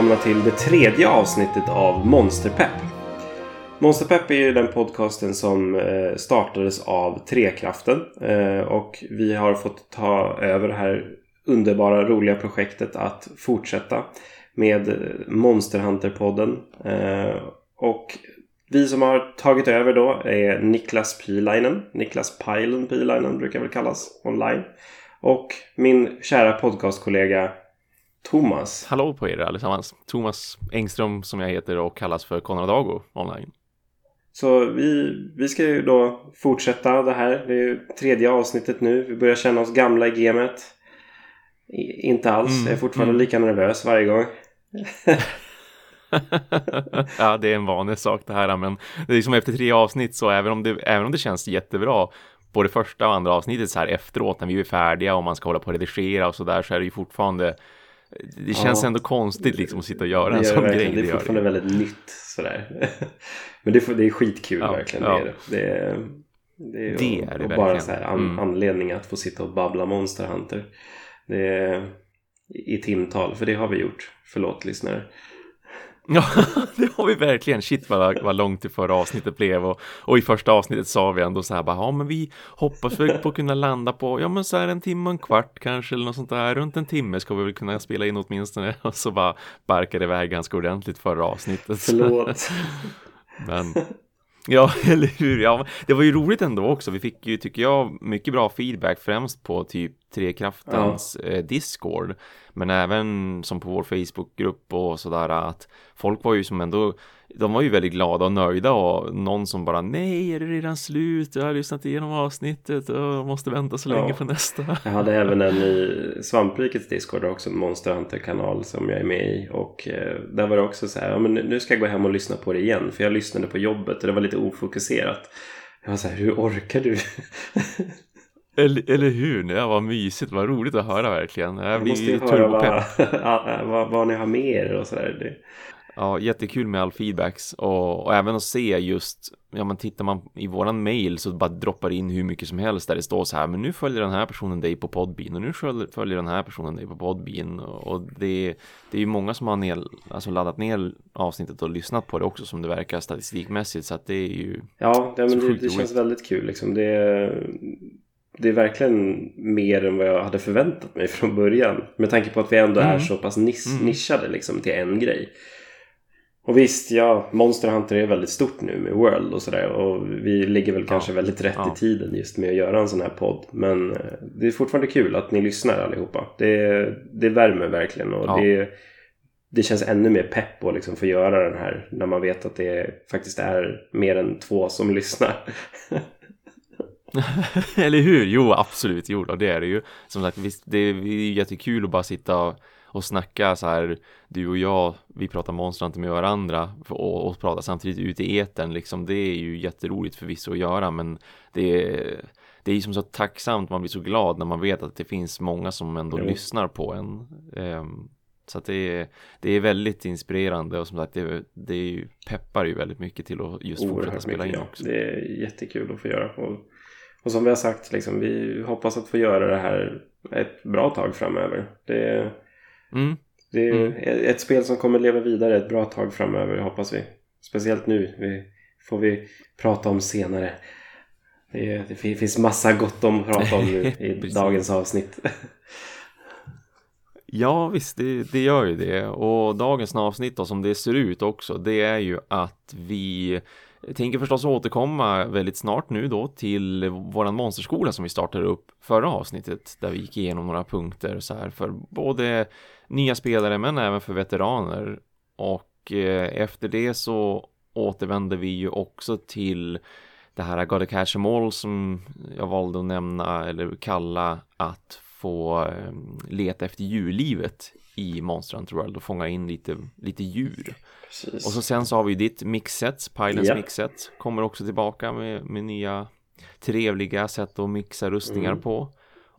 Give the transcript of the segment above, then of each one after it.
välkomna till det tredje avsnittet av Monsterpepp. Monsterpepp är ju den podcasten som eh, startades av Trekraften eh, och vi har fått ta över det här underbara roliga projektet att fortsätta med eh, Monsterhunter-podden. Och vi som har tagit över då är Niklas Pilainen. Niklas Pilen Pilainen brukar väl kallas online. Och min kära podcastkollega Thomas. Hallå på er allesammans. Thomas Engström som jag heter och kallas för Konrad Dago online. Så vi, vi ska ju då fortsätta det här. Det är ju tredje avsnittet nu. Vi börjar känna oss gamla i gamet. I, inte alls. Mm, jag är fortfarande mm. lika nervös varje gång. ja, det är en vanlig sak det här, men det är som efter tre avsnitt så även om det, även om det känns jättebra på det första och andra avsnittet så här efteråt när vi är färdiga och man ska hålla på och redigera och så där så är det ju fortfarande det känns ja, ändå konstigt liksom att sitta och göra en sån grej. Det är fortfarande det. väldigt nytt sådär. Men det, det är skitkul ja, verkligen. Ja. Det är det. Är, det är det och, och bara så här an, mm. anledning att få sitta och babbla Monster Hunter. Det är i timtal, för det har vi gjort. Förlåt lyssnare. Ja, det har vi verkligen. Shit vad, vad långt det förra avsnittet blev och, och i första avsnittet sa vi ändå så här bara, ja men vi hoppas väl på att kunna landa på, ja men så här en timme och en kvart kanske eller något sånt där, runt en timme ska vi väl kunna spela in åtminstone och så bara barkade iväg ganska ordentligt förra avsnittet. Förlåt. men Ja, eller hur? Ja, det var ju roligt ändå också. Vi fick ju, tycker jag, mycket bra feedback främst på typ Trekraftens ja. eh, Discord. Men även som på vår Facebookgrupp och sådär att folk var ju som ändå de var ju väldigt glada och nöjda och någon som bara nej är det redan slut jag har lyssnat igenom avsnittet och måste vänta så länge ja. på nästa jag hade även en i Svamprikets Discord också en Monster Hunter kanal som jag är med i och eh, där var det också så här ja, men nu ska jag gå hem och lyssna på det igen för jag lyssnade på jobbet och det var lite ofokuserat jag var så här hur orkar du Eller, eller hur? Ja, vad mysigt, vad roligt att höra verkligen. Jag, måste ju höra vad, vad, vad, ni har med er och sådär. Ja, jättekul med all feedbacks och, och, även att se just, ja men tittar man i våran mail så bara droppar in hur mycket som helst där det står så här, men nu följer den här personen dig på Podbean och nu följer den här personen dig på Podbean och det, det är ju många som har ner, alltså laddat ner avsnittet och lyssnat på det också som det verkar statistikmässigt så att det är ju Ja, det, men det, det känns väldigt kul liksom. Det, det är verkligen mer än vad jag hade förväntat mig från början. Med tanke på att vi ändå mm. är så pass nis mm. nischade liksom till en grej. Och visst, ja, Monster Hunter är väldigt stort nu med World och sådär. Och vi ligger väl kanske väldigt rätt ja. i tiden just med att göra en sån här podd. Men eh, det är fortfarande kul att ni lyssnar allihopa. Det, det värmer verkligen och ja. det, det känns ännu mer pepp att liksom få göra den här när man vet att det faktiskt är mer än två som lyssnar. Eller hur? Jo, absolut. Jo, det är det ju. Som sagt, visst, det är jättekul att bara sitta och, och snacka så här. Du och jag, vi pratar monster inte med varandra och, och prata samtidigt ute i eten. Liksom, det är ju jätteroligt förvisso att göra, men det är det är ju som så tacksamt, man blir så glad när man vet att det finns många som ändå jo. lyssnar på en. Um, så att det är, det är väldigt inspirerande och som sagt det, det peppar ju väldigt mycket till att just Oerhört fortsätta spela mycket, in också. Det är jättekul att få göra. Och och som vi har sagt, liksom, vi hoppas att få göra det här ett bra tag framöver. Det, mm. det är mm. ett spel som kommer leva vidare ett bra tag framöver, hoppas vi. Speciellt nu, vi, får vi prata om senare. Det, det finns massa gott om att prata om nu i dagens avsnitt. Ja visst, det, det, gör ju det. Och dagens avsnitt då, som det ser ut också, det är ju att vi jag tänker förstås återkomma väldigt snart nu då till våran monsterskola som vi startade upp förra avsnittet där vi gick igenom några punkter så här för både nya spelare men även för veteraner. Och eh, efter det så återvänder vi ju också till det här Gotta Catch Em som jag valde att nämna eller kalla att få eh, leta efter djurlivet i Monster Hunter World och fånga in lite, lite djur. Precis. Och så sen så har vi ditt mixset, Pylons yeah. mixset kommer också tillbaka med, med nya trevliga sätt att mixa rustningar mm. på.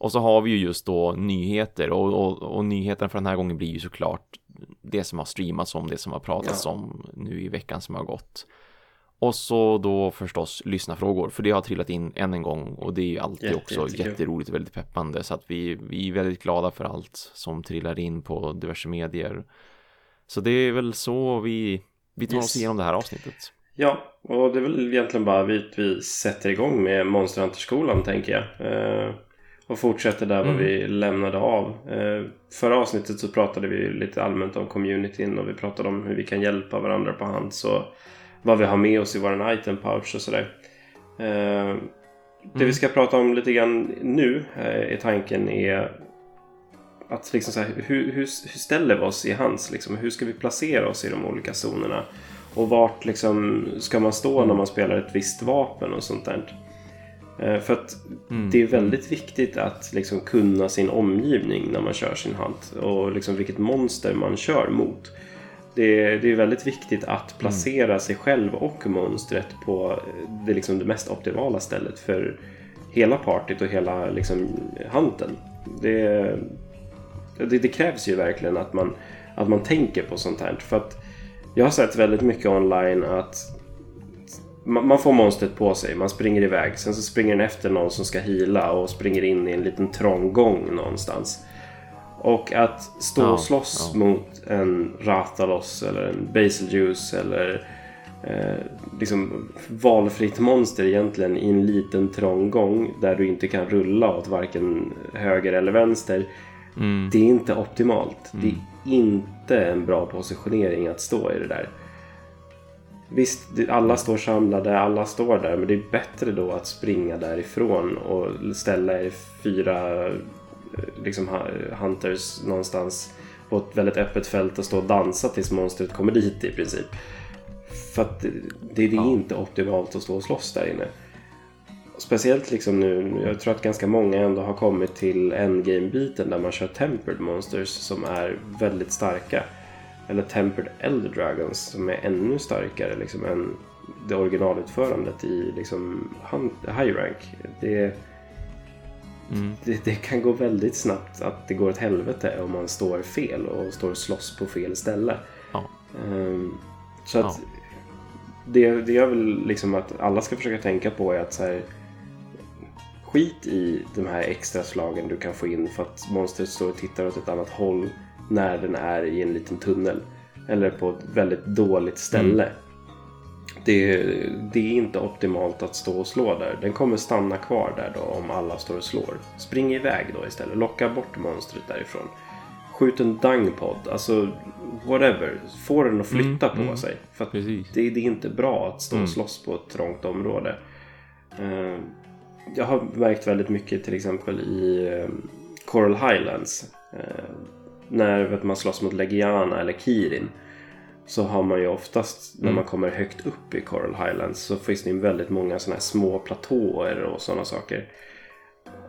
Och så har vi ju just då nyheter och, och, och nyheterna för den här gången blir ju såklart det som har streamats om, det som har pratats ja. om nu i veckan som har gått. Och så då förstås lyssna frågor för det har trillat in än en gång och det är ju alltid Jätte, också jättekul. jätteroligt och väldigt peppande så att vi, vi är väldigt glada för allt som trillar in på diverse medier. Så det är väl så vi, vi tar yes. oss igenom det här avsnittet. Ja, och det är väl egentligen bara vi, vi sätter igång med Monster Hunter-skolan tänker jag. Eh, och fortsätter där mm. vad vi lämnade av. Eh, förra avsnittet så pratade vi lite allmänt om communityn och vi pratade om hur vi kan hjälpa varandra på hand. Så vad vi har med oss i vår item pouch och sådär. Eh, det mm. vi ska prata om lite grann nu eh, i tanken är att liksom så här, hur, hur, hur, ställer vi oss i hans? Liksom, hur ska vi placera oss i de olika zonerna? Och vart liksom ska man stå när mm. man spelar ett visst vapen och sånt där. Eh, för att mm. det är väldigt viktigt att liksom kunna sin omgivning när man kör sin hunt och liksom vilket monster man kör mot. Det är, det är väldigt viktigt att placera mm. sig själv och monstret på det, liksom det mest optimala stället för hela partyt och hela liksom, hunten. Det, det, det, krävs ju verkligen att man, att man tänker på sånt här. För att jag har sett väldigt mycket online att man får monstret på sig, man springer iväg. Sen så springer den efter någon som ska hila och springer in i en liten trång gång någonstans. Och att stå och slåss ja. mot en Ratalos eller en Basiljuice eller eh, liksom valfritt monster egentligen i en liten trång gång där du inte kan rulla åt varken höger eller vänster. Mm. Det är inte optimalt. Mm. Det är inte en bra positionering att stå i det där. Visst, alla står samlade, alla står där, men det är bättre då att springa därifrån och ställa er fyra eh, liksom, hunters någonstans på ett väldigt öppet fält och stå och dansa tills monstret kommer dit i princip. För att det, det är inte optimalt att stå och slåss där inne. Speciellt liksom nu, jag tror att ganska många ändå har kommit till endgame-biten där man kör tempered monsters som är väldigt starka eller Tempered Elder Dragons som är ännu starkare liksom, än det originalutförandet i liksom, high rank. Det, mm. det, det, kan gå väldigt snabbt att det går åt helvete om man står fel och står och slåss på fel ställe. Ja. Um, så att ja. det, det jag vill liksom att alla ska försöka tänka på är att så här, skit i de här extra slagen du kan få in för att monstret står och tittar åt ett annat håll när den är i en liten tunnel. Eller på ett väldigt dåligt ställe. Mm. Det, det, är inte optimalt att stå och slå där. Den kommer stanna kvar där då om alla står och slår. Spring iväg då istället. Locka bort monstret därifrån. Skjut en dangpod. Alltså whatever. Få den att flytta mm, på mm, sig. För det, det, är inte bra att stå och mm. slåss på ett trångt område. Uh, jag har märkt väldigt mycket till exempel i uh, Coral Highlands. Uh, när vet, man slåss mot Legiana eller Kirin så har man ju oftast mm. när man kommer högt upp i Coral Highlands så finns det väldigt många sådana här små platåer och sådana saker.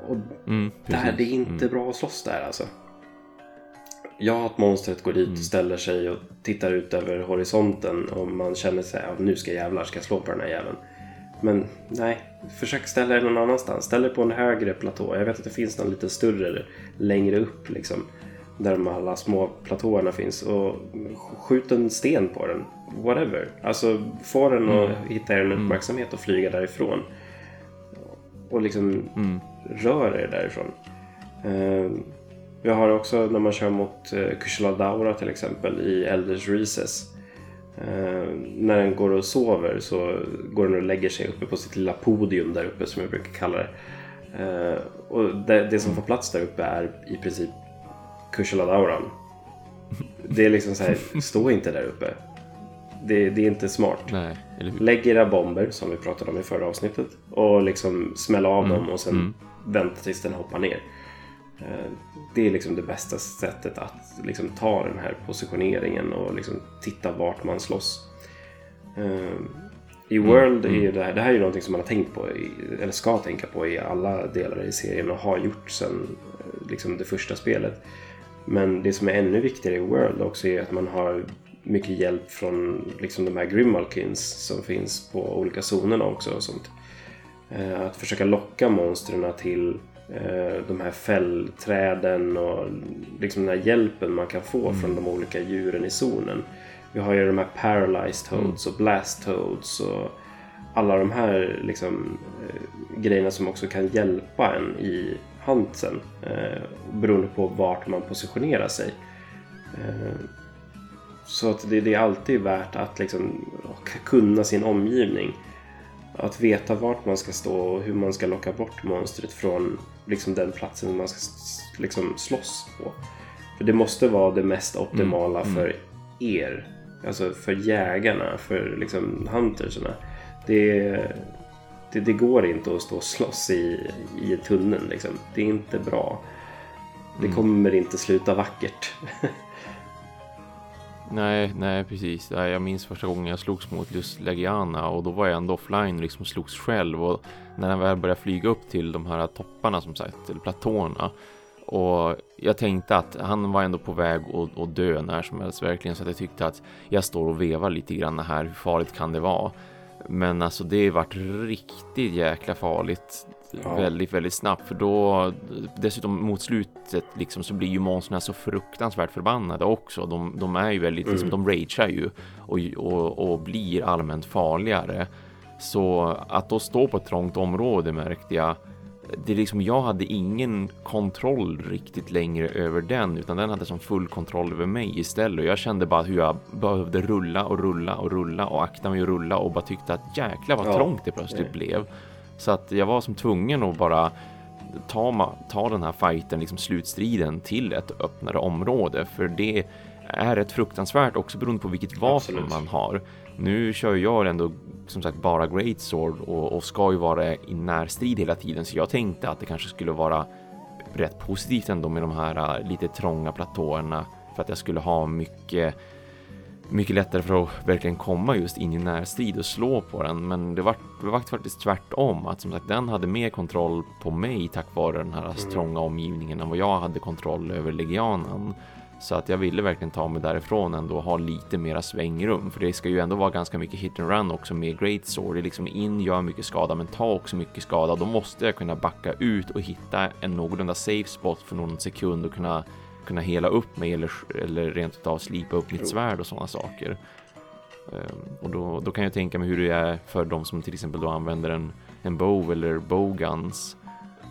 Och mm, där det är inte mm. bra att slåss där alltså. Ja, att monstret går dit och mm. ställer sig och tittar ut över horisonten och man känner sig att nu ska jävlar ska jag slå på den här jäveln. Men nej, försök ställa dig någon annanstans. Ställ dig på en högre platå. Jag vet att det finns någon lite större längre upp liksom där de alla små platåerna finns och skjut en sten på den. Whatever. Alltså få den att mm. hitta en mm. uppmärksamhet och flyga därifrån. Och liksom mm. rör er därifrån. Uh, vi har också när man kör mot uh, Kushla Daura till exempel i Elders Recess. Uh, när den går och sover så går den och lägger sig uppe på sitt lilla podium där uppe som jag brukar kalla det. Uh, och det, det, som får plats där uppe är i princip Kushaladauran. Det är liksom så här, stå inte där uppe. Det, det är inte smart. Nej, Lägg era bomber, som vi pratade om i förra avsnittet, och liksom smälla av mm. dem och sen mm. vänta tills den hoppar ner. Eh, det är liksom det bästa sättet att liksom ta den här positioneringen och liksom titta vart man slåss. Eh, I mm, World mm. är det här, det här är ju någonting som man har tänkt på, eller ska tänka på i alla delar i serien och har gjort sedan eh, liksom det första spelet. Men det som är ännu viktigare i World också är att man har mycket hjälp från liksom de här Grimalkins som finns på olika zonerna också och sånt. Eh, att försöka locka monstren till eh, de här fällträden och liksom den här hjälpen man kan få mm. från de olika djuren i zonen. Vi har ju de här Paralyzed Toads och Blast Toads och alla de här liksom, eh, grejerna som också kan hjälpa en i Huntsen eh, beroende på vart man positionerar sig. Eh, så att det, det, är alltid värt att liksom kunna sin omgivning. Att veta vart man ska stå och hur man ska locka bort monstret från liksom den platsen man ska liksom slåss på. För det måste vara det mest optimala mm. för er. Alltså för jägarna, för liksom huntersarna. Det, det, det, går inte att stå och slåss i, i tunneln liksom. Det är inte bra. Det mm. kommer inte sluta vackert. nej, nej precis. Jag minns första gången jag slogs mot just Legiana och då var jag ändå offline liksom och slogs själv och när han väl började flyga upp till de här topparna som sagt, eller platåerna och jag tänkte att han var ändå på väg att, att dö när som helst verkligen så att jag tyckte att jag står och vevar lite grann här. Hur farligt kan det vara? Men alltså det varit riktigt jäkla farligt. Ja. Väldigt, väldigt snabbt för då dessutom mot slutet liksom så blir ju monstren så fruktansvärt förbannade också. De, de är ju väldigt, liksom, mm. liksom, de ragear ju och, och, och blir allmänt farligare. Så att då stå på ett trångt område märkte jag det är liksom, jag hade ingen kontroll riktigt längre över den, utan den hade som full kontroll över mig istället. Och jag kände bara hur jag behövde rulla och rulla och rulla och akta mig och rulla och bara tyckte att jäkla vad ja. trångt det plötsligt Nej. blev. Så att jag var som tvungen att bara ta, ta den här fighten, liksom slutstriden till ett öppnare område, för det är ett fruktansvärt också beroende på vilket vapen Absolut. man har. Nu kör jag ändå som sagt bara Great Sword och, och ska ju vara i närstrid hela tiden så jag tänkte att det kanske skulle vara rätt positivt ändå med de här uh, lite trånga platåerna för att jag skulle ha mycket mycket lättare för att verkligen komma just in i närstrid och slå på den. Men det var, det var faktiskt tvärtom. Att som sagt, den hade mer kontroll på mig tack vare den här mm. trånga omgivningen än vad jag hade kontroll över legianen. Så att jag ville verkligen ta mig därifrån ändå och ha lite mera svängrum. För det ska ju ändå vara ganska mycket hit and run också med Great Sword. Det liksom in, gör mycket skada, men ta också mycket skada. Då måste jag kunna backa ut och hitta en någorlunda safe spot för någon sekund och kunna kunna hela upp mig eller, eller rent utav slipa upp mitt svärd och sådana saker. Um, och då, då kan jag tänka mig hur det är för de som till exempel då använder en, en bow eller bowguns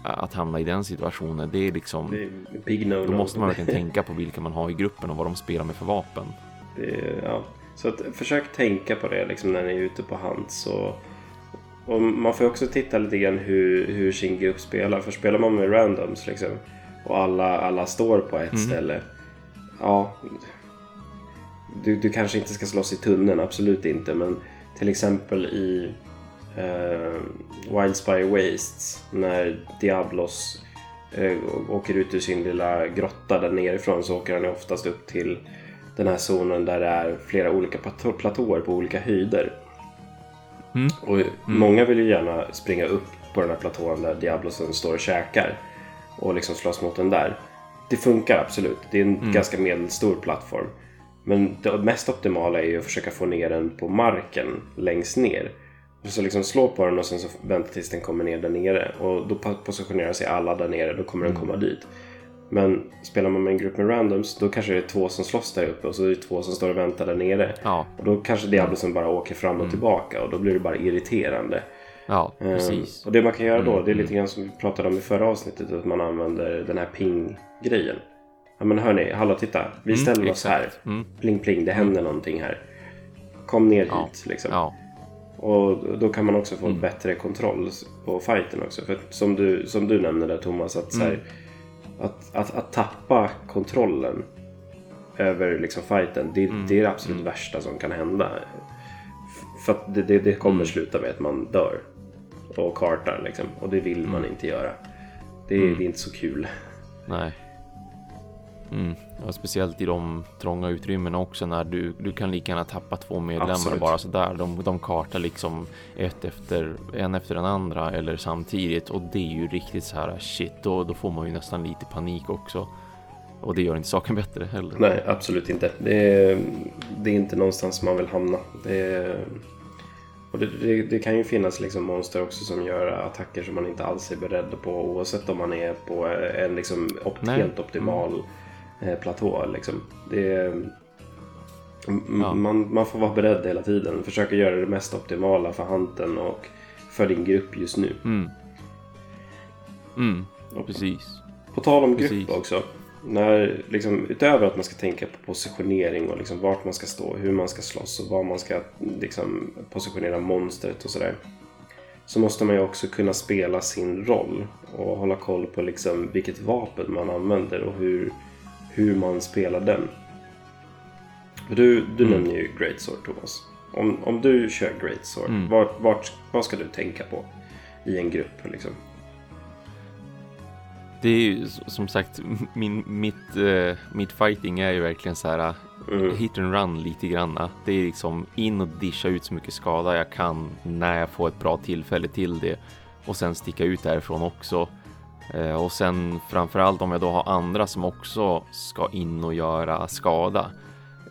att hamna i den situationen, det är liksom... Det är no då måste man verkligen tänka på vilka man har i gruppen och vad de spelar med för vapen. Är, ja. Så att, försök tänka på det liksom, när ni är ute på hands. Och, och man får också titta lite grann hur, hur sin grupp spelar. För spelar man med randoms liksom, och alla, alla står på ett mm. ställe. Ja, du, du kanske inte ska slåss i tunneln, absolut inte. Men till exempel i uh, Wildspire Wastes när Diablos uh, åker ut ur sin lilla grotta där nerifrån så åker han oftast upp till den här zonen där det är flera olika platåer på olika höjder. Mm. Och mm. Många vill ju gärna springa upp på den här platån där Diablosen står och käkar och liksom slåss mot den där. Det funkar absolut. Det är en mm. ganska medelstor plattform. Men det mest optimala är ju att försöka få ner den på marken längst ner. Så liksom slå på den och sen så vänta tills den kommer ner där nere. Och då positionerar sig alla där nere, då kommer mm. den komma dit. Men spelar man med en grupp med randoms då kanske det är två som slåss där uppe och så är det två som står och väntar där nere. Ja. Och då kanske Diablosen bara åker fram och mm. tillbaka och då blir det bara irriterande. Ja, ehm, precis. och det man kan göra då, mm, det är lite mm. grann som vi pratade om i förra avsnittet, att man använder den här ping-grejen. Ja men hörni, hallå titta, vi mm, ställer mm, oss här. Mm. Pling pling, det händer mm. någonting här. Kom ner ja. hit liksom. Ja. Och då kan man också få mm. bättre kontroll på fighten också. För som du, som du nämnde där Thomas, att, så här, att, att, att, tappa kontrollen över liksom fighten, det, det är det absolut värsta som kan hända. För att det, det, det kommer sluta med att man dör och kartar liksom. Och det vill man inte göra. Det, mm. det är inte så kul. Nej. Mm. Ja, speciellt i de trånga utrymmena också när du, du kan lika gärna tappa två medlemmar Absolut. bara sådär. De, de kartar liksom ett efter, en efter den andra eller samtidigt och det är ju riktigt så här shit, då, då får man ju nästan lite panik också. Och det gör inte saken bättre heller. Nej, absolut inte. Det är, det är inte någonstans man vill hamna. Det är, och det, det, det, kan ju finnas liksom monster också som gör attacker som man inte alls är beredd på oavsett om man är på en liksom op helt optimal mm. platå. Liksom. Det, ja. man, man får vara beredd hela tiden. Försöka göra det mest optimala för hanten och för din grupp just nu. Mm. Mm, precis. På tal om grupp Precis. också. När, liksom, utöver att man ska tänka på positionering och liksom vart man ska stå, hur man ska slåss och var man ska liksom, positionera monstret och sådär. Så måste man ju också kunna spela sin roll och hålla koll på liksom vilket vapen man använder och hur, hur man spelar den. Du, du mm. nämner ju Great Sword Thomas. Om, om du kör Great Sword, mm. vart, vart, vad ska du tänka på i en grupp? Liksom? Det är ju som sagt, min, mitt, uh, mitt fighting är ju verkligen så här mm. hit and run lite granna. Det är liksom in och discha ut så mycket skada jag kan när jag får ett bra tillfälle till det och sen sticka ut därifrån också. Uh, och sen framförallt om jag då har andra som också ska in och göra skada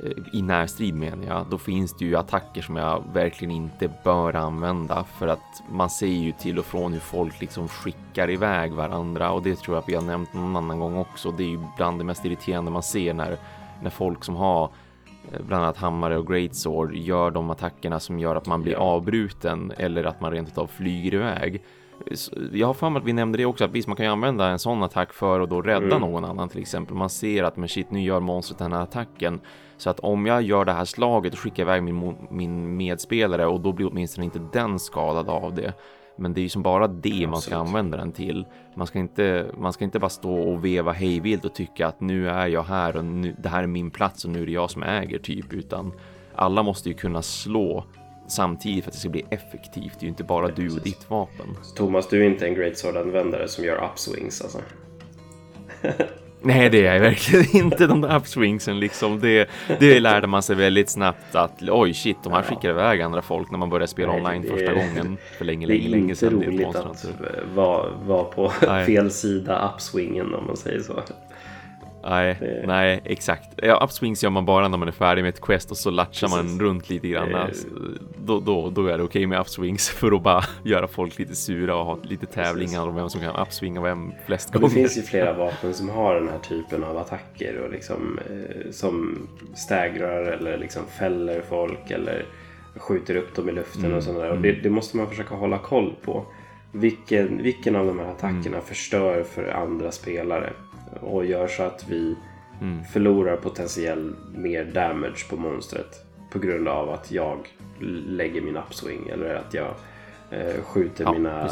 Eh, i närstrid menar jag, då finns det ju attacker som jag verkligen inte bör använda för att man ser ju till och från hur folk liksom skickar iväg varandra och det tror jag att vi har nämnt någon annan gång också. Det är ju bland det mest irriterande man ser när, när folk som har eh, bland annat hammare och greatsword gör de attackerna som gör att man blir avbruten eller att man rent utav flyger iväg jag har för mig att vi nämnde det också, att visst man kan ju använda en sån attack för att då rädda mm. någon annan till exempel. Man ser att men shit, nu gör monstret den här attacken. Så att om jag gör det här slaget och skickar iväg min, min medspelare och då blir åtminstone inte den skadad av det. Men det är ju som bara det man ska använda den till. Man ska inte, man ska inte bara stå och veva hejvilt och tycka att nu är jag här och nu, det här är min plats och nu är det jag som äger typ, utan alla måste ju kunna slå samtidigt för att det ska bli effektivt. Det är ju inte bara du och ditt vapen. Thomas, du är inte en Great Sword-användare som gör upswings alltså? Nej, det är jag verkligen inte. De där upswingsen liksom. Det, det lärde man sig väldigt snabbt att oj shit, de här skickar iväg andra folk när man började spela Nej, online första gången för länge, länge, länge sedan. Det är inte roligt att vara, vara på Nej. fel sida upswingen om man säger så. Nej, det... nej, exakt. Ja, upswings gör man bara när man är färdig med ett quest och så latchar man runt lite grann. Det... Då, då, då är det okej okay med upswings för att bara göra folk lite sura och ha lite tävlingar om vem som kan upswinga vem flest gånger. Det finns ju flera vapen som har den här typen av attacker och liksom eh, som stägrar eller liksom fäller folk eller skjuter upp dem i luften mm. och sådär. Och det, det, måste man försöka hålla koll på. Vilken, vilken av de här attackerna mm. förstör för andra spelare? Och gör så att vi mm. förlorar potentiell mer damage på monstret på grund av att jag lägger min upswing eller att jag eh, skjuter ja, mina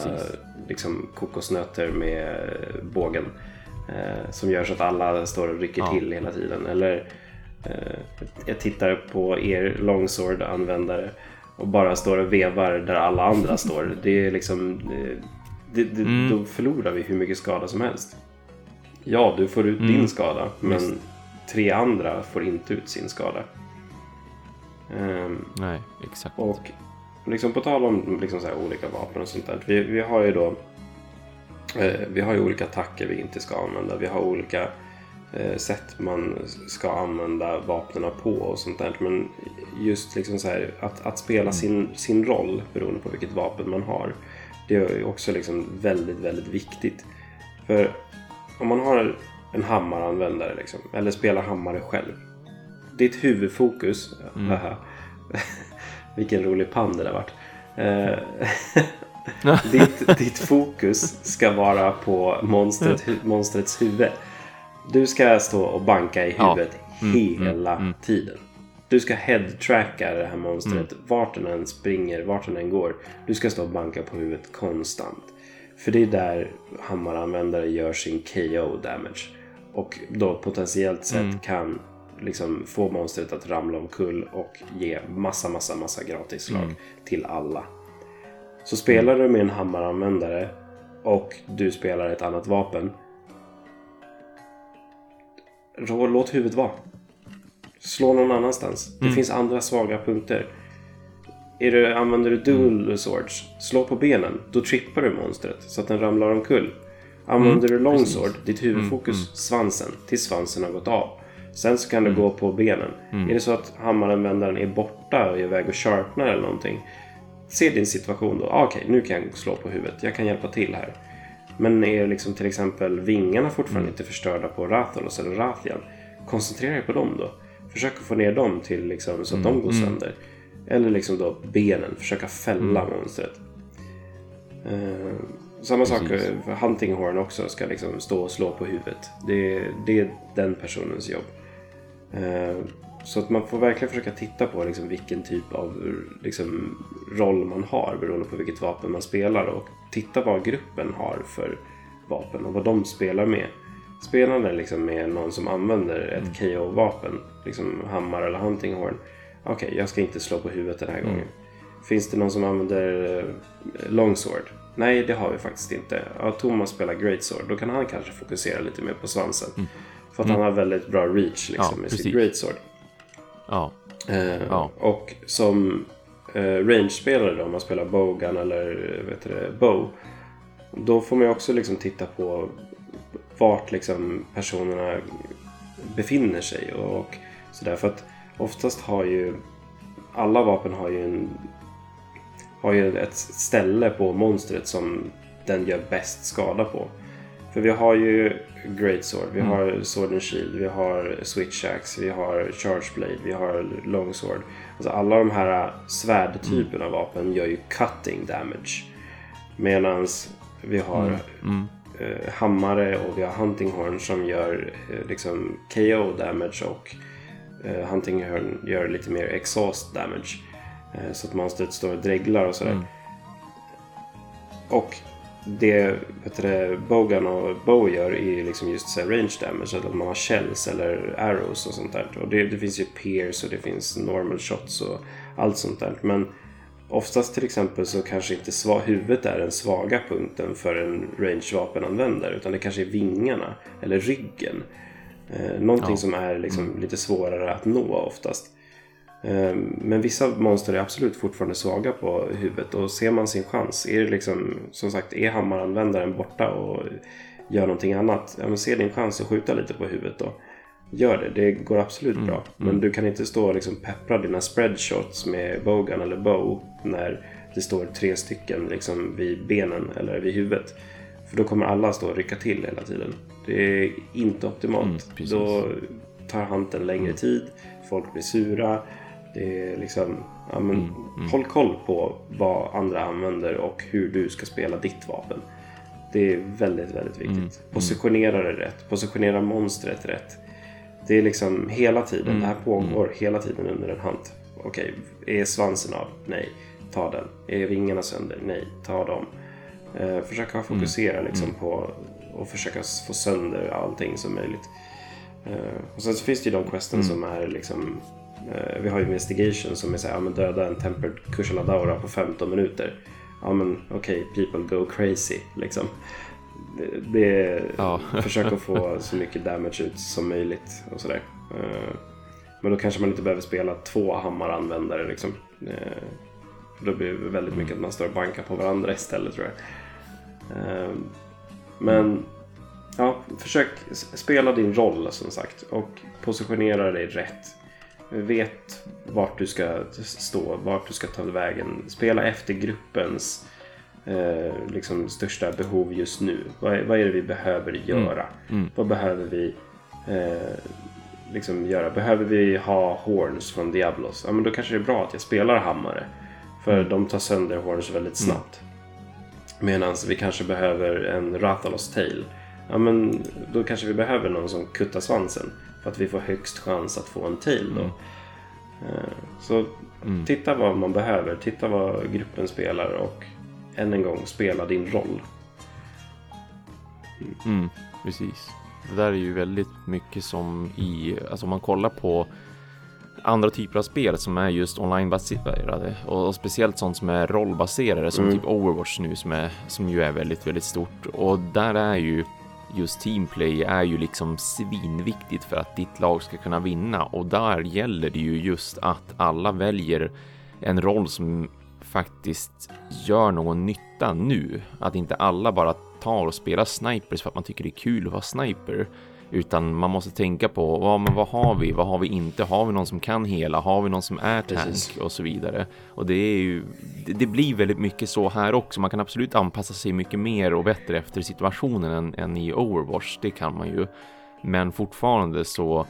liksom, kokosnötter med bågen. Eh, som gör så att alla står och rycker ja. till hela tiden. Eller eh, jag tittar på er longsword-användare och bara står och vevar där alla andra står. Det är liksom... Eh, det, det, mm. Då förlorar vi hur mycket skada som helst. Ja, du får ut mm. din skada, men Just. tre andra får inte ut sin skada. Um, Nej, exakt. Och liksom på tal om liksom så olika vapen och sånt där. Vi, vi har ju då eh, vi har ju olika attacker vi inte ska använda. Vi har olika eh, sätt man ska använda vapnen på och sånt där. Men just liksom så här, att, att spela mm. sin, sin roll beroende på vilket vapen man har. Det är också liksom väldigt, väldigt viktigt. För om man har en hammaranvändare liksom, eller spelar hammare själv. Ditt huvudfokus, mm. vilken rolig pann det där vart. Eh, ditt, ditt fokus ska vara på monstret, monstrets huvud. Du ska stå och banka i huvudet ja. mm, mm hela mm, tiden. Du ska headtracka det här monstret mm. vart den än springer, vart den än går. Du ska stå och banka på huvudet konstant. För det är där hammaranvändare gör sin KO damage. Och då potentiellt sett mm. kan liksom få monstret att ramla omkull och ge massa, massa, massa gratisslag mm. till alla. Så spelar mm. du med en hammaranvändare och du spelar ett annat vapen. Låt huvudet vara. Slå någon annanstans. Det mm. finns andra svaga punkter. Är du, använder du dual swords, slå på benen. Då trippar du monstret så att den ramlar omkull. Använder mm, du longsword, ditt huvudfokus mm, mm. svansen, tills svansen har gått av. Sen så kan du mm. gå på benen. Mm. Är det så att hammaranvändaren är borta och är iväg och sharpnar eller någonting. Se din situation då. Ah, Okej, okay, nu kan jag slå på huvudet. Jag kan hjälpa till här. Men är liksom till exempel vingarna fortfarande inte förstörda på Rathalos eller Rathian. Koncentrera dig på dem då. Försök att få ner dem till liksom, så att de går sönder. Eller liksom då benen, försöka fälla mm. monstret. Uh, Samma Precis. sak för Hunting Horn också ska liksom stå och slå på huvudet. Det, det är den personens jobb. Eh, så att man får verkligen försöka titta på liksom vilken typ av liksom, roll man har beroende på vilket vapen man spelar och titta vad gruppen har för vapen och vad de spelar med. Spelar det liksom med någon som använder ett mm. KO-vapen, liksom hammare eller hunting horn. Okej, okay, jag ska inte slå på huvudet den här mm. gången. Finns det någon som använder eh, longsword? Nej, det har vi faktiskt inte. Ja, Thomas spelar greatsword. Då kan han kanske fokusera lite mer på svansen. Mm. För att mm. han har väldigt bra reach liksom, ja, med precis. sitt greatsword. Ja. Eh, ja. Och som eh, range-spelare då, om man spelar bowgun eller vet du, bow. Då får man ju också liksom titta på vart liksom personerna befinner sig och sådär. För att oftast har ju alla vapen har ju, en, har ju ett ställe på monstret som den gör bäst skada på. För vi har ju Great Sword, vi mm. har Sword and Shield, vi har Switch Axe, vi har Charge Blade, vi har Long Sword. Alltså alla de här svärdtyperna av vapen gör ju cutting damage. Medan vi har mm. Mm. Eh, hammare och vi har Hunting Horn som gör eh, liksom KO damage och eh, Hunting Horn gör lite mer exhaust damage. Eh, så att monstret står och dreglar och sådär. Mm. Och det vet Bogan och Bow gör är liksom just så range damage. Att man har shells eller arrows och sånt där. Och det, det finns ju pierce och det finns normal shots och allt sånt där. Men oftast till exempel så kanske inte sva, huvudet är den svaga punkten för en range vapenanvändare. Utan det kanske är vingarna eller ryggen. Eh, någonting ja. som är liksom mm. lite svårare att nå oftast. Ehm, men vissa monster är absolut fortfarande svaga på huvudet och ser man sin chans, är det liksom som sagt, är hammaranvändaren borta och gör någonting annat, ja men se din chans att skjuta lite på huvudet då. Gör det, det går absolut mm. bra. Men mm. du kan inte stå och liksom peppra dina spreadshots med bogan eller bow när det står tre stycken liksom vid benen eller vid huvudet. För då kommer alla stå och rycka till hela tiden. Det är inte optimalt. Mm, då tar hanten längre mm. tid, folk blir sura det är liksom, ja, men, mm, mm. Håll koll på vad andra använder och hur du ska spela ditt vapen. Det är väldigt, väldigt viktigt. Mm, mm. Positionera det rätt. Positionera monstret rätt. Det är liksom hela tiden. Mm, det här pågår mm. hela tiden under en hand. Okej, är svansen av? Nej. Ta den. Är vingarna sönder? Nej. Ta dem. Eh, försöka fokusera liksom på och försöka få sönder allting som möjligt. Eh, och sen så finns det ju de questen som är liksom Eh, vi har Investigation som är så här, ja, men döda en Tempered Kushaladaura på 15 minuter. Ja men okej, okay, people go crazy liksom. Det, det ja. försök att få så mycket damage ut som möjligt och sådär. Eh, men då kanske man inte behöver spela två hammaranvändare liksom. För då blir det väldigt mycket att man står och bankar på varandra istället tror jag. Men ja, försök spela din roll som sagt och positionera dig rätt vet vart du ska stå, vart du ska ta vägen. Spela efter gruppens eh, liksom största behov just nu. Vad, vad är det vi behöver mm. göra? Mm. Mm. Vad behöver vi eh, liksom göra? Behöver vi ha horns från Diablos? Ja, men då kanske det är bra att jag spelar hammare. För mm. de tar sönder horns väldigt mm. snabbt. Medan vi kanske behöver en Rathalos tail. Ja, men då kanske vi behöver någon som kuttar svansen. För att vi får högst chans att få en tail då. Mm. Eh, så mm. titta vad man behöver, titta vad gruppen spelar och än en gång spela din roll. Mm, precis. Det där är ju väldigt mycket som i, alltså om man kollar på andra typer av spel som är just onlinebaserade och speciellt sånt som är rollbaserade som mm. typ Overwatch nu som, är, som ju är väldigt, väldigt stort och där är ju just teamplay är ju liksom svinviktigt för att ditt lag ska kunna vinna och där gäller det ju just att alla väljer en roll som faktiskt gör någon nytta nu. Att inte alla bara tar och spelar snipers för att man tycker det är kul att vara sniper. Utan man måste tänka på vad, men vad har vi? Vad har vi inte? Har vi någon som kan hela? Har vi någon som är tank? Precis. Och så vidare. Och det är ju, det, det, blir väldigt mycket så här också. Man kan absolut anpassa sig mycket mer och bättre efter situationen än, än i Overwatch. Det kan man ju. Men fortfarande så,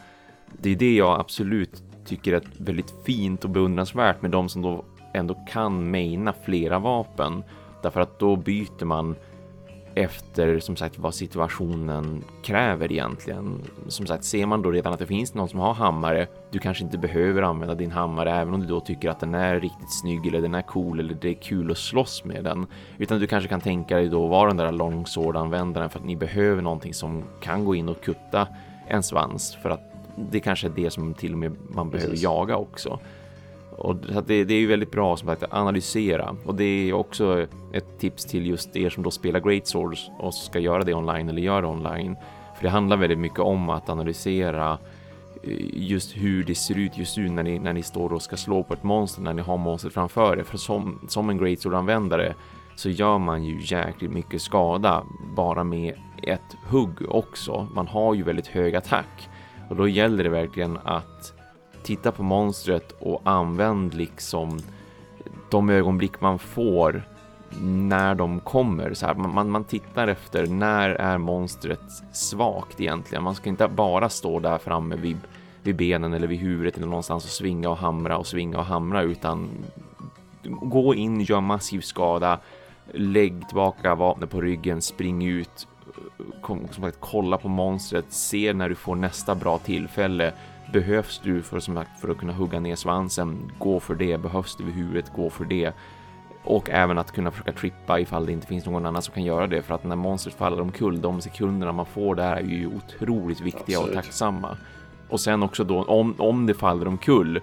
det är det jag absolut tycker är väldigt fint och beundransvärt med de som då ändå kan maina flera vapen. Därför att då byter man efter som sagt vad situationen kräver egentligen. Som sagt, ser man då redan att det finns någon som har hammare, du kanske inte behöver använda din hammare även om du då tycker att den är riktigt snygg eller den är cool eller det är kul att slåss med den. Utan du kanske kan tänka dig då vara den där longsword-användaren för att ni behöver någonting som kan gå in och kutta en svans för att det kanske är det som till och med man behöver Precis. jaga också. Och det, det, är ju väldigt bra som sagt att analysera och det är också ett tips till just er som då spelar Great Swords och ska göra det online eller gör det online. För det handlar väldigt mycket om att analysera eh, just hur det ser ut just nu när ni, när ni står och ska slå på ett monster när ni har monstret framför er. För som, som en Great Sword användare så gör man ju jäkligt mycket skada bara med ett hugg också. Man har ju väldigt hög attack och då gäller det verkligen att titta på monstret och använd liksom de ögonblick man får när de kommer. Så här, man, man tittar efter när är monstret svagt egentligen. Man ska inte bara stå där framme vid, vid benen eller vid huvudet eller någonstans och svinga och hamra och svinga och hamra utan gå in, gör massiv skada, lägg tillbaka vapnet på ryggen, spring ut, kom, som sagt, kolla på monstret, se när du får nästa bra tillfälle Behövs du för, som sagt, för att kunna hugga ner svansen, gå för det. Behövs du vid huvudet, gå för det. Och även att kunna försöka trippa ifall det inte finns någon annan som kan göra det. För att när monstret faller omkull, de sekunderna man får där är ju otroligt viktiga Absolut. och tacksamma. Och sen också då, om, om det faller omkull,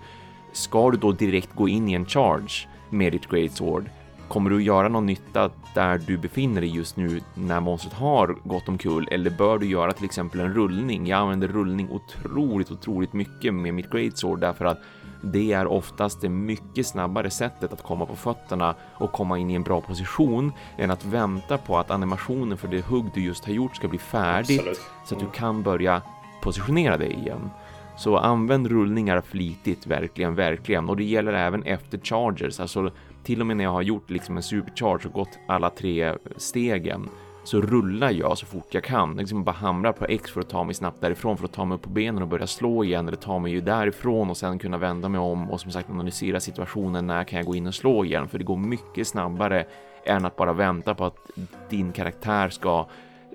ska du då direkt gå in i en charge med ditt Great Sword Kommer du göra någon nytta där du befinner dig just nu när monstret har gått omkull eller bör du göra till exempel en rullning? Jag använder rullning otroligt, otroligt mycket med mitt Great Sword därför att det är oftast det mycket snabbare sättet att komma på fötterna och komma in i en bra position än att vänta på att animationen för det hugg du just har gjort ska bli färdigt Absolut. så att du kan börja positionera dig igen. Så använd rullningar flitigt, verkligen, verkligen. Och det gäller även efter chargers, alltså till och med när jag har gjort liksom en supercharge och gått alla tre stegen så rullar jag så fort jag kan. Liksom bara hamrar på X för att ta mig snabbt därifrån för att ta mig upp på benen och börja slå igen eller ta mig ju därifrån och sen kunna vända mig om och som sagt analysera situationen. När kan jag gå in och slå igen? För det går mycket snabbare än att bara vänta på att din karaktär ska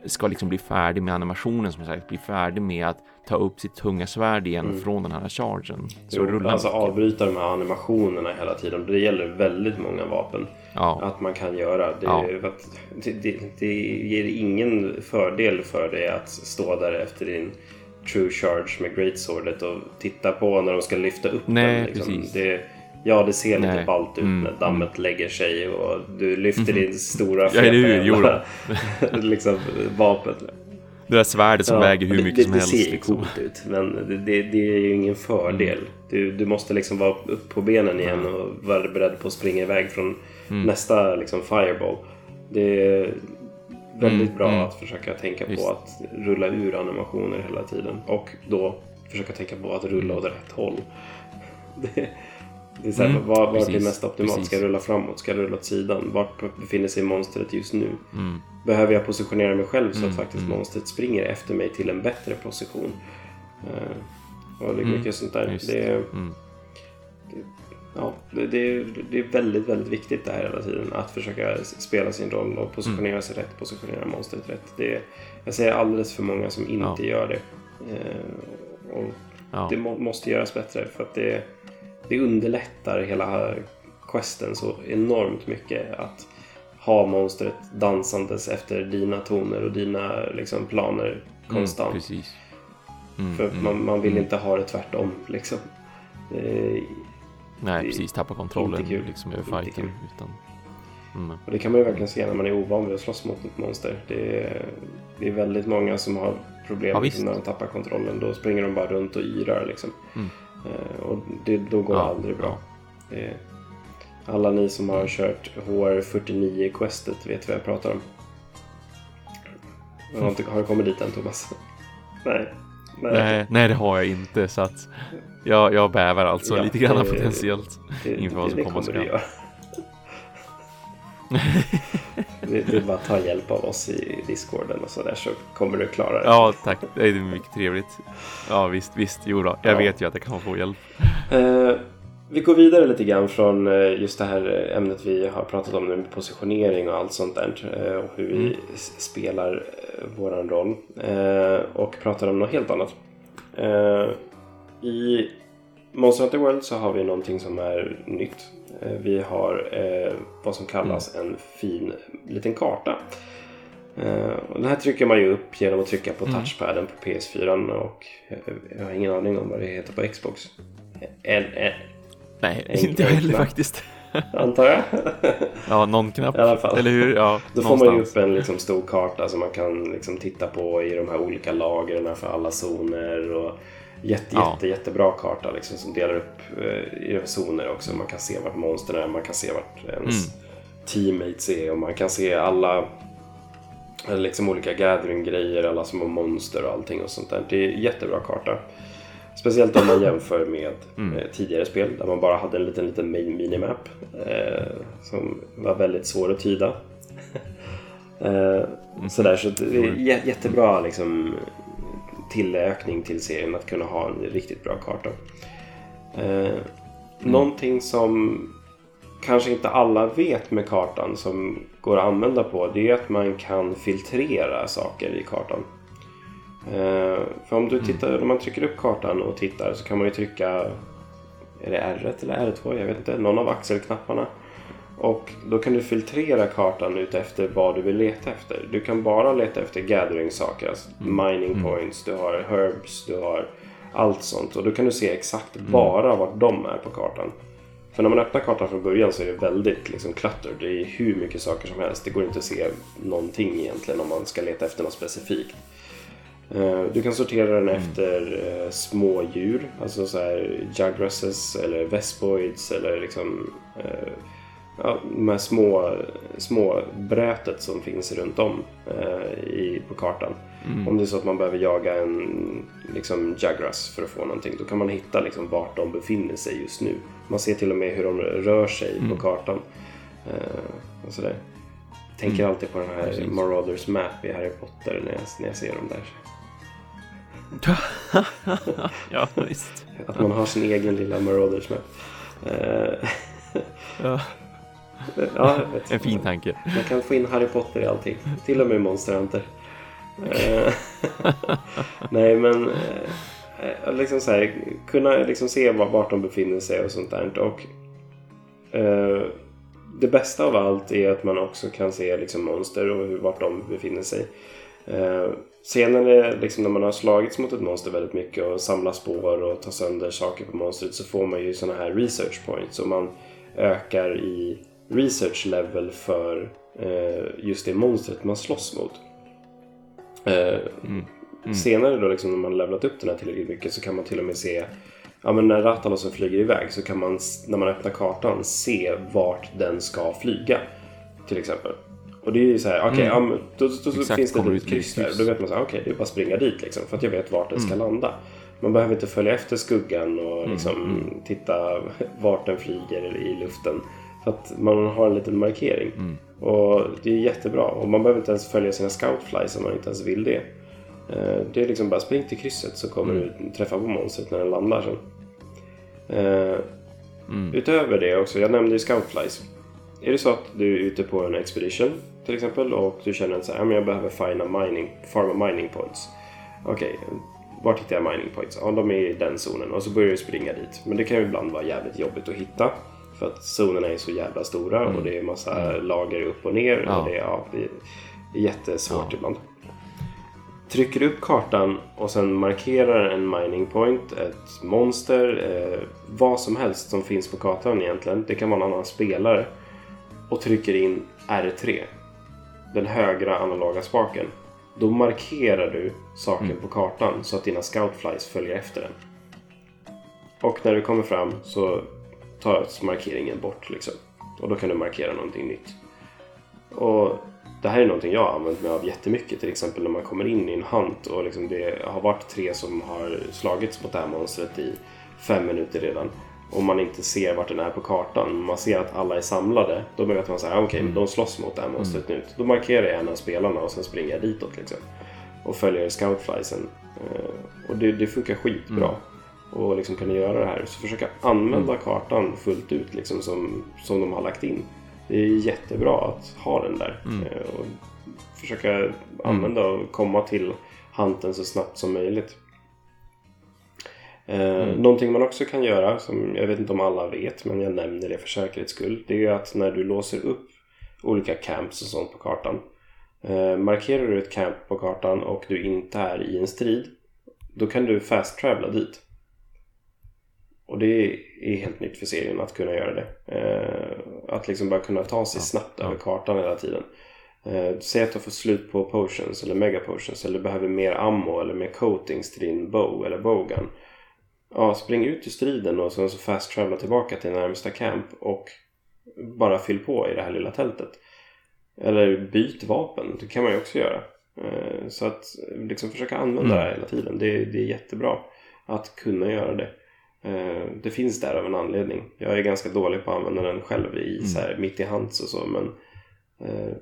ska liksom bli färdig med animationen som sagt, bli färdig med att ta upp sitt tunga svärd igen mm. från den här chargen. Så jo, alltså avbryta de här animationerna hela tiden. Det gäller väldigt många vapen. Ja. Att man kan göra. Det, ja. det, det, det, ger ingen fördel för dig att stå där efter din true charge med great swordet och titta på när de ska lyfta upp Nej, den. Liksom. Det, Ja, det ser lite ballt ut mm. när dammet mm. lägger sig och du lyfter mm. din stora feta ja, liksom, vapen. Det där svärdet som ja, väger hur mycket det, som helst. Det ser liksom. coolt ut, men det, det, är ju ingen fördel. Du, du måste liksom vara upp på benen igen och vara beredd på att springa iväg från mm. nästa liksom, fireball. Det är väldigt mm, bra mm. att försöka tänka Just. på att rulla ur animationer hela tiden och då försöka tänka på att rulla åt rätt håll. Det, det är så här, mm, var, var blir mest optimalt? Precis. Ska jag rulla framåt? Ska jag rulla åt sidan? Vart befinner sig monstret just nu? Mm. Behöver jag positionera mig själv så att mm, faktiskt mm. monstret springer efter mig till en bättre position? Uh, och det är mm, mycket sånt där. Det, mm. det, ja, det, det, det, är väldigt, väldigt viktigt det här hela tiden. Att försöka spela sin roll och positionera sig rätt, positionera monstret rätt. Det, jag ser alldeles för många som inte ja. gör det. Uh, och ja. Det må, måste göras bättre för att det det underlättar hela questen så enormt mycket att ha monstret dansandes efter dina toner och dina liksom, planer mm, konstant. Mm, mm, För mm, man, man, vill mm. inte ha det tvärtom liksom. Det, Nej, precis. Tappa kontrollen kul. liksom över fighten. Utan... Mm. Och det kan man ju verkligen se när man är ovan vid att slåss mot ett monster. Det är, det är väldigt många som har problem ja, när de tappar kontrollen. Då springer de bara runt och yrar liksom. Eh, och det, då går det aldrig bra. Det, alla ni som har kört HR49 Questet vet vad jag pratar om. Har, inte, har du kommit dit än Thomas? nej. Nej. nej. Nej, det har jag inte. Så att jag, jag bävar alltså ja, lite grann det, potentiellt det, inför vad som komma skall. det är bara att ta hjälp av oss i discorden och sådär så kommer du klara det. Ja, tack. Det är mycket trevligt. Ja, visst, visst. Jo då. Jag ja. vet ju att jag kan få hjälp. Uh, vi går vidare lite grann från eh, just det här ämnet vi har pratat om nu med positionering och allt sånt där eh, och hur vi mm. spelar våran roll och pratar om något helt annat. I Monster Hunter World så har vi någonting som är nytt. Vi har vad som kallas mm. en fin liten karta Uh, den här trycker man ju upp genom att trycka på mm. touchpaden på PS4 och jag har ingen aning om vad det heter på Xbox. L, L, Nej, en, inte jag heller faktiskt. Antar jag. ja, någon knapp. I alla fall. Eller hur? Ja, Då någonstans. får man ju upp en liksom, stor karta som man kan liksom, titta på i de här olika lagren för alla zoner. Och jätte, ja. jätte, jättebra karta liksom, som delar upp eh, i zoner också. Man kan se vart monstren är, man kan se vart ens mm. teammates är och man kan se alla liksom olika gathering-grejer, alla små monster och allting och sånt där. Det är jättebra karta. Speciellt om man jämför med mm. eh, tidigare spel där man bara hade en liten, liten minimap eh, som var väldigt svår att tyda. eh, sådär, så det är mm. jättebra liksom, tillökning till serien att kunna ha en riktigt bra karta. Eh, mm. Någonting som kanske inte alla vet med kartan som går att använda på det är att man kan filtrera saker i kartan. Eh, för om du mm. tittar, om man trycker upp kartan och tittar så kan man ju trycka är det R1 eller R2? Jag vet inte. Någon av axelknapparna. Och då kan du filtrera kartan ut efter vad du vill leta efter. Du kan bara leta efter gathering-saker. Alltså mm. mining mm. points, du har herbs, du har allt sånt. Och då kan du se exakt mm. bara vart de är på kartan. För när man öppnar kartan från början så är det väldigt liksom cluttered. Det är hur mycket saker som helst. Det går inte att se någonting egentligen om man ska leta efter något specifikt. Eh, du kan sortera den efter eh, små djur, alltså så här jugrasses eller vespoids eller liksom eh, ja, de här små, små brötet som finns runt om i, på kartan. Mm. Om det är så att man behöver jaga en liksom, jugras för att få någonting då kan man hitta liksom, vart de befinner sig just nu. Man ser till och med hur de rör sig mm. på kartan. och sådär. Tänker mm. alltid på den här Marauders Map i Harry Potter när jag, när jag ser dem där. ja, visst. Att man har sin egen lilla Marauders Map. ja. Ja en fin tanke. Man kan få in Harry Potter i allting. Till och med Monster Hunter. Eh, nej men eh, liksom så här, kunna liksom se vart de befinner sig och sånt där. Och, uh, det bästa av allt är att man också kan se liksom monster och vart de befinner sig. Uh, senare liksom när man har slagits mot ett monster väldigt mycket och samlar spår och tar sönder saker på monstret så får man ju sådana här research points och man ökar i research level för uh, just det monstret man slåss mot. Eh, mm. Mm. Senare då liksom när man levlat upp den här tillräckligt mycket så kan man till och med se Ja men när Ratalosen flyger iväg så kan man när man öppnar kartan se vart den ska flyga. Till exempel. Och det är ju så här, okej, okay, mm. ja, då, då, då finns det ett kryss där. Då vet man så okej, okay, det är bara att springa dit liksom. För att jag vet vart den ska mm. landa. Man behöver inte följa efter skuggan och mm, liksom mm. titta vart den flyger i luften. För att man har en liten markering. Mm. Och det är jättebra. Och man behöver inte ens följa sina scoutflies om man inte ens vill det. Eh, det är liksom bara spring till krysset så kommer mm. du träffa på monstret när den landar sen. Eh, mm. Utöver det också, jag nämnde ju scoutflies. Är det så att du är ute på en expedition till exempel och du känner att så här, jag behöver finda mining, farma mining points. Okej, okay, vart hittar jag mining points? Ja, de är i den zonen och så börjar du springa dit. Men det kan ju ibland vara jävligt jobbigt att hitta. För att zonerna är så jävla stora mm. och det är massa mm. lager upp och ner. Ja. Och det, ja, det är jättesvårt ja. ibland. Trycker upp kartan och sen markerar en mining point, ett monster, eh, vad som helst som finns på kartan egentligen. Det kan vara en annan spelare. Och trycker in R3. Den högra analoga spaken. Då markerar du saken mm. på kartan så att dina scoutflies följer efter den. Och när du kommer fram så tas markeringen bort. Liksom. Och då kan du markera någonting nytt. Och det här är någonting jag har använt mig av jättemycket. Till exempel när man kommer in i en hunt och liksom det har varit tre som har slagits mot det här monstret i fem minuter redan. Och man inte ser vart den är på kartan. Man ser att alla är samlade. Då vet man säga, okej, okay, mm. de slåss mot det här monstret mm. nu. Då markerar jag en av spelarna och sen springer jag ditåt. Liksom. Och följer scoutfliesen. Eh, och det, det funkar skitbra. Och liksom kunna göra det här. Så försöka använda mm. kartan fullt ut liksom som, som de har lagt in. Det är jättebra att ha den där. Mm. Eh, och försöka mm. använda och komma till hanten så snabbt som möjligt. Eh, mm. Någonting man också kan göra, som jag vet inte om alla vet men jag nämner det för säkerhets skull. Det är att när du låser upp olika camps och sånt på kartan. Eh, markerar du ett camp på kartan och du inte är i en strid. Då kan du fast travela dit. Och det är helt nytt för serien att kunna göra det. Eh, att liksom bara kunna ta sig snabbt över kartan hela tiden. Eh, säg att du får slut på potions eller mega potions eller behöver mer ammo eller mer coatings till din bow eller bowgun. Ja, spring ut i striden och sen så fast travela tillbaka till närmsta camp och bara fyll på i det här lilla tältet. Eller byt vapen, det kan man ju också göra. Eh, så att liksom försöka använda mm. det här hela tiden, det, det är jättebra att kunna göra det. Eh, det finns där av en anledning. Jag är ganska dålig på att använda den själv i, mm. så här, mitt i hands och så men eh,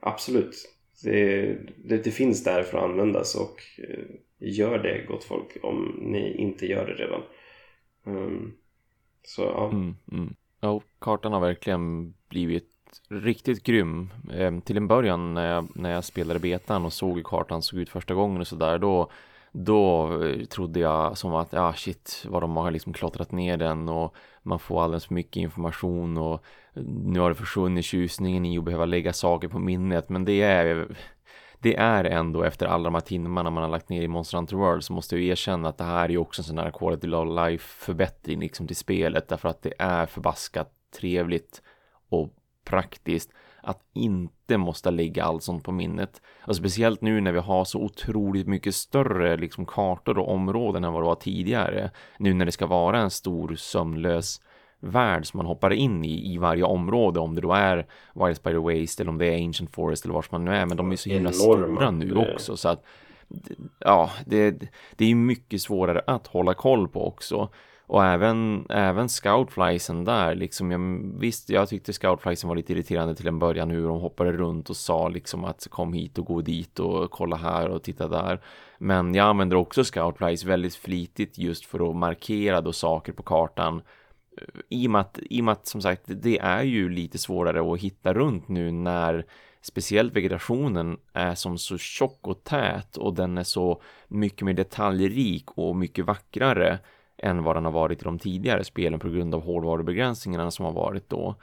absolut. Det, det, det, finns där för att användas och eh, gör det gott folk om ni inte gör det redan. Um, så ja. Mm, mm. Ja, kartan har verkligen blivit riktigt grym. Eh, till en början när jag, när jag spelade betan och såg hur kartan såg ut första gången och sådär då då eh, trodde jag som att, ja shit, vad de har liksom klottrat ner den och man får alldeles för mycket information och eh, nu har det försvunnit tjusningen i att behöva lägga saker på minnet. Men det är det är ändå efter alla de här timmarna man har lagt ner i Monster Hunter World så måste jag erkänna att det här är ju också en sån här quality of life förbättring liksom till spelet. Därför att det är förbaskat trevligt och praktiskt att inte måste lägga allt sånt på minnet. Och speciellt nu när vi har så otroligt mycket större liksom kartor och områden än vad det var tidigare. Nu när det ska vara en stor sömnlös värld som man hoppar in i i varje område om det då är Wild Spider Waste eller om det är Ancient Forest eller vart man nu är men de är så himla stora nu också så att ja, det, det är mycket svårare att hålla koll på också. Och även, även scoutflysen där, liksom, jag, visst, jag tyckte scoutflysen var lite irriterande till en början hur de hoppade runt och sa liksom att kom hit och gå dit och kolla här och titta där. Men jag använder också scoutflies väldigt flitigt just för att markera då saker på kartan. I och, med att, I och med att som sagt det är ju lite svårare att hitta runt nu när speciellt vegetationen är som så tjock och tät och den är så mycket mer detaljrik och mycket vackrare än vad den har varit i de tidigare spelen på grund av hårdvarubegränsningarna som har varit då.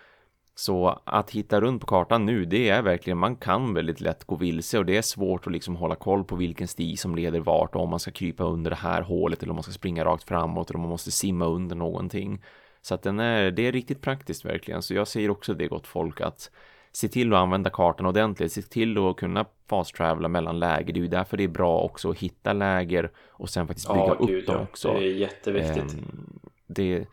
Så att hitta runt på kartan nu, det är verkligen, man kan väldigt lätt gå vilse och det är svårt att liksom hålla koll på vilken stig som leder vart och om man ska krypa under det här hålet eller om man ska springa rakt framåt eller om man måste simma under någonting. Så att den är, det är riktigt praktiskt verkligen, så jag säger också det gott folk att se till att använda kartan ordentligt, se till att kunna fast travela mellan läger. Det är ju därför det är bra också att hitta läger och sen faktiskt bygga ja, upp gud, dem ja. också. Det är jätteviktigt. Ehm, det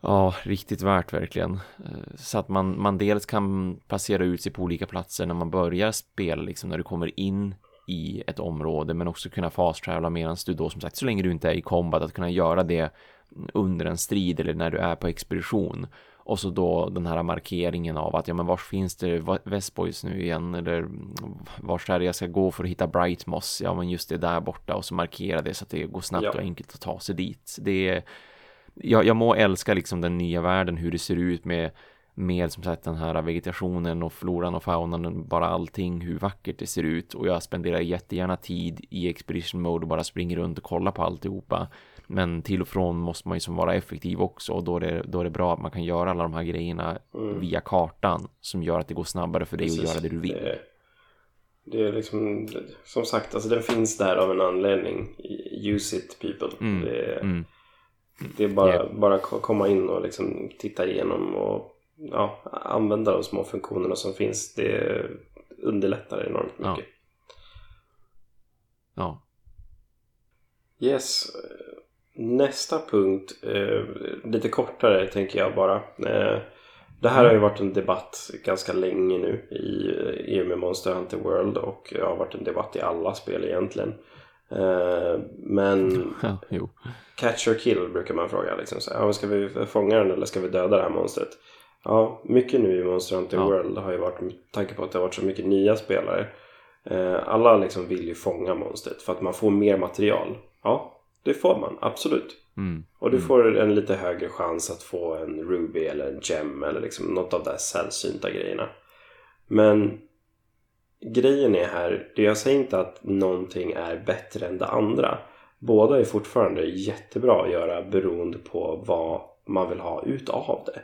Ja, riktigt värt verkligen. Eh, så att man, man dels kan passera ut sig på olika platser när man börjar spela, liksom när du kommer in i ett område, men också kunna fast travela medan du då som sagt, så länge du inte är i combat, att kunna göra det under en strid eller när du är på expedition. Och så då den här markeringen av att ja men var finns det Westboys nu igen eller vart är det jag ska gå för att hitta Brightmoss? Ja men just det där borta och så markera det så att det går snabbt ja. och enkelt att ta sig dit. Det är, jag, jag må älska liksom den nya världen hur det ser ut med med som sagt den här vegetationen och floran och faunan, bara allting, hur vackert det ser ut och jag spenderar jättegärna tid i expedition mode och bara springer runt och kollar på alltihopa. Men till och från måste man ju som vara effektiv också och då är, det, då är det bra att man kan göra alla de här grejerna mm. via kartan som gör att det går snabbare för dig Precis. att göra det du vill. Det, det är liksom, som sagt, alltså den finns där av en anledning. Use it people. Mm. Det, mm. det, är bara, yeah. bara komma in och liksom titta igenom och ja, använda de små funktionerna som finns. Det underlättar enormt mycket. Ja. ja. Yes. Nästa punkt, eh, lite kortare tänker jag bara. Eh, det här har ju varit en debatt ganska länge nu i, i och med Monster Hunter World och det har varit en debatt i alla spel egentligen. Eh, men ja, catch or kill brukar man fråga. Liksom. Så, ja, ska vi fånga den eller ska vi döda det här monstret? Ja, mycket nu i Monster Hunter ja. World har ju varit med tanke på att det har varit så mycket nya spelare. Eh, alla liksom vill ju fånga monstret för att man får mer material. Ja, Det får man, absolut. Mm. Och du mm. får en lite högre chans att få en Ruby eller en Gem eller liksom något av de där sällsynta grejerna. Men grejen är här, jag säger inte att någonting är bättre än det andra. Båda är fortfarande jättebra att göra beroende på vad man vill ha ut av det.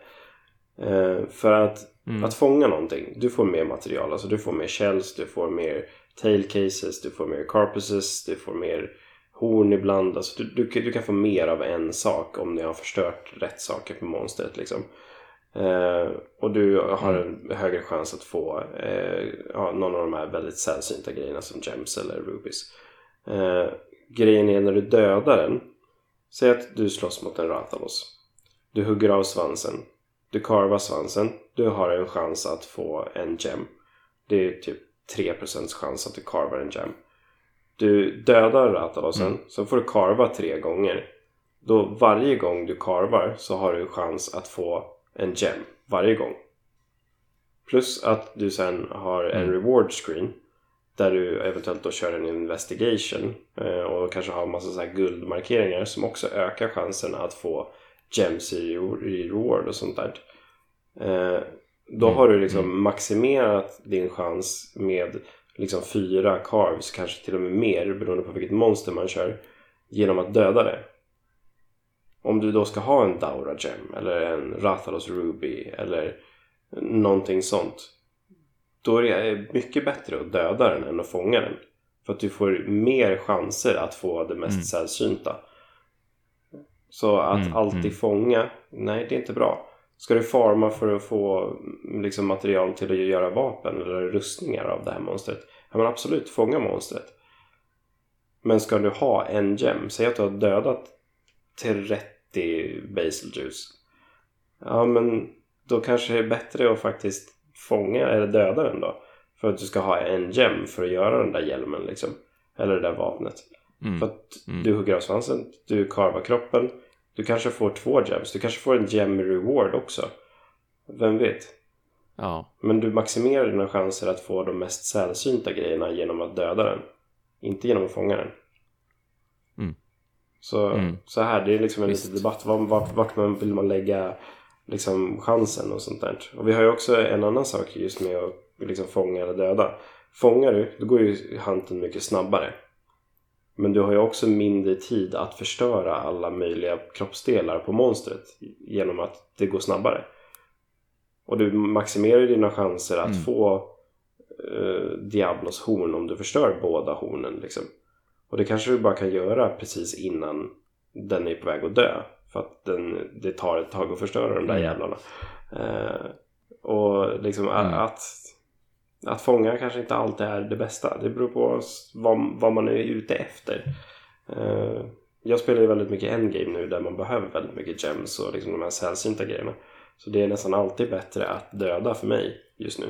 Eh, för att, mm. att fånga någonting, du får mer material. Alltså du får mer shells, du får mer tail cases, du får mer carpusses, du får mer horn ibland. Alltså du, du, du, kan få mer av en sak om ni har förstört rätt saker på monstret. Liksom. Eh, och du har en högre chans att få eh, ja, någon av de här väldigt sällsynta grejerna som gems eller rubies. Eh, grejen är när du dödar den. Säg att du slåss mot en Rathalos. Du hugger av svansen. Du karvar svansen. Du har en chans att få en gem. Det är typ 3% chans att du karvar en gem. Du dödar Ratalosen, mm. så får du karva tre gånger. Då varje gång du karvar så har du chans att få en gem. Varje gång. Plus att du sen har en mm. reward screen. Där du eventuellt då kör en investigation. Eh, och kanske har en massa så här guldmarkeringar som också ökar chansen att få gems i reward och sånt där. Eh, då mm. har du liksom mm. maximerat din chans med liksom fyra carves, kanske till och med mer beroende på vilket monster man kör genom att döda det. Om du då ska ha en Daura Gem eller en Rathalos Ruby eller någonting sånt då är det mycket bättre att döda den än att fånga den. För att du får mer chanser att få det mest mm. sällsynta. Så att mm, alltid mm. fånga, nej det är inte bra. Ska du farma för att få liksom, material till att göra vapen eller rustningar av det här monstret? Ja men absolut, fånga monstret. Men ska du ha en gem, säg att du har dödat 30 basil juice. Ja men då kanske det är bättre att faktiskt fånga eller döda den då. För att du ska ha en gem för att göra den där hjälmen liksom. Eller det där vapnet. Mm. För att mm. du hugger av svansen, du karvar kroppen. Du kanske får två gems. Du kanske får en gem reward också. Vem vet? Ja. Men du maximerar dina chanser att få de mest sällsynta grejerna genom att döda den. Inte genom att fånga den. Mm. Så, mm. så här, det är liksom en liten debatt. Vart, vart, vart man, vill man lägga liksom chansen och sånt där. Och vi har ju också en annan sak just med att liksom fånga eller döda. Fångar du, då går ju hunten mycket snabbare. Men du har ju också mindre tid att förstöra alla möjliga kroppsdelar på monstret genom att det går snabbare. Och du maximerar dina chanser att mm. få uh, Diablos horn om du förstör båda hornen liksom. Och det kanske du bara kan göra precis innan den är på väg att dö. För att den, det tar ett tag att förstöra de där mm. jävlarna. Uh, och liksom mm. att, att fånga kanske inte alltid är det bästa. Det beror på vad, vad man är ute efter. Uh, jag spelar ju väldigt mycket endgame nu där man behöver väldigt mycket gems och liksom de här sällsynta grejerna. Så det är nästan alltid bättre att döda för mig just nu.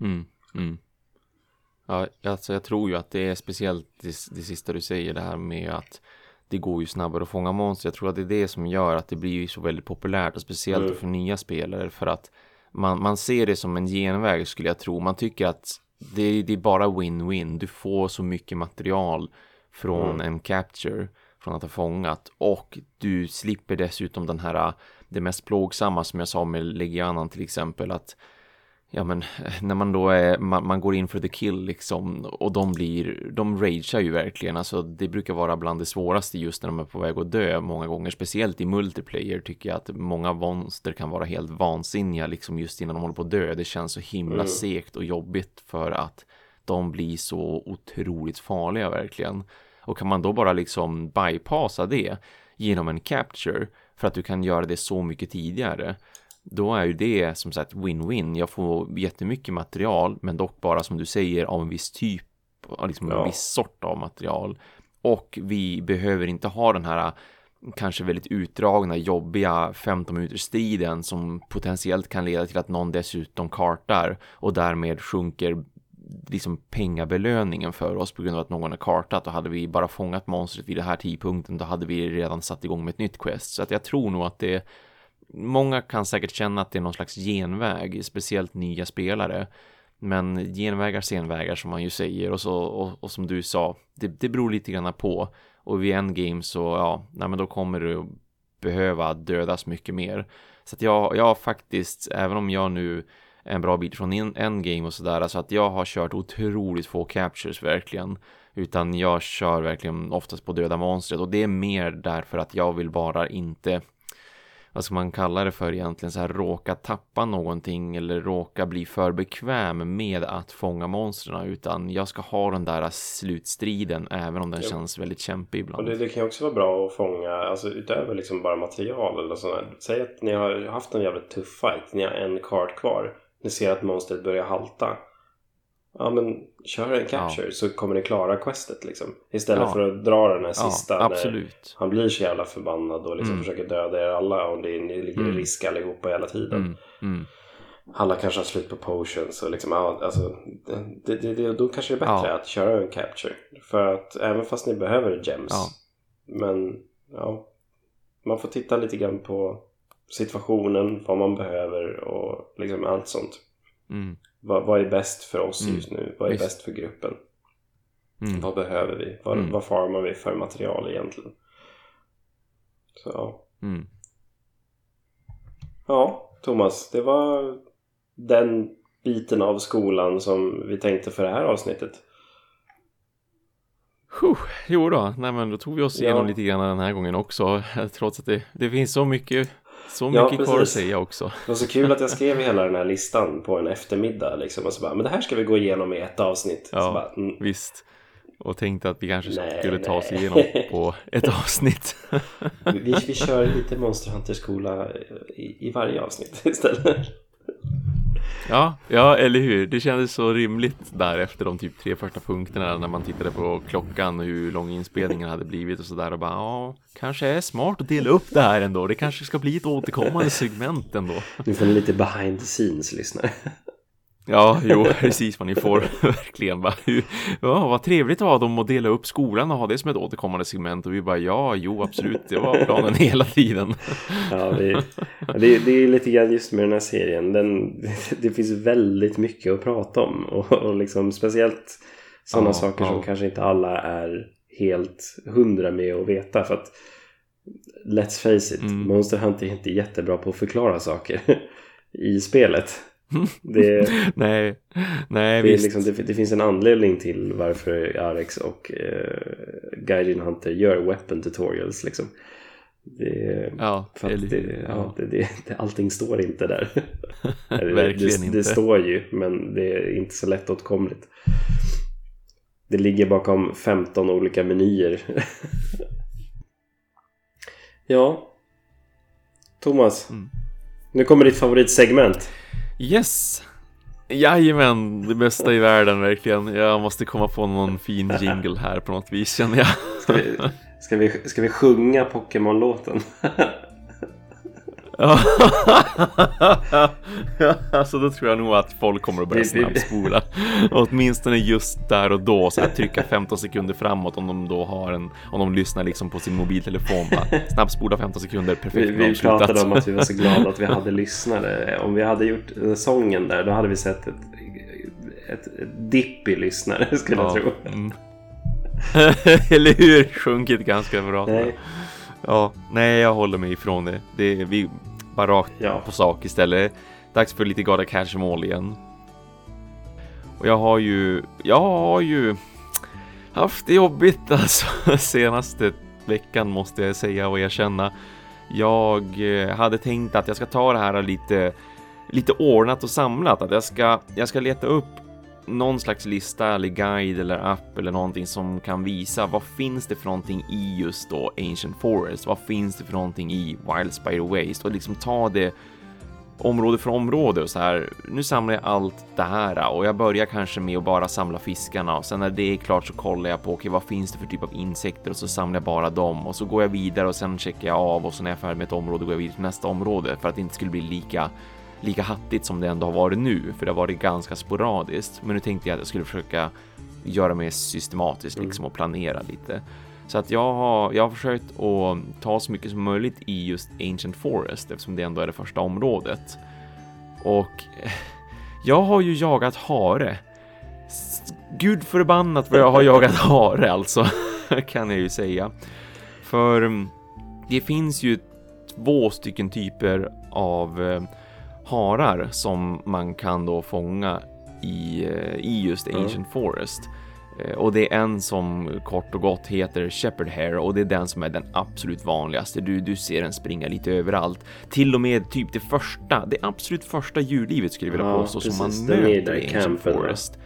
Mm, mm. Ja, alltså jag tror ju att det är speciellt det, det sista du säger det här med att det går ju snabbare att fånga monster. Jag tror att det är det som gör att det blir så väldigt populärt och speciellt mm. för nya spelare för att man, man ser det som en genväg skulle jag tro. Man tycker att det, det är bara win-win. Du får så mycket material från mm. en capture från att ha fångat och du slipper dessutom den här det mest plågsamma som jag sa med Legianan till exempel att ja men när man då är man, man, går in för the kill liksom och de blir de ragear ju verkligen. Alltså det brukar vara bland det svåraste just när de är på väg att dö många gånger. Speciellt i multiplayer tycker jag att många monster kan vara helt vansinniga liksom just innan de håller på att dö. Det känns så himla mm. segt och jobbigt för att de blir så otroligt farliga verkligen. Och kan man då bara liksom bypassa det genom en capture för att du kan göra det så mycket tidigare då är ju det som sagt win-win. Jag får jättemycket material men dock bara som du säger av en viss typ, liksom ja. en viss sort av material. Och vi behöver inte ha den här kanske väldigt utdragna, jobbiga 15 minuters striden som potentiellt kan leda till att någon dessutom kartar och därmed sjunker liksom pengabelöningen för oss på grund av att någon har kartat och hade vi bara fångat monstret vid den här tidpunkten då hade vi redan satt igång med ett nytt quest så att jag tror nog att det många kan säkert känna att det är någon slags genväg speciellt nya spelare men genvägar senvägar som man ju säger och så och, och som du sa det, det beror lite grann på och vid endgame så ja, nej men då kommer du behöva dödas mycket mer. Så att jag, jag har faktiskt, även om jag nu är en bra bit från endgame och sådär, alltså att jag har kört otroligt få captures verkligen. Utan jag kör verkligen oftast på döda monstret och det är mer därför att jag vill bara inte vad ska man kalla det för egentligen, så här råka tappa någonting eller råka bli för bekväm med att fånga monstren utan jag ska ha den där slutstriden även om den ja. känns väldigt kämpig ibland. Och det, det kan också vara bra att fånga, alltså utöver liksom bara material eller sådär. Säg att ni har haft en jävligt tuff fight, ni har en kart kvar, ni ser att monstret börjar halta ja men kör en capture ja. så kommer ni klara questet liksom. Istället ja. för att dra den här sista ja, absolut. han blir så jävla förbannad och liksom mm. försöker döda er alla och det, ni ligger mm. i risk allihopa hela tiden. Mm. Mm. Alla kanske har slut på potions och liksom, alltså, det, det, det, då kanske det är bättre att köra en capture. För att även fast ni behöver gems. Men ja, man får titta lite grann på situationen, vad man behöver och liksom allt sånt. Vad, vad, är bäst för oss mm. just nu? Vad är Visst. bäst för gruppen? Mm. Vad behöver vi? Vad, mm. vad farmar vi för material egentligen? Så ja. Mm. Ja, Thomas. Det var den biten av skolan som vi tänkte för det här avsnittet. jo då, nej men då tog vi oss igenom ja. lite grann den här gången också. Trots att det, det finns så mycket så mycket ja, kvar att säga också. Det var så kul att jag skrev hela den här listan på en eftermiddag liksom. Och så bara, men det här ska vi gå igenom i ett avsnitt. Ja, bara, mm. visst. Och tänkte att vi kanske nej, skulle ta oss igenom på ett avsnitt. vi, vi kör lite Monster Hunter-skola i, i varje avsnitt istället. Ja, ja, eller hur? Det kändes så rimligt där efter de typ tre första punkterna när man tittade på klockan och hur lång inspelningen hade blivit och sådär och bara ja, kanske är smart att dela upp det här ändå. Det kanske ska bli ett återkommande segment ändå. Du får lite behind the scenes lyssnare. Ja, jo, precis ni får verkligen. Bara, ja, vad trevligt av dem att dela upp skolan och ha det som ett återkommande segment. Och vi bara, ja, jo, absolut, det var planen hela tiden. Ja, det, det, det är lite grann just med den här serien. Den, det finns väldigt mycket att prata om. Och, och liksom speciellt sådana ja, saker ja. som kanske inte alla är helt hundra med att veta. För att, let's face it, mm. Monster Hunter är inte jättebra på att förklara saker i spelet. Det, nej, nej det. Liksom, det, det, finns en anledning till varför Arex och eh, Gaijin Hunter gör weapon tutorials liksom. Det, ja, för eller, det, ja. Det, allting står inte där. Verkligen det, inte. Det står ju, men det är inte så lättåtkomligt. Det ligger bakom 15 olika menyer. ja, Thomas. Mm. Nu kommer ditt favoritsegment. Yes! Jajamän, det bästa i världen verkligen. Jag måste komma på någon fin jingle här på något vis känner jag. Ska vi, ska vi, ska vi sjunga Pokémon-låten? alltså då tror jag nog att folk kommer att börja snabbspola. Åtminstone just där och då så här, trycka 15 sekunder framåt om de då har en om de lyssnar liksom på sin mobiltelefon. Bara, snabbspola 15 sekunder perfekt. Vi, vi pratade om att vi var så glada att vi hade lyssnare. Om vi hade gjort sången där då hade vi sett ett, ett, ett dipp i lyssnare skulle ja. jag tro. Mm. Eller hur? Sjunkit ganska bra. Nej. Ja, nej jag håller mig ifrån det. det vi bara rakt ja. på sak istället. Dags för lite Gotta Catch All igen. Och jag har ju, jag har ju haft det jobbigt alltså senaste veckan måste jag säga och erkänna. Jag eh, hade tänkt att jag ska ta det här lite, lite ordnat och samlat, att jag ska, jag ska leta upp någon slags lista eller guide eller app eller någonting som kan visa vad finns det för någonting i just då Ancient Forest? Vad finns det för någonting i Wild Spider Waste och liksom ta det område för område och så här. Nu samlar jag allt det här och jag börjar kanske med att bara samla fiskarna och sen när det är klart så kollar jag på okej, vad finns det för typ av insekter och så samlar jag bara dem och så går jag vidare och sen checkar jag av och så när jag är färdig med ett område går jag vidare till nästa område för att det inte skulle bli lika lika hattigt som det ändå har varit nu, för det har varit ganska sporadiskt. Men nu tänkte jag att jag skulle försöka göra mer systematiskt liksom och planera lite. Så att jag har, jag har försökt att ta så mycket som möjligt i just Ancient Forest eftersom det ändå är det första området. Och jag har ju jagat hare. Gud förbannat vad jag har jagat hare alltså. kan jag ju säga. För mm, det finns ju två stycken typer av eh, harar som man kan då fånga i, eh, i just Ancient mm. Forest. Eh, och det är en som kort och gott heter Shepherd Hair och det är den som är den absolut vanligaste. Du, du ser den springa lite överallt. Till och med typ det första, det absolut första djurlivet skulle jag vilja ja, påstå som man möter i Ancient Forest.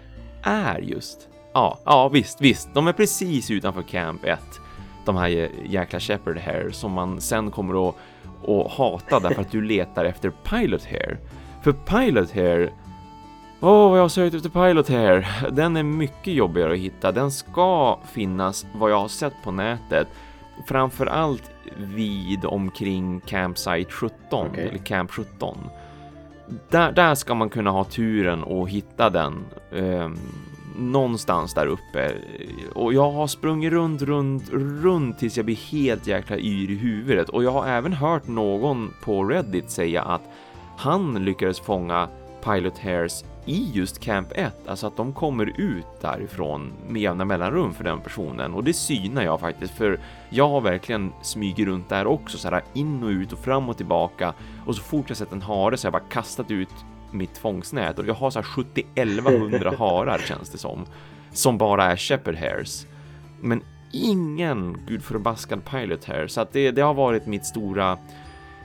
Är just, ja, ja visst, visst, de är precis utanför Camp 1. De här jäkla Shepherd Hair som man sen kommer att, att hata därför att du letar efter Pilot Hair. För Pilot Hair Åh, oh, jag har sökt efter Pilot här. Den är mycket jobbigare att hitta. Den ska finnas vad jag har sett på nätet. Framförallt vid omkring Campsite 17 okay. eller Camp 17. Där, där ska man kunna ha turen och hitta den eh, någonstans där uppe. Och jag har sprungit runt, runt, runt tills jag blir helt jäkla yr i huvudet. Och jag har även hört någon på Reddit säga att han lyckades fånga Pilot Hairs i just Camp 1, alltså att de kommer ut därifrån med jämna mellanrum för den personen och det synar jag faktiskt för jag har verkligen smugit runt där också så här in och ut och fram och tillbaka och så fort jag sett en hare så har jag bara kastat ut mitt fångstnät och jag har så här 70 1100 harar känns det som som bara är shepherd hairs. Men ingen gudförbaskad pilot hair så att det, det har varit mitt stora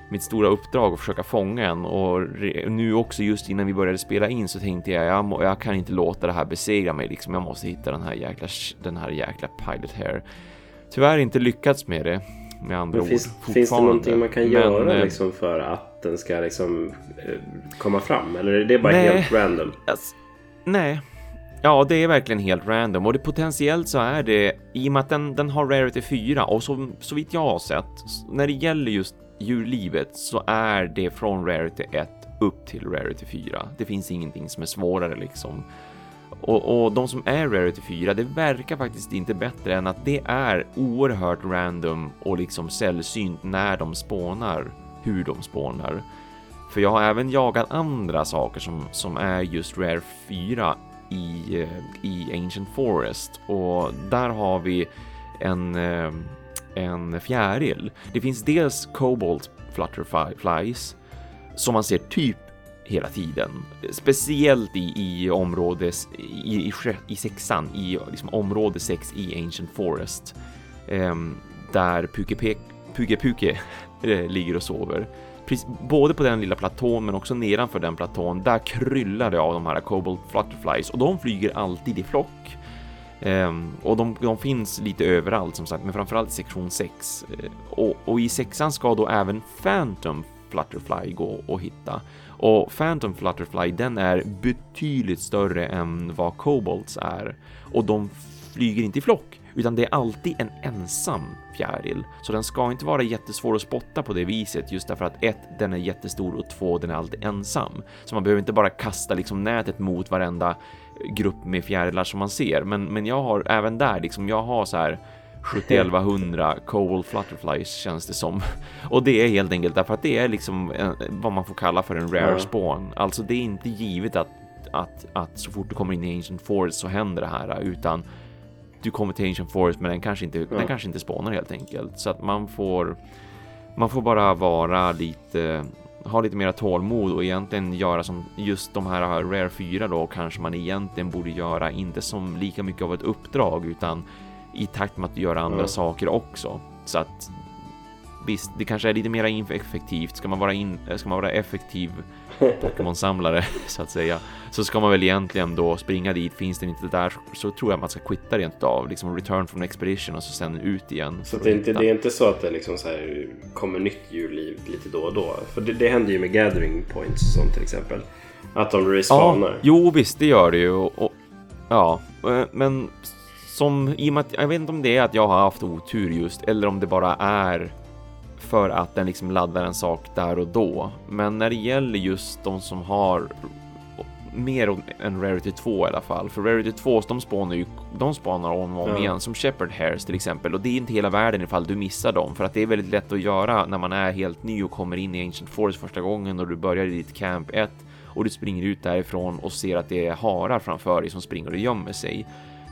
mitt stora uppdrag att försöka fånga en och nu också just innan vi började spela in så tänkte jag jag, jag kan inte låta det här besegra mig liksom. Jag måste hitta den här jäkla, den här jäkla Pilot Hair. Tyvärr inte lyckats med det med andra ord. Finns, finns det någonting man kan Men, göra eh, liksom för att den ska liksom eh, komma fram? Eller är det bara nej, helt random? Alltså, nej. Ja, det är verkligen helt random och det potentiellt så är det i och med att den, den har rarity 4 och så, så vitt jag har sett när det gäller just djurlivet så är det från Rarity 1 upp till Rarity 4. Det finns ingenting som är svårare liksom. Och, och, de som är Rarity 4, det verkar faktiskt inte bättre än att det är oerhört random och liksom sällsynt när de spånar, hur de spånar. För jag har även jagat andra saker som, som är just Rare 4 i, eh, i Ancient Forest och där har vi en eh, en fjäril. Det finns dels Cobalt Flutterflies som man ser typ hela tiden, speciellt i, i område i, i, i sexan, i liksom område 6 i Ancient Forest, eh, där Puke Puke, Puke eh, ligger och sover. Både på den lilla platån men också nedanför den platån, där kryllar det av de här Cobalt Flutterflies och de flyger alltid i flock. Um, och de, de, finns lite överallt som sagt, men framförallt i sektion 6. Eh, och, och, i sexan ska då även Phantom Flutterfly gå och hitta. Och Phantom Flutterfly, den är betydligt större än vad Cobalts är. Och de flyger inte i flock, utan det är alltid en ensam fjäril. Så den ska inte vara jättesvår att spotta på det viset, just därför att ett, den är jättestor och två, den är alltid ensam. Så man behöver inte bara kasta liksom nätet mot varenda grupp med fjärilar som man ser. Men, men jag har även där liksom, jag har så här 7100 Cobalt Flutterflies känns det som. Och det är helt enkelt därför att det är liksom en, vad man får kalla för en rare spawn. Alltså det är inte givet att, att, att så fort du kommer in i Ancient Forest så händer det här utan du kommer till Ancient Forest men den kanske inte, ja. den kanske inte spånar helt enkelt. Så att man får man får bara vara lite ha lite mera tålmod och egentligen göra som just de här Rare 4 då kanske man egentligen borde göra inte som lika mycket av ett uppdrag utan i takt med att göra andra mm. saker också. Så att visst, det kanske är lite mer effektivt. Ska man vara, in, ska man vara effektiv Pokémon-samlare så att säga, så ska man väl egentligen då springa dit. Finns den inte där så tror jag man ska quitta rent av, liksom return from expedition och så sen ut igen. Så det är, inte, det är inte så att det liksom så här kommer nytt djurliv lite då och då? För det, det händer ju med gathering points och sånt till exempel. Att de respawnar. Ja, jo visst, det gör det ju. Och, och, ja, eh, men som i och med att jag vet inte om det är att jag har haft otur just eller om det bara är för att den liksom laddar en sak där och då. Men när det gäller just de som har mer än Rarity 2 i alla fall, för Rarity 2 de spanar ju, de spanar om och om ja. igen som Shepard Hairs till exempel och det är inte hela världen ifall du missar dem för att det är väldigt lätt att göra när man är helt ny och kommer in i Ancient Forest första gången och du börjar i ditt camp 1 och du springer ut därifrån och ser att det är harar framför dig som springer och gömmer sig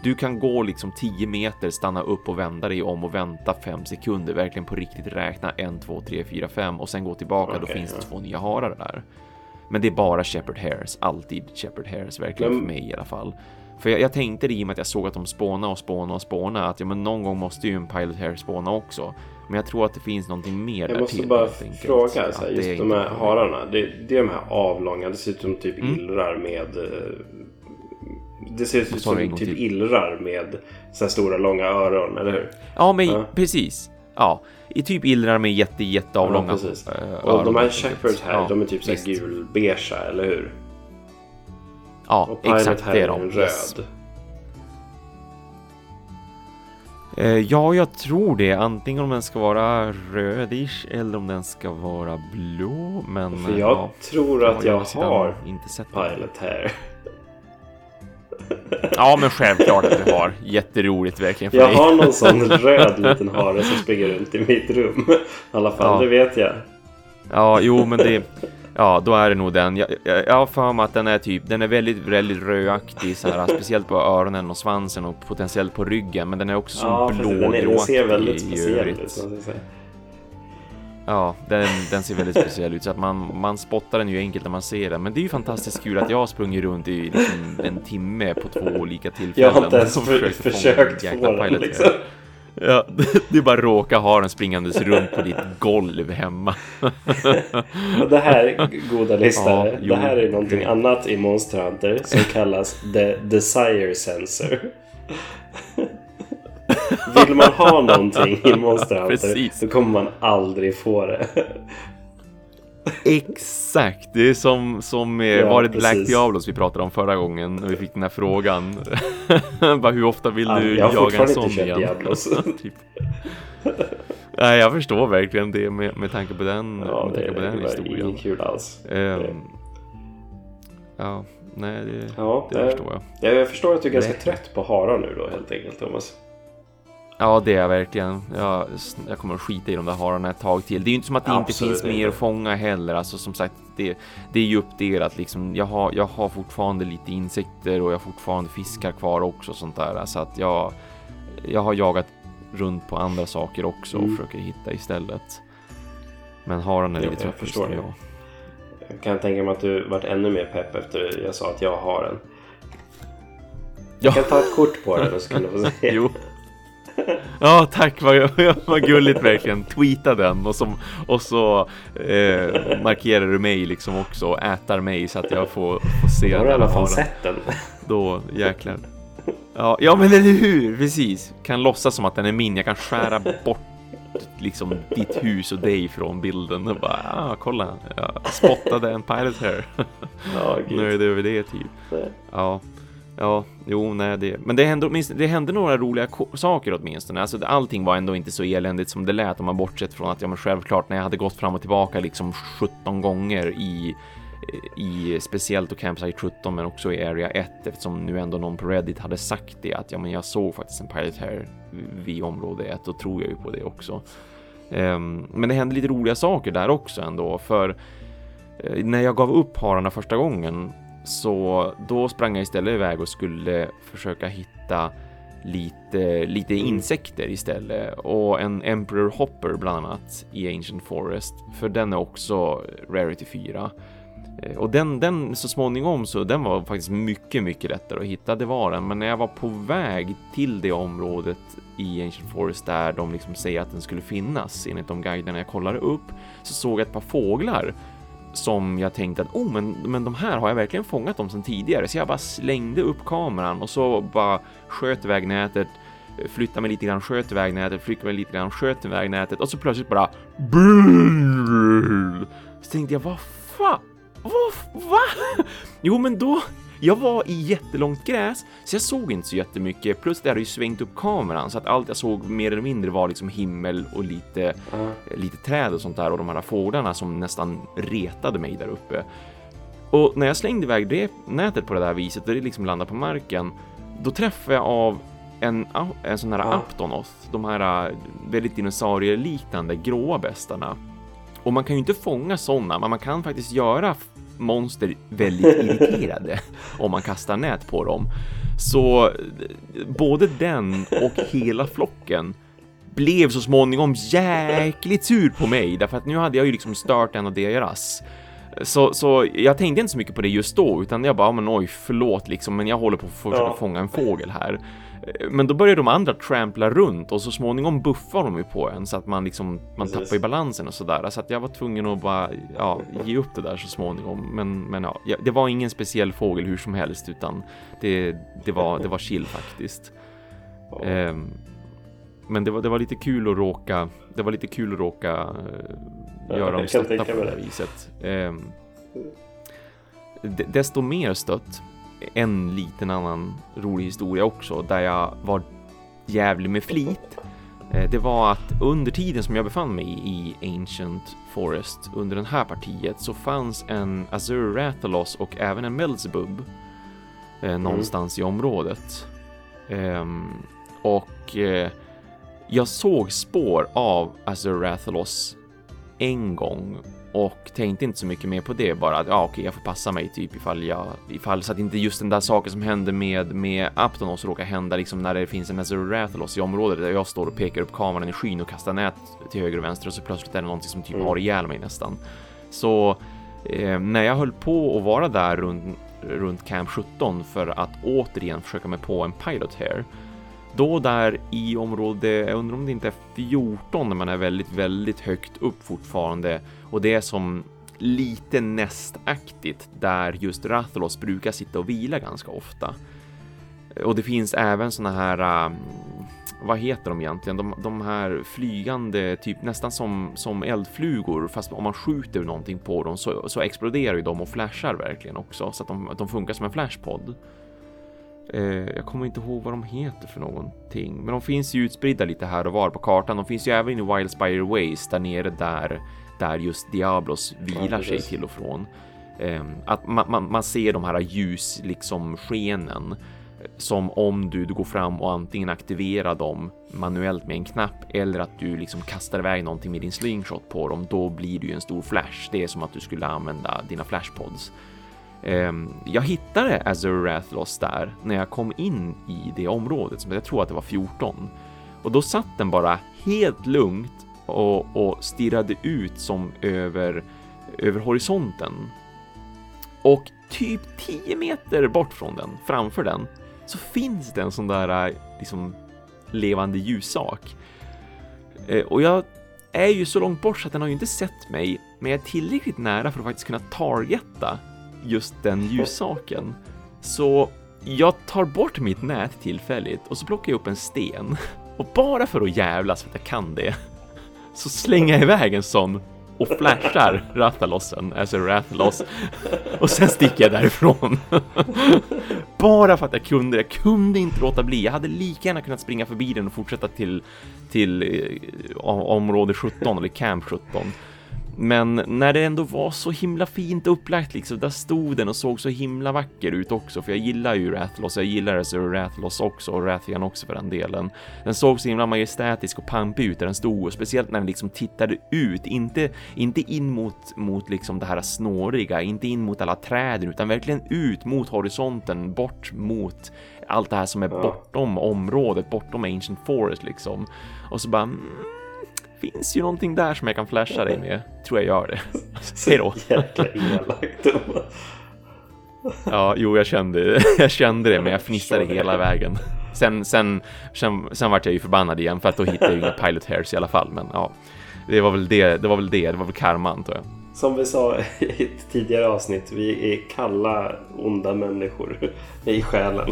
du kan gå liksom 10 meter, stanna upp och vända dig om och vänta 5 sekunder, verkligen på riktigt räkna 1, 2, 3, 4, 5 och sen gå tillbaka, okay, då finns ja. det två nya harar där. Men det är bara Shepherd Hairs, alltid Shepherd Hairs, verkligen men... för mig i alla fall. För jag, jag tänkte det i och med att jag såg att de spåna och spåna och spåna att ja, men någon gång måste ju en Pilot Hair spåna också. Men jag tror att det finns någonting mer Jag måste till, bara fråga, så här, just de här hararna. Det, det är de här avlånga, det ser ut som typ mm. illrar med eh, det ser ut som typ illrar med så stora långa öron, eller hur? Ja, men ja. precis. Ja, i typ illrar med jätte, jätte avlånga ja, precis. öron. Och de här shepherds här, ja, de är typ så här gulbeigea, eller hur? Ja, och exakt här det är de. Röd. Yes. Eh, ja, jag tror det. Antingen om den ska vara rödish eller om den ska vara blå. Men För jag ja, tror att jag, jag har inte sett Pilot här. Ja, men självklart att du har. Jätteroligt verkligen för Jag dig. har någon sån röd liten hare som springer runt i mitt rum. I alla fall, ja. det vet jag. Ja, jo, men det... Ja, då är det nog den. Jag, jag, jag har för mig att den är typ, den är väldigt, väldigt rödaktig så här, speciellt på öronen och svansen och potentiellt på ryggen. Men den är också ja, blågråaktig den, den ser väldigt speciell ut. Ja, den, den ser väldigt speciell ut så att man, man spottar den ju enkelt när man ser den. Men det är ju fantastiskt kul att jag har sprungit runt i liksom en timme på två olika tillfällen. Jag har inte ens för, försökt få den liksom. Ja, du bara råkar ha den springandes runt på ditt golv hemma. det här, goda lyssnare, ja, det här är någonting annat i Monster Hunter som kallas The Desire Sensor. Vill man ha någonting i Monster Hunter så kommer man aldrig få det. Exakt, det är som, som ja, var det precis. Black Diablos vi pratade om förra gången när vi fick den här frågan. Bara, hur ofta vill du ja, jaga en sån igen? Diablos. typ. Nej, jag förstår verkligen det med, med tanke på den, ja, med tanke på den historien. Det kul alls. Um, ja, nej, det, ja, det, det förstår jag. Jag förstår att du är ganska trött på harar nu då helt enkelt, Thomas. Ja, det är jag verkligen. Jag, jag kommer att skita i de där hararna ett tag till. Det är ju inte som att det Absolut inte finns inte. mer att fånga heller. Alltså som sagt, det, det är ju uppdelat liksom. Jag har, jag har fortfarande lite insekter och jag har fortfarande fiskar kvar också och sånt där. Så att jag, jag har jagat runt på andra saker också mm. och försöker hitta istället. Men hararna är lite trött nu. Jag. jag kan tänka mig att du varit ännu mer pepp efter jag sa att jag har en. Jag kan ta ett kort på den och så kan du få se. jo. Ja, tack vad, vad gulligt verkligen. Tweeta den och, som, och så eh, markerar du mig liksom också och ätar mig så att jag får, får se den. Har du i alla fall sett den? Då jäklar. Ja, ja, men eller hur? Precis. Kan låtsas som att den är min. Jag kan skära bort liksom ditt hus och dig från bilden och bara ah, kolla, jag spottade en pilot här. Ja, Nöjd över det typ. Ja. Ja, jo, nej, det, men det hände, det hände några roliga saker åtminstone. Alltså, allting var ändå inte så eländigt som det lät om man bortsett från att jag men självklart när jag hade gått fram och tillbaka liksom 17 gånger i i speciellt och Campsite 17 men också i Area 1 eftersom nu ändå någon på Reddit hade sagt det att ja men jag såg faktiskt en Pirate här vid område 1 då tror jag ju på det också. Um, men det hände lite roliga saker där också ändå för eh, när jag gav upp hararna första gången så då sprang jag istället iväg och skulle försöka hitta lite, lite mm. insekter istället och en Emperor Hopper bland annat i Ancient Forest för den är också Rarity 4 eh, och den, den så småningom så den var faktiskt mycket, mycket lättare att hitta. Det var den, men när jag var på väg till det området i Ancient Forest där de liksom säger att den skulle finnas enligt de guiderna jag kollade upp så såg jag ett par fåglar som jag tänkte att oh, men, men de här har jag verkligen fångat dem sedan tidigare, så jag bara slängde upp kameran och så bara sköt iväg nätet, flyttade mig lite grann, sköt iväg nätet, flyttade mig lite grann, sköt iväg nätet och så plötsligt bara så tänkte jag vad fan, vad, va? Jo, men då jag var i jättelångt gräs, så jag såg inte så jättemycket. Plus det hade ju svängt upp kameran så att allt jag såg mer eller mindre var liksom himmel och lite, mm. lite träd och sånt där och de här fåglarna som nästan retade mig där uppe. Och när jag slängde iväg det nätet på det där viset, där det liksom landade på marken, då träffade jag av en, en sån här mm. Aptonoth, de här äh, väldigt dinosaurieliknande gråa bestarna. Och man kan ju inte fånga sådana, men man kan faktiskt göra monster väldigt irriterade om man kastar nät på dem. Så både den och hela flocken blev så småningom jäkligt sur på mig därför att nu hade jag ju liksom stört en av deras. Så, så jag tänkte inte så mycket på det just då utan jag bara, men oj förlåt liksom, men jag håller på att försöka ja. fånga en fågel här. Men då börjar de andra trampla runt och så småningom buffar de ju på en så att man liksom man tappar i balansen och sådär. Så att jag var tvungen att bara ja, ge upp det där så småningom. Men, men ja, det var ingen speciell fågel hur som helst utan det, det, var, det var chill faktiskt. Um, men det var, det var lite kul att råka, det var lite kul att råka uh, göra dem stötta på det här viset. Um, desto mer stött en liten annan rolig historia också där jag var jävlig med flit. Eh, det var att under tiden som jag befann mig i Ancient Forest under det här partiet så fanns en Azur Rathalos och även en Melzebub eh, mm. någonstans i området. Um, och eh, jag såg spår av Azur Rathalos en gång och tänkte inte så mycket mer på det bara att ja okej jag får passa mig typ ifall jag ifall så att inte just den där saken som hände med med Aptonos råkar hända liksom när det finns en Azurathelos i området där jag står och pekar upp kameran i skyn och kastar nät till höger och vänster och så plötsligt är det någonting som typ mm. har ihjäl mig nästan. Så eh, när jag höll på att vara där runt runt Camp 17 för att återigen försöka mig på en pilot här då där i område, jag undrar om det inte är 14 när man är väldigt, väldigt högt upp fortfarande och det är som lite nästaktigt där just Rathalos brukar sitta och vila ganska ofta. Och det finns även såna här, um, vad heter de egentligen? De, de, här flygande, typ nästan som, som eldflugor, fast om man skjuter någonting på dem så, så exploderar ju de och flashar verkligen också så att de, de funkar som en flashpodd. Eh, jag kommer inte ihåg vad de heter för någonting, men de finns ju utspridda lite här och var på kartan. De finns ju även i Wildspire Ways där nere där, där just Diablos vilar sig till och från. Eh, att man, man, man, ser de här ljus liksom skenen som om du, du går fram och antingen aktiverar dem manuellt med en knapp eller att du liksom kastar iväg någonting med din slingshot på dem. Då blir det ju en stor flash. Det är som att du skulle använda dina flashpods. Ehm, jag hittade Azur Rathlos där när jag kom in i det området, som jag tror att det var 14. Och då satt den bara helt lugnt och, och stirrade ut som över, över horisonten. Och typ 10 meter bort från den, framför den, så finns det en sån där liksom levande ljussak. Eh, och jag är ju så långt bort så att den har ju inte sett mig, men jag är tillräckligt nära för att faktiskt kunna targeta just den ljussaken. Så jag tar bort mitt nät tillfälligt och så plockar jag upp en sten och bara för att jävlas för att jag kan det så slänger jag iväg en sån och flashar Rathalossen, alltså Rathalos och sen sticker jag därifrån. Bara för att jag kunde, jag kunde inte låta bli. Jag hade lika gärna kunnat springa förbi den och fortsätta till, till eh, område 17 eller camp 17. Men när det ändå var så himla fint upplagt liksom, där stod den och såg så himla vacker ut också, för jag gillar ju Rathlos, jag gillar Azure Rathlos också och Rathian också för den delen. Den såg så himla majestätisk och pampig ut där den stod och speciellt när den liksom tittade ut, inte, inte in mot, mot liksom det här snåriga, inte in mot alla träden, utan verkligen ut mot horisonten, bort mot allt det här som är bortom området, bortom Ancient Forest liksom. Och så bara mm, finns ju någonting där som jag kan flasha dig med. Tror jag gör det. Hej då. Jäkla elakt. ja, jo, jag kände, jag kände det, men jag fnissade hela vägen. Sen, sen, sen, sen vart jag ju förbannad igen för att då hittade jag inga pilot hairs i alla fall. Men ja, det var väl det. Det var väl det. Det var väl karma antar jag. Som vi sa i ett tidigare avsnitt, vi är kalla, onda människor i själen.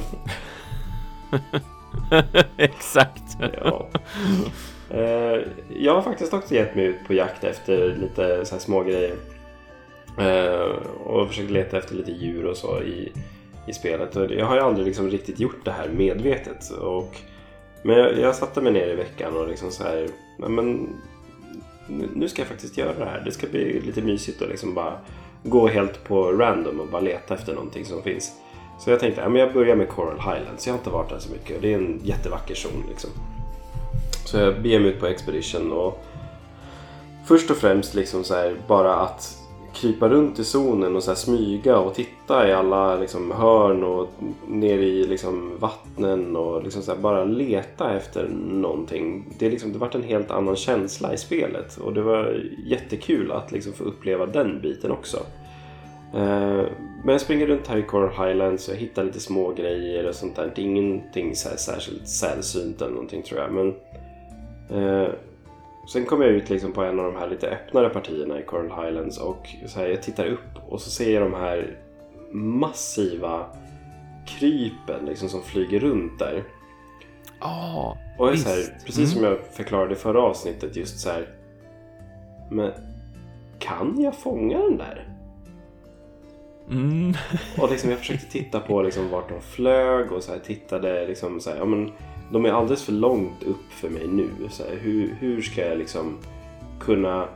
Exakt. Ja. Eh, jag har faktiskt också gett mig ut på jakt efter lite så här små grejer. Eh, och försökt leta efter lite djur och så i, i spelet. Och jag har ju aldrig liksom riktigt gjort det här medvetet. Och, men jag, jag satte mig ner i veckan och liksom så här, men, nu ska jag faktiskt göra det här. Det ska bli lite mysigt och liksom bara gå helt på random och bara leta efter någonting som finns. Så jag tänkte, att jag börjar med Coral Highlands. Jag har inte varit där så mycket och det är en jättevacker zon. Liksom. Så jag beger mig ut på Expedition och först och främst liksom så här, bara att krypa runt i zonen och så smyga och titta i alla liksom, hörn och ner i liksom, vattnen och liksom, så bara leta efter någonting. Det, liksom, det vart en helt annan känsla i spelet och det var jättekul att liksom, få uppleva den biten också. Eh, men jag springer runt här i Coral Highlands och hittar lite små grejer och sånt där. Det är ingenting så särskilt sällsynt eller någonting tror jag. Men, eh, sen kommer jag ut liksom på en av de här lite öppnare partierna i Coral Highlands och så här, jag tittar upp och så ser jag de här massiva krypen liksom, som flyger runt där. Oh, och jag, så här, precis mm. som jag förklarade i förra avsnittet just så här. Men kan jag fånga den där? Mm. och liksom jag försökte titta på liksom vart de flög och så här, tittade liksom så här, ja, men de är alldeles för långt upp för mig nu. Så här, hur, hur ska jag liksom kunna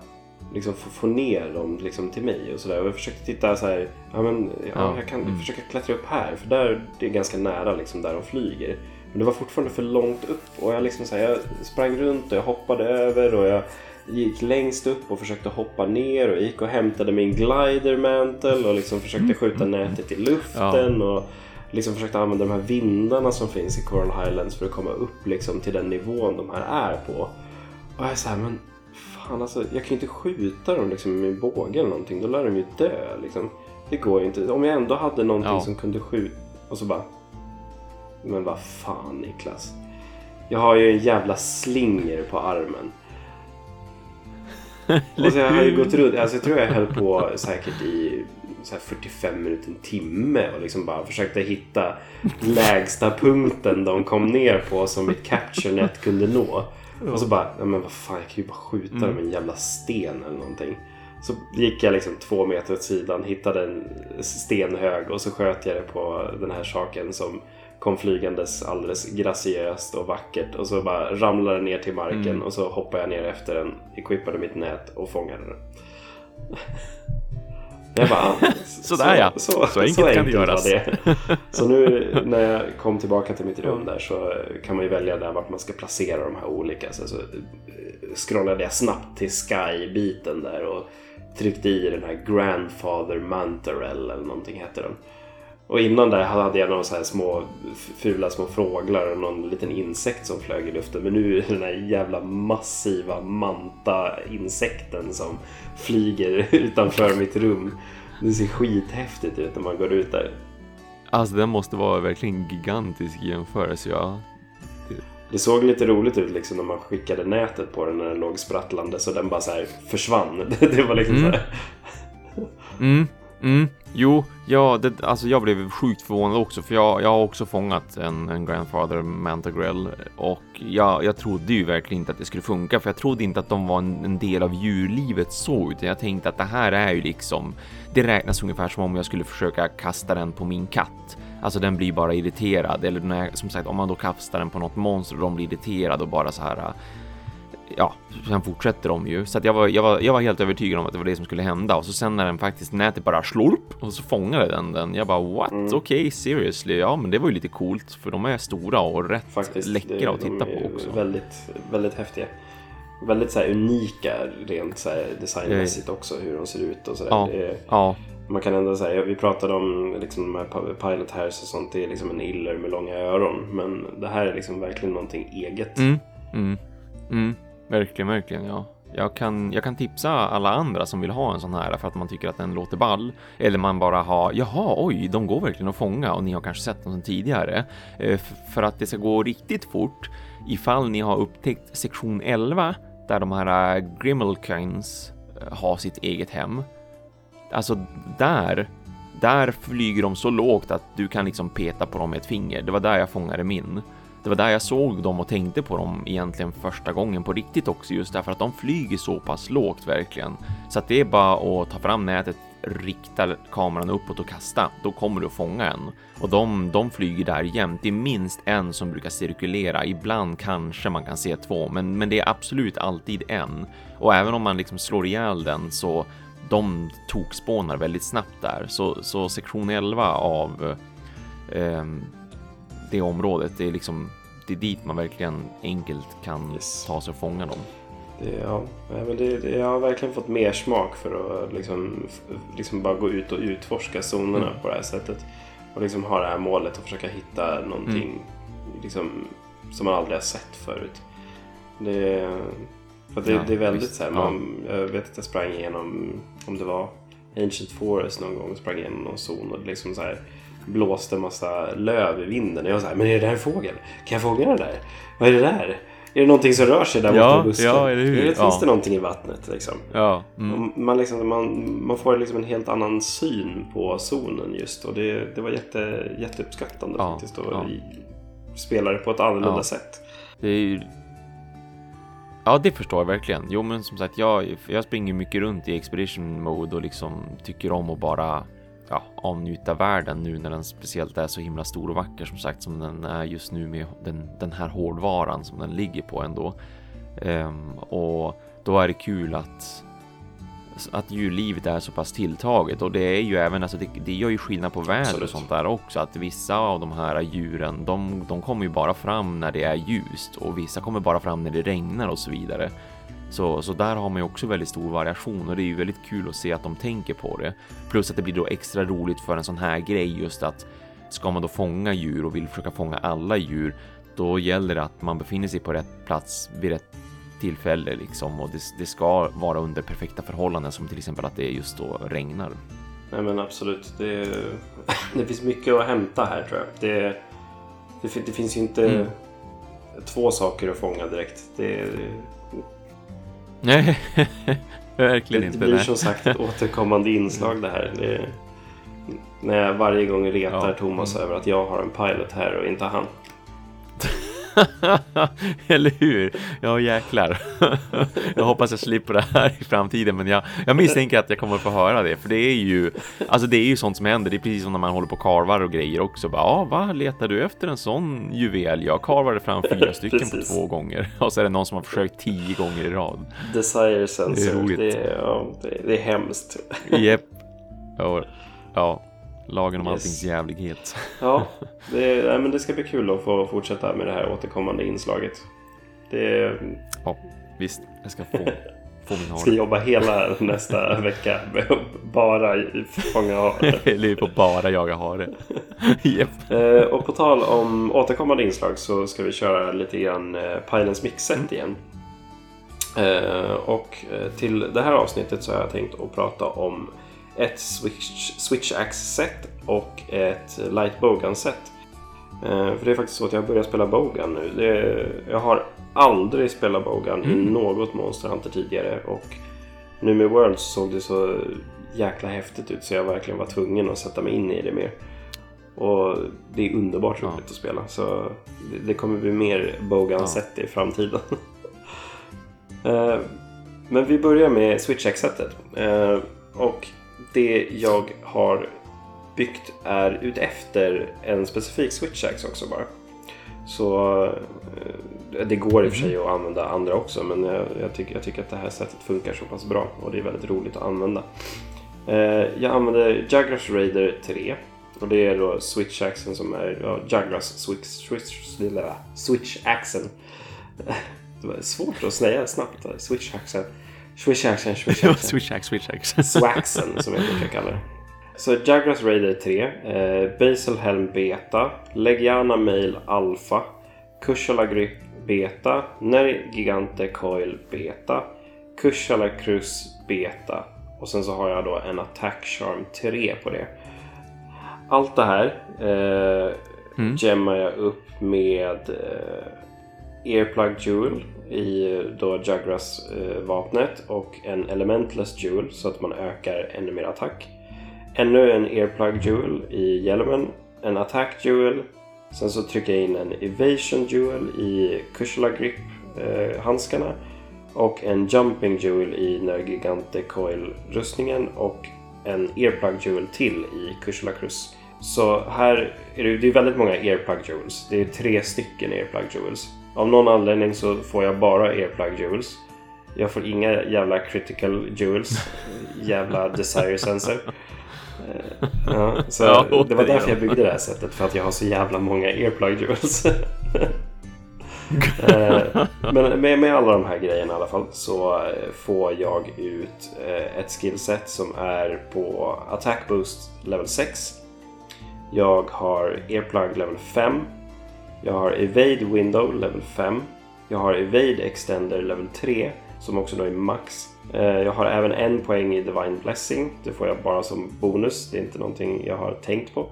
liksom få, få ner dem liksom till mig och sådär. Och jag försökte titta så här, ja men ja, ja. jag kan mm. försöka klättra upp här för där det är ganska nära liksom där de flyger. Men det var fortfarande för långt upp och jag liksom så här, jag sprang runt och jag hoppade över och jag gick längst upp och försökte hoppa ner och gick och hämtade min glidermantel och liksom försökte mm. skjuta nätet i luften. Ja. och liksom försökte använda de här vindarna som finns i Coral Highlands för att komma upp liksom till den nivån de här är på. Och jag är såhär, men fan alltså, jag kan ju inte skjuta dem liksom med min båge eller någonting. Då lär de ju dö liksom. Det går ju inte. Om jag ändå hade någonting ja. som kunde skjuta och så bara... Men vad fan Niklas. Jag har ju en jävla slinger på armen. och så jag har ju gått runt, alltså jag tror jag höll på säkert i så 45 minuter, en timme och liksom bara försökte hitta lägsta punkten de kom ner på som mitt capture-net kunde nå. Och så bara, ja men vad fan jag kan ju bara skjuta mm. dem med en jävla sten eller någonting. Så gick jag liksom två meter åt sidan, hittade en stenhög och så sköt jag det på den här saken som kom flygandes alldeles graciöst och vackert och så bara ramlade ner till marken mm. och så hoppade jag ner efter den, equippade mitt nät och fångade den. Jag bara, Sådär så, ja, så, så, så enkelt, kan det göras. Det. Så nu när jag kom tillbaka till mitt rum där så kan man ju välja där vart man ska placera de här olika. Så, så scrollade jag snabbt till Sky-biten där och tryckte i den här Grandfather Mantarell eller någonting heter den. Och innan där hade jag några så här små fula små fåglar och någon liten insekt som flög i luften. Men nu är det den här jävla massiva manta-insekten som flyger utanför mitt rum. Det ser skithäftigt ut när man går ut där. Alltså den måste vara verkligen gigantisk i jämförelse. Ja. Det såg lite roligt ut liksom när man skickade nätet på den när den låg sprattlande så den bara så försvann. Det var liksom mm. så här. Mm. Mm, jo, ja, det, alltså jag blev sjukt förvånad också för jag, jag har också fångat en, en Grandfather Mantagrell och jag, jag trodde ju verkligen inte att det skulle funka för jag trodde inte att de var en, en del av djurlivet så utan jag tänkte att det här är ju liksom det räknas ungefär som om jag skulle försöka kasta den på min katt. Alltså den blir bara irriterad eller när, som sagt om man då kastar den på något monster och de blir irriterade och bara så här ja, sen fortsätter de ju. Så att jag, var, jag, var, jag var helt övertygad om att det var det som skulle hända. Och så sen när den faktiskt nätet bara slurp och så fångade den den. Jag bara what? Mm. Okej, okay, seriously? Ja, men det var ju lite coolt för de är stora och rätt faktiskt, läckra att titta på också. Väldigt, väldigt häftiga. Väldigt så här, unika rent så designmässigt också hur de ser ut och så ja, det, ja. Man kan ändå säga, vi pratade om liksom, de här pilot hairs och sånt, det är liksom en iller med långa öron. Men det här är liksom verkligen någonting eget. Mm, mm, mm. Verkligen, verkligen, ja. Jag kan, jag kan tipsa alla andra som vill ha en sån här för att man tycker att den låter ball. Eller man bara har, jaha, oj, de går verkligen att fånga och ni har kanske sett dem tidigare. Eh, för att det ska gå riktigt fort ifall ni har upptäckt sektion 11 där de här eh, Grimmelkins eh, har sitt eget hem. Alltså där, där flyger de så lågt att du kan liksom peta på dem med ett finger. Det var där jag fångade min. Det var där jag såg dem och tänkte på dem egentligen första gången på riktigt också, just därför att de flyger så pass lågt verkligen. Så att det är bara att ta fram nätet, rikta kameran uppåt och kasta. Då kommer du att fånga en och de, de flyger där jämt. Det är minst en som brukar cirkulera. Ibland kanske man kan se två, men, men det är absolut alltid en. Och även om man liksom slår ihjäl den så de tokspånar väldigt snabbt där. Så, så sektion 11 av eh, det området, det är liksom det är dit man verkligen enkelt kan yes. ta sig och fånga dem. Det, ja, men det, det, jag har verkligen fått mer smak för att liksom, liksom bara gå ut och utforska zonerna mm. på det här sättet. Och liksom ha det här målet att försöka hitta någonting mm. liksom, som man aldrig har sett förut. Det, för det, ja, det är väldigt visst, så här, man, ja. jag vet att jag sprang igenom, om det var Ancient Forest någon gång, sprang igenom någon zon och liksom så här blåste massa löv i vinden. Och jag var så här, men är det där en fågel? Kan jag fånga den där? Vad är det där? Är det någonting som rör sig där ja, borta i busken? Ja, eller hur? Finns ja. det någonting i vattnet? Liksom? Ja. Mm. Man, liksom, man, man får liksom en helt annan syn på zonen just. Och det, det var jätte, jätteuppskattande ja, faktiskt. Och ja. spela det på ett annorlunda sätt. Det ju... Ja, det förstår jag verkligen. Jo, men som sagt, jag, jag springer mycket runt i expedition mode och liksom tycker om att bara ja, avnjuta världen nu när den speciellt är så himla stor och vacker som sagt som den är just nu med den, den här hårdvaran som den ligger på ändå. Um, och då är det kul att att djurlivet är så pass tilltaget och det är ju även alltså det, det gör ju skillnad på väder och sånt där också att vissa av de här djuren de, de kommer ju bara fram när det är ljust och vissa kommer bara fram när det regnar och så vidare. Så, så där har man ju också väldigt stor variation och det är ju väldigt kul att se att de tänker på det. Plus att det blir då extra roligt för en sån här grej just att ska man då fånga djur och vill försöka fånga alla djur, då gäller det att man befinner sig på rätt plats vid rätt tillfälle liksom och det, det ska vara under perfekta förhållanden som till exempel att det just då regnar. Nej men absolut, det, det finns mycket att hämta här tror jag. Det, det, det finns ju inte mm. två saker att fånga direkt. Det, Nej, verkligen inte. Det blir nej. som sagt ett återkommande inslag det här. Det, när jag varje gång retar ja. Thomas över att jag har en pilot här och inte han. Eller hur? Ja jäklar. jag hoppas jag slipper det här i framtiden men jag, jag misstänker att jag kommer att få höra det för det är ju Alltså det är ju sånt som händer. Det är precis som när man håller på karvar och grejer också. Ja, ah, vad letar du efter en sån juvel? Jag karvade fram fyra stycken på två gånger och så är det någon som har försökt tio gånger i rad. Desire sensor. Det är, det är, ja, det, är hemskt. Yep. Ja. ja. Lagen om yes. alltings jävlighet. ja, det, nej, men det ska bli kul att få fortsätta med det här återkommande inslaget. Det... Ja, visst. Jag ska få, få min hare. ska jobba hela nästa vecka med att bara fånga hare. Eller på bara jaga hare. yep. Eh, och på tal om återkommande inslag så ska vi köra lite grann eh, Pilens mixet mm. igen. Eh, och till det här avsnittet så har jag tänkt att prata om ett Switch, Switch Axe-set och ett Light Bogan-set. Eh, för det är faktiskt så att jag har börjat spela Bogan nu. Det, jag har aldrig spelat Bogan mm. i något Monster Hunter tidigare och nu med Worlds såg det så jäkla häftigt ut så jag verkligen var tvungen att sätta mig in i det mer. Och det är underbart roligt ja. att spela så det, det kommer bli mer Bogan-set ja. i framtiden. Eh, men vi börjar med Switch X-setet. Eh, och det jag har byggt är utefter en specifik switchax också bara. Så eh, det går i och för sig mhm. att använda andra också men jag, jag, tycker, jag tycker att det här sättet funkar så pass bra och det är väldigt roligt att använda. Eh, jag använder Jagras Raider 3 och det är då switchaxen som är ja, Jagras switch, switch, switchaxen. Det var svårt att säga snabbt. Switchaxen. Swishaxen, swishaxen. Swishax, swishax. Swaxen som jag brukar kalla det. Så Jagras Raider 3, eh, Basel Helm Beta, Legiana Mail Alpha, Kushala Grip Beta, Ner Gigante Coil Beta, Kushala Cruz Beta och sen så har jag då en Attack Charm 3 på det. Allt det här eh, mm. gemmar jag upp med eh, Earplug Jewel i då Jagras eh, vapnet och en Elementless Jewel så att man ökar ännu mer attack. Ännu en Earplug Jewel i hjälmen, en Attack Jewel, sen så trycker jag in en Evasion Jewel i Kushla Grip eh, handskarna och en Jumping Jewel i Nergigante Coil rustningen och en Earplug Jewel till i Kushla Cruz. Så här är det, det är väldigt många Earplug Jewels. Det är tre stycken Earplug Jewels. Av någon anledning så får jag bara Airplug Jewels. Jag får inga jävla critical jewels. jävla desire sensor. Eh, ja, så ja, det var därför jag byggde det här sättet. För att jag har så jävla många Airplug Jewels. eh, men med, med alla de här grejerna i alla fall så eh, får jag ut ett skillset som är på Attack Boost level 6. Jag har Earplug level 5. Jag har Evade Window level 5. Jag har Evade Extender level 3 som också då är max. Eh, jag har även en poäng i Divine Blessing. Det får jag bara som bonus. Det är inte någonting jag har tänkt på.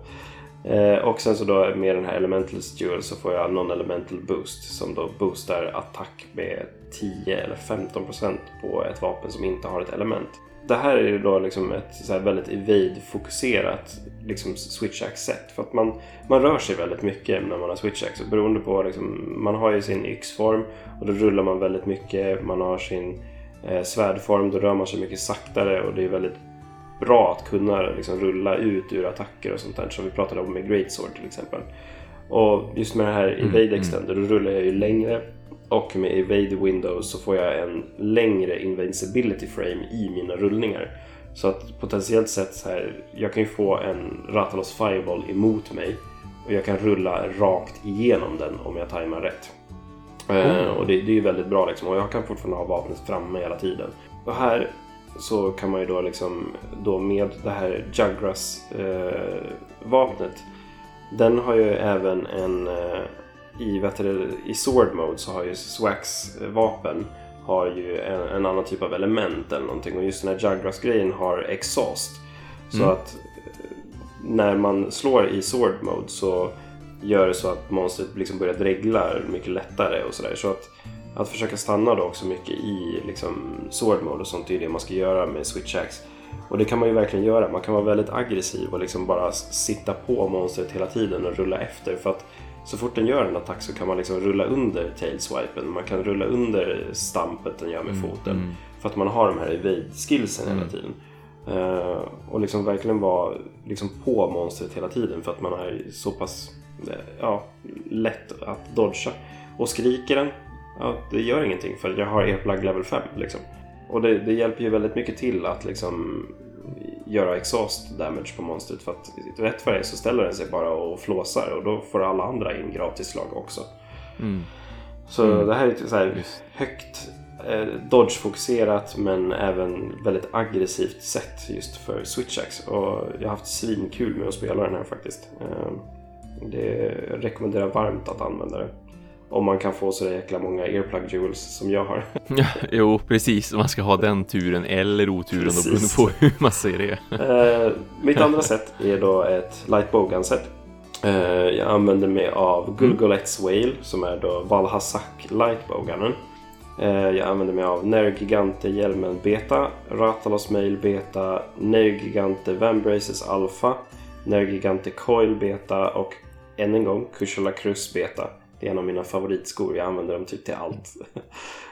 Eh, och sen så då med den här Elementals Duel så får jag Non-Elemental Boost som då boostar attack med 10 eller 15% på ett vapen som inte har ett element. Det här är ju då liksom ett så väldigt evade-fokuserat liksom switch-axe-set. För att man, man rör sig väldigt mycket när man har switch-axe. Beroende på liksom, man har ju sin yxform och då rullar man väldigt mycket. Man har sin eh, svärdform, då rör man sig mycket saktare och det är väldigt bra att kunna liksom, rulla ut ur attacker och sånt där som vi pratade om med Greatsword till exempel. Och just med det här mm, Evade mm. Extender då rullar jag ju längre och med Evade Windows så får jag en längre Invincibility Frame i mina rullningar. Så att potentiellt sett så här, jag kan ju få en Ratalos Fireball emot mig och jag kan rulla rakt igenom den om jag tajmar rätt. Mm. Uh, och det, det, är ju väldigt bra liksom och jag kan fortfarande ha vapnet framme hela tiden. Och här så kan man ju då liksom då med det här Jugras eh, vapnet den har ju även en eh, i, vet du, i Sword Mode så har ju Swax vapen har ju en, en, annan typ av element eller någonting och just den här Jugras grejen har exhaust. Så mm. att eh, när man slår i Sword Mode så gör det så att monstret liksom börjar dregla mycket lättare och sådär. Så att att försöka stanna då också mycket i liksom, sword mode och sånt är det man ska göra med switch axe. Och det kan man ju verkligen göra. Man kan vara väldigt aggressiv och liksom bara sitta på monstret hela tiden och rulla efter. För att så fort den gör en attack så kan man liksom rulla under tailswipen. Man kan rulla under stampet den gör med mm, foten. Mm. För att man har de här evade-skillsen mm. hela tiden. Uh, och liksom verkligen vara liksom på monstret hela tiden för att man är så pass uh, ja, lätt att dodga. Och skriker den ja, det gör ingenting för jag har earplug level 5. Liksom. Och det, det, hjälper ju väldigt mycket till att liksom göra exhaust damage på monstret för att rätt för det så ställer den sig bara och flåsar och då får alla andra in gratis slag också. Mm. Så mm. det här är så här högt eh, dodge-fokuserat men även väldigt aggressivt sätt just för switchax och jag har haft svinkul med att spela den här faktiskt. Eh, det rekommenderar varmt att använda det. Om man kan få så jäkla många earplug jewels som jag har. Ja, jo, precis. Man ska ha den turen eller oturen precis. beroende på hur man ser det. Uh, mitt andra sätt är då ett light bowgun set. Uh, jag använder mig av Gulgolet's Whale som är då Valhazak lightbowgunnen. Uh, jag använder mig av Nergigante Hjälmen Beta, Ratalos Mail Beta, Nergigante Vambraces Alpha, Nergigante Coil Beta och än en gång Kushala Cruz Beta. Det är en av mina favoritskor. Jag använder dem typ till allt.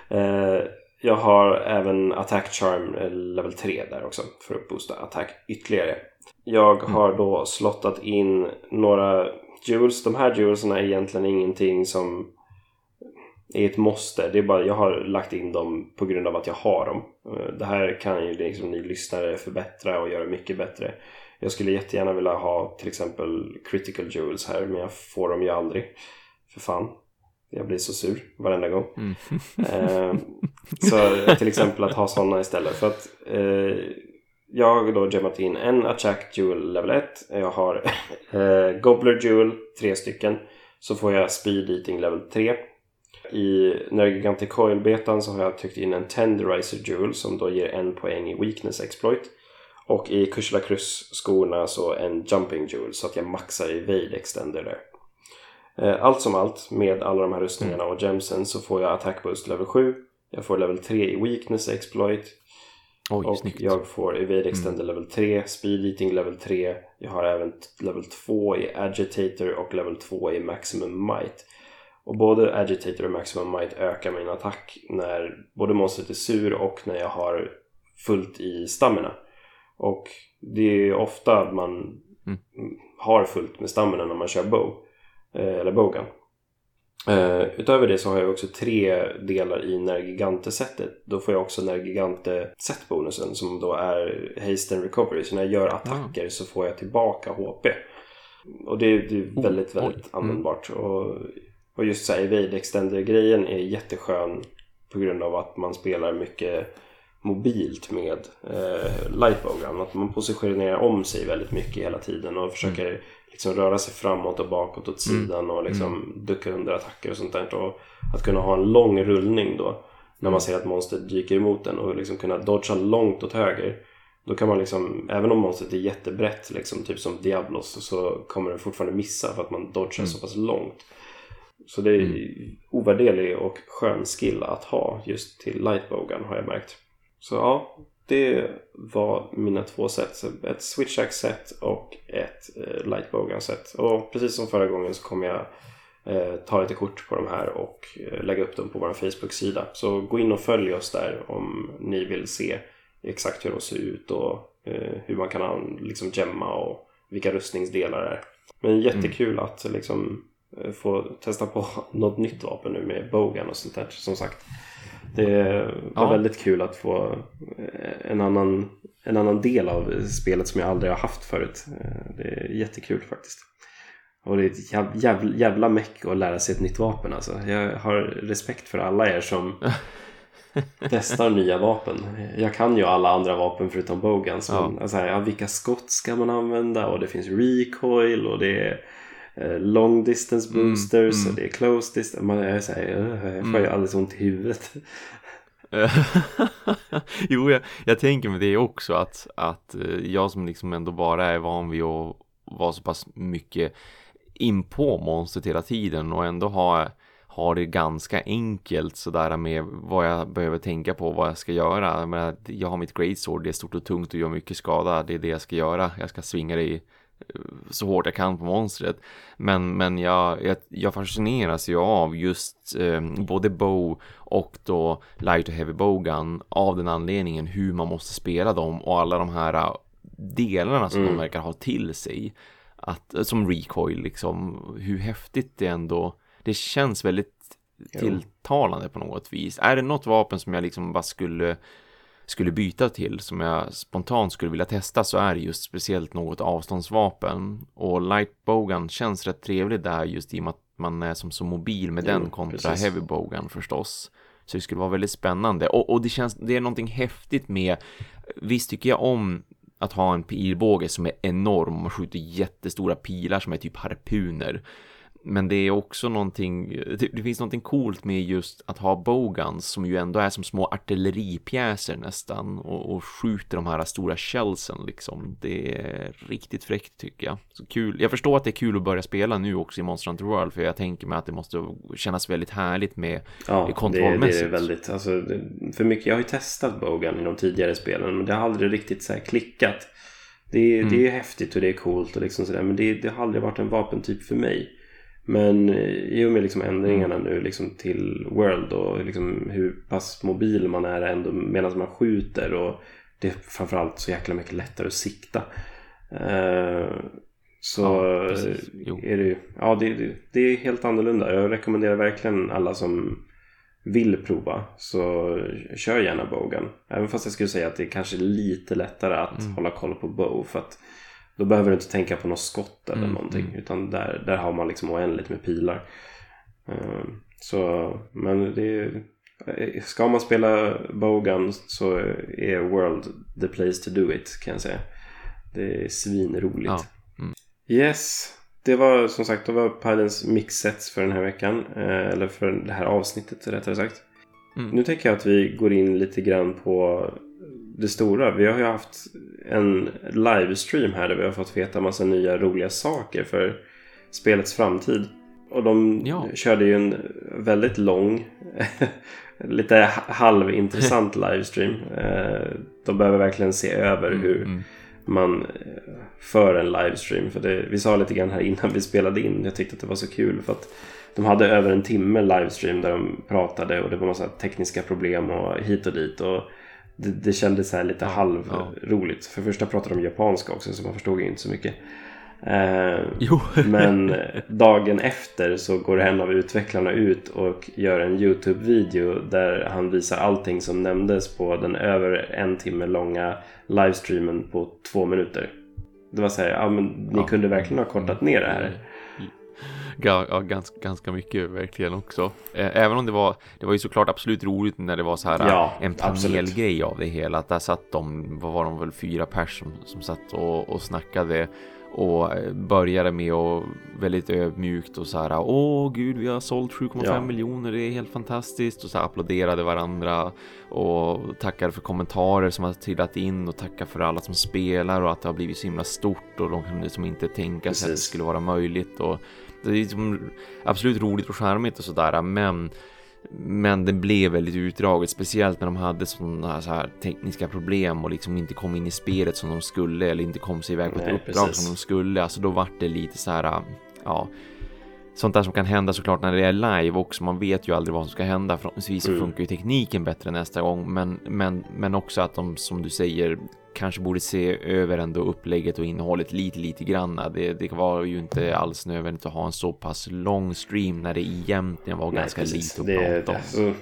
Eh, jag har även Attack Charm eh, level 3 där också för att boosta attack ytterligare. Jag mm. har då slottat in några jewels. De här jewelserna är egentligen ingenting som är ett måste. Det är bara, jag har lagt in dem på grund av att jag har dem. Eh, det här kan ju liksom ni lyssnare förbättra och göra mycket bättre. Jag skulle jättegärna vilja ha till exempel critical jewels här men jag får dem ju aldrig. För fan. Jag blir så sur varenda gång. Mm. eh, så till exempel att ha sådana istället. För att eh, jag då gemmat in en Attack Jewel level 1. Jag har eh, Gobbler Jewel, tre stycken. Så får jag Speed Eating level 3. I Nergigantic Coil-betan så har jag tryckt in en Tenderizer Jewel som då ger en poäng i Weakness Exploit. Och i Kursula Cruz-skorna så en Jumping Jewel så att jag maxar i Vade Extender där. Eh, allt som allt med alla de här rustningarna och gemsen så får jag attack boost level 7. Jag får level 3 i weakness exploit. Oj, och snyggt. jag får evade extender mm. level 3, speed eating level 3. Jag har även level 2 i agitator och level 2 i maximum might. Och både agitator och maximum might ökar min attack när både monstret är sur och när jag har fullt i stamina. Och det är ofta man mm. har fullt med stamina när man kör bow. Eh, eller Bogan. Uh, utöver det så har jag också tre delar i Nergigante-setet. Då får jag också Nergigante-setbonusen som då är Haste and Recovery. Så när jag gör attacker mm. så får jag tillbaka HP. Och det, det är väldigt, väldigt oh, mm. användbart. Och Och just så här, Evade Extender-grejen är jätteskön på grund av att man spelar mycket mobilt med eh, Lightbowgun. Att man positionerar om sig väldigt mycket hela tiden och försöker mm. Liksom röra sig framåt och bakåt åt mm. sidan och liksom mm. ducka under attacker och sånt där. Och att kunna ha en lång rullning då när man ser att monstret dyker emot en och liksom kunna dodga långt åt höger. Då kan man liksom, även om monstret är jättebrett liksom, typ som Diablos så kommer den fortfarande missa för att man dodgar mm. så pass långt. Så det är mm. ovärderlig och skön skill att ha just till Lightbogan har jag märkt. Så ja, det var mina två set. Ett switchack set och ett eh, Lightbogan set. Och precis som förra gången så kommer jag eh, ta lite kort på de här och eh, lägga upp dem på vår Facebook-sida. Så gå in och följ oss där om ni vill se exakt hur de ser ut och eh, hur man kan liksom gemma och vilka rustningsdelar det är. Men jättekul mm. att liksom eh, få testa på något nytt vapen nu med Bogan och sånt där som sagt. Det var ja. väldigt kul att få eh, en annan, en annan del av spelet som jag aldrig har haft förut. Det är jättekul faktiskt. Och det är ett jävla, jävla meck att lära sig ett nytt vapen alltså. Jag har respekt för alla er som testar nya vapen. Jag kan ju alla andra vapen förutom bogans. Ja. Men, alltså, ja, vilka skott ska man använda? Och det finns recoil och det är eh, long distance mm, boosters mm, mm. och det är close distance. Man är så här, jag får ju mm. alldeles ont i huvudet. jo, jag, jag, tänker med det också att, att eh, jag som liksom ändå bara är van vid att vara så pass mycket in på monstret hela tiden och ändå ha, ha det ganska enkelt sådär med vad jag behöver tänka på, vad jag ska göra. Jag, menar, jag har mitt great sword, det är stort och tungt och gör mycket skada, det är det jag ska göra. Jag ska svinga det i, eh, så hårt jag kan på monstret. Men, men jag, jag, jag fascineras ju av just eh, både bow och då light och heavy bowgun av den anledningen hur man måste spela dem och alla de här eh, delarna som mm. de verkar ha till sig att, som recoil liksom, hur häftigt det ändå, det känns väldigt tilltalande på något vis. Är det något vapen som jag liksom bara skulle skulle byta till som jag spontant skulle vilja testa så är just speciellt något avståndsvapen och lightbogan känns rätt trevlig där just i och med att man är som så mobil med jo, den kontra precis. heavybogan förstås. Så det skulle vara väldigt spännande och, och det känns, det är någonting häftigt med visst tycker jag om att ha en pilbåge som är enorm och skjuter jättestora pilar som är typ harpuner. Men det är också någonting, det, det finns någonting coolt med just att ha bogans som ju ändå är som små artilleripjäser nästan och, och skjuter de här stora shellsen liksom. Det är riktigt fräckt tycker jag. Så kul. Jag förstår att det är kul att börja spela nu också i Monster Hunter World för jag tänker mig att det måste kännas väldigt härligt med ja, kontrollmässigt. Det, det är väldigt, alltså, för mycket, jag har ju testat bogan i de tidigare spelen men det har aldrig riktigt så här klickat. Det, mm. det är häftigt och det är coolt och liksom sådär men det, det har aldrig varit en vapentyp för mig. Men i och med liksom ändringarna nu liksom till World och liksom hur pass mobil man är ändå medan man skjuter och det är framförallt så jäkla mycket lättare att sikta. Uh, så ja, är det ja det, det, det, är helt annorlunda. Jag rekommenderar verkligen alla som vill prova så kör gärna bogen. Även fast jag skulle säga att det är kanske lite lättare att mm. hålla koll på bow för att då behöver du inte tänka på något skott eller mm. någonting. Mm. Utan där, där har man liksom oändligt med pilar. Uh, så, men det Ska man spela Bogan så är World the place to do it kan jag säga. Det är svinroligt. Ja. Mm. Yes. Det var som sagt det var Pylons mixsets för den här veckan. Eh, eller för det här avsnittet rättare sagt. Mm. Nu tänker jag att vi går in lite grann på det stora. Vi har ju haft en livestream här där vi har fått veta massa nya roliga saker för spelets framtid. Och de ja. körde ju en väldigt lång, lite halvintressant livestream. Eh, de behöver verkligen se över mm, hur mm. man eh, för en livestream. För det, vi sa lite grann här innan vi spelade in. Jag tyckte att det var så kul för att de hade över en timme livestream där de pratade och det var massa tekniska problem och hit och dit. Och det, det kändes så lite ja, halvroligt. Ja. För första pratade de japanska också så man förstod ju inte så mycket. Eh, men dagen efter så går en av utvecklarna ut och gör en Youtube-video där han visar allting som nämndes på den över en timme långa livestreamen på två minuter. Det var så här, ja men ni ja. kunde verkligen ha kortat ner det här. Ganska, ganska mycket verkligen också. Även om det var, det var ju såklart absolut roligt när det var så här ja, en panelgrej av det hela. Att där satt de, vad var de väl, fyra pers som, som satt och, och snackade och eh, började med att väldigt ödmjukt och så här åh gud vi har sålt 7,5 ja. miljoner det är helt fantastiskt och så här applåderade varandra och tackade för kommentarer som har trillat in och tackade för alla som spelar och att det har blivit så himla stort och de kan liksom inte tänka sig att det skulle vara möjligt och det är liksom absolut roligt och charmigt och sådär men men det blev väldigt utdraget, speciellt när de hade sådana så här tekniska problem och liksom inte kom in i spelet som de skulle eller inte kom sig iväg på ett Nej, uppdrag precis. som de skulle. Alltså då vart det lite så här, ja, sånt där som kan hända såklart när det är live också. Man vet ju aldrig vad som ska hända. Förhoppningsvis mm. funkar ju tekniken bättre nästa gång, men, men, men också att de som du säger kanske borde se över ändå upplägget och innehållet lite, lite granna. Det, det var ju inte alls nödvändigt att ha en så pass lång stream när det egentligen var Nej, ganska precis. lite att prata om.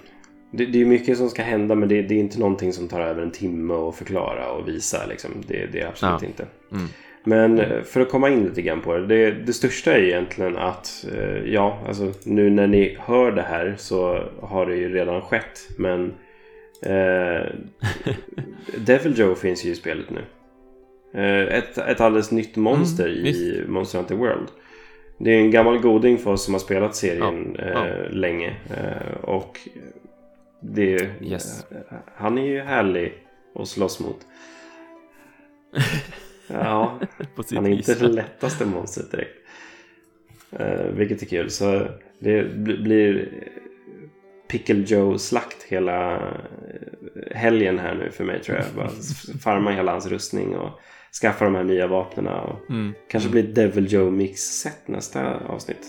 Det, det, är mycket som ska hända men det, det, är inte någonting som tar över en timme att förklara och visa. Liksom. Det, det är absolut ja. inte. Mm. Men mm. för att komma in lite grann på det. Det, det största är egentligen att eh, ja, alltså nu när ni hör det här så har det ju redan skett. Men Eh, Devil Joe finns ju i spelet nu. Eh, ett, ett alldeles nytt monster mm, i Monster Hunter World. Det är en gammal goding för oss som har spelat serien ja, eh, ja. länge. Eh, och det, yes. han är ju härlig att slåss mot. ja, han är inte det lättaste monstret direkt. Eh, vilket är kul. Så det blir Pickle Joe-slakt hela eh, helgen här nu för mig tror jag. Bara farma hela hans rustning och skaffa de här nya vapnen. Och mm. Kanske blir Devil Joe Mix-set nästa avsnitt.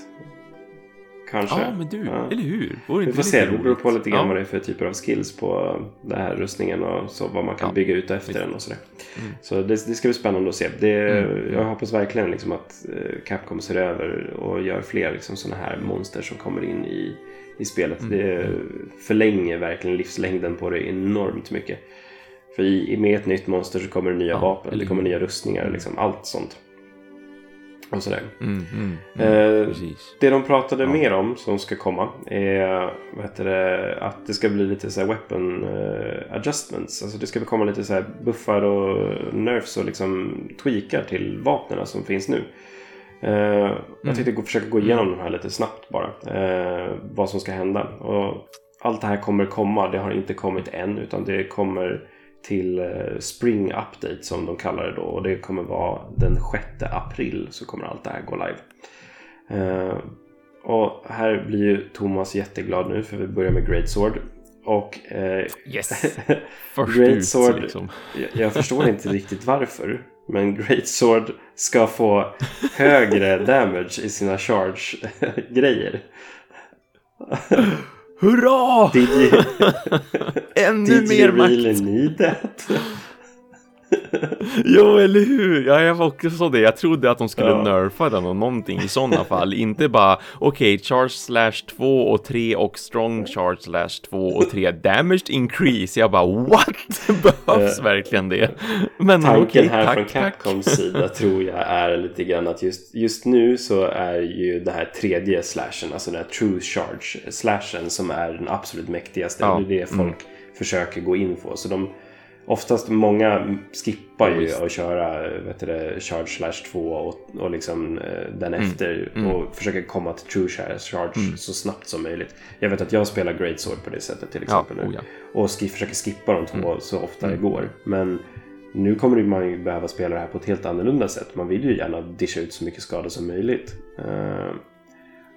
Kanske. Ja, men du, ja. eller hur? Vore Vi får se, det beror på lite grann ja. vad det är för typer av skills på den här rustningen och så vad man kan ja. bygga ut efter den och sådär. Mm. Så det, det, ska bli spännande att se. Det, mm. Jag hoppas verkligen liksom att eh, Capcom ser över och gör fler liksom sådana här monster som kommer in i i spelet. Mm. Det förlänger verkligen livslängden på det enormt mycket. För i, med ett nytt monster så kommer det nya vapen, det kommer nya rustningar, liksom allt sånt. Och sådär. Mm, mm, mm, eh, det de pratade ja. mer om som ska komma är det, att det ska bli lite så weapon uh, adjustments. Alltså det ska komma lite så buffar och nerfs och liksom tweakar till vapnen som finns nu. Uh, jag tänkte gå, försöka gå igenom mm. de här lite snabbt bara. Uh, vad som ska hända. Och allt det här kommer komma. Det har inte kommit än utan det kommer till uh, Spring Update som de kallar det då. Och det kommer vara den 6 april så kommer allt det här gå live. och här blir ju Thomas jätteglad nu för vi börjar med Great Sword. Och yes. Great Sword, liksom. jag, jag förstår inte riktigt varför. Men Great Sword ska få högre damage i sina charge-grejer. Hurra! Did you, Ännu did mer you really makt! need that? jo, eller hur? Ja, jag var också så det. Jag trodde att de skulle ja. nerfa den och någonting i sådana fall. Inte bara, okej, okay, charge slash 2 och 3 och strong charge slash 2 och 3 damaged increase. Jag bara, what? Behövs uh, verkligen det? Men Tanken okay, här tack, från Capcoms sida tror jag är lite grann att just, just nu så är ju det här tredje slashen, alltså den här true charge slashen som är den absolut mäktigaste. Ja. Det är det folk mm. försöker gå in på. Så de Oftast många skippar ju att köra vet du, Charge Slash 2 och, och liksom eh, den mm. efter mm. och försöker komma till True Charge mm. så snabbt som möjligt. Jag vet att jag spelar Great Sword på det sättet till exempel ja, nu. Oh ja. Och sk försöker skippa de två mm. så ofta det mm. går. Men nu kommer man ju behöva spela det här på ett helt annorlunda sätt. Man vill ju gärna discha ut så mycket skada som möjligt. Uh,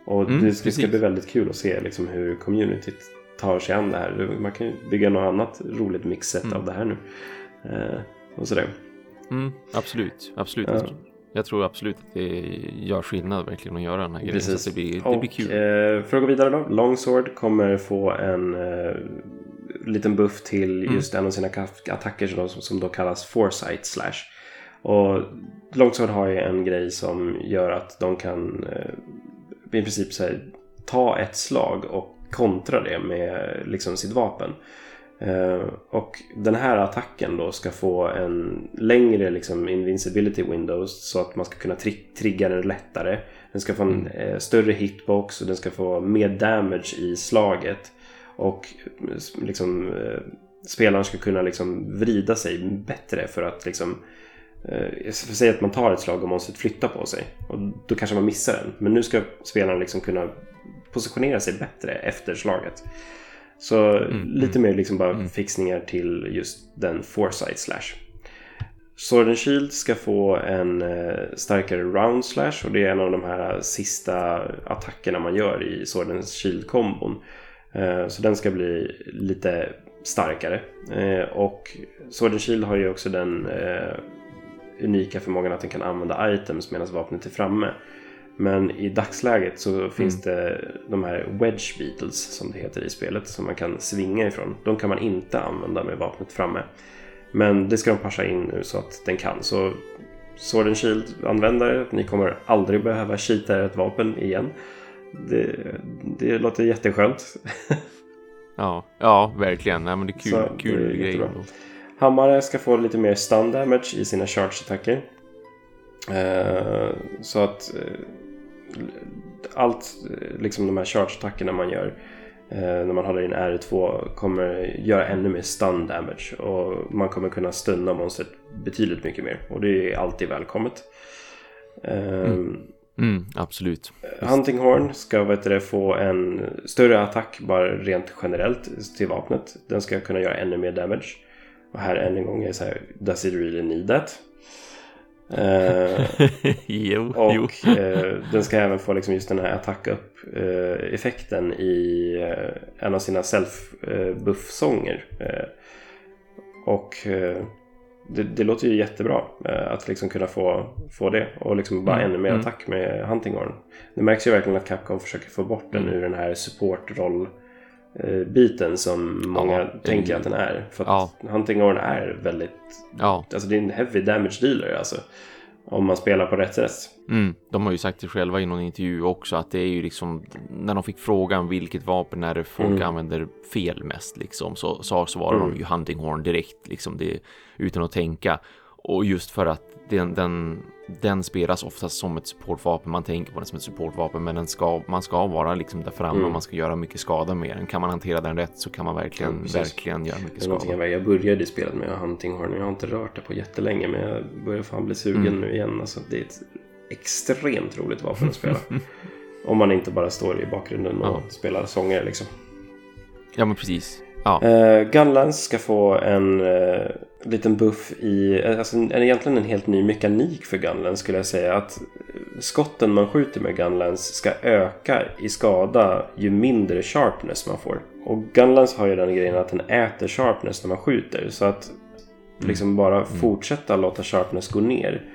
och det, det ska bli väldigt kul att se liksom, hur communityt tar sig an det här. Man kan ju bygga något annat roligt mixset mm. av det här nu. Eh, och sådär. Mm, absolut, absolut. Ja. Jag tror absolut att det gör skillnad verkligen att göra den här grejen. Precis. Så det blir, det blir kul. Eh, för att gå vidare då. Longsword kommer få en eh, liten buff till mm. just en av sina attacker som, som då kallas Foresight Slash. Och Longsword har ju en grej som gör att de kan eh, i princip här, ta ett slag och kontra det med liksom sitt vapen. Eh, och den här attacken då ska få en längre liksom, invincibility windows så att man ska kunna tri trigga den lättare. Den ska få en mm. eh, större hitbox och den ska få mer damage i slaget. Och liksom, eh, spelaren ska kunna liksom, vrida sig bättre för att liksom Säg att man tar ett slag och monstret flyttar på sig. Och då kanske man missar den. Men nu ska spelaren liksom kunna positionera sig bättre efter slaget. Så mm, lite mm, mer liksom bara mm. fixningar till just den foresight slash. Sword and Shield ska få en eh, starkare round slash och det är en av de här sista attackerna man gör i Sword and Shield-kombon. Eh, så den ska bli lite starkare. Eh, och Sword and Shield har ju också den unika förmågan att den kan använda items medan vapnet är framme. Men i dagsläget så finns mm. det de här Wedge Beatles som det heter i spelet som man kan svinga ifrån. De kan man inte använda med vapnet framme. Men det ska de passa in nu så att den kan. Så Sword and Shield-användare, ni kommer aldrig behöva cheata ett vapen igen. Det, det låter jätteskönt. ja, ja, verkligen. Nej, men det är kul, så kul grej. Hammare ska få lite mer stun damage i sina charge-attacker. Uh, så att uh, allt, liksom de här charge-attackerna man gör uh, när man håller in R2 kommer göra ännu mer stun damage och man kommer kunna stunna monstret betydligt mycket mer och det är alltid välkommet. Mm. Mm, absolut. Hunting Horn ska vet du, få en större attack bara rent generellt till vapnet. Den ska kunna göra ännu mer damage. Och här än en gång är det så här, does it really need that? Eh, jo, och jo. eh, den ska även få liksom just den här attack up eh, effekten i eh, en av sina self-buff-sånger. Eh, och eh, det, det, låter ju jättebra att liksom kunna få, få det och liksom bara mm. ännu mer mm. attack med Hunting Horn. Det märks ju verkligen att Capcom försöker få bort den mm. ur den här support-roll biten som många ja, tänker är, att den är. För att ja. Hunting Horn är väldigt... Ja. Alltså det är en heavy damage dealer alltså. Om man spelar på rätt sätt. Mm, de har ju sagt det själva i någon intervju också att det är ju liksom när de fick frågan vilket vapen är det folk mm. använder fel mest liksom så, så svarade mm. de ju Hunting Horn direkt liksom det utan att tänka och just för att den, den, den spelas oftast som ett supportvapen. Man tänker på den som ett supportvapen, men den ska, man ska vara liksom där framme mm. och man ska göra mycket skada med den. Kan man hantera den rätt så kan man verkligen, ja, verkligen göra mycket skada. Jag började spelet med Hunting Horn. Jag har inte rört det på jättelänge, men jag börjar fan bli sugen mm. nu igen. Alltså, det är ett extremt roligt vapen att spela. Om man inte bara står i bakgrunden och ja. spelar sånger liksom. Ja, men precis. Ja. Uh, Gunlands ska få en uh, liten buff i, alltså en, egentligen en helt ny mekanik för Gunlands skulle jag säga. Att skotten man skjuter med Gunlands ska öka i skada ju mindre sharpness man får. Och Gunlands har ju den grejen att den äter sharpness när man skjuter. Så att mm. liksom bara mm. fortsätta låta sharpness gå ner.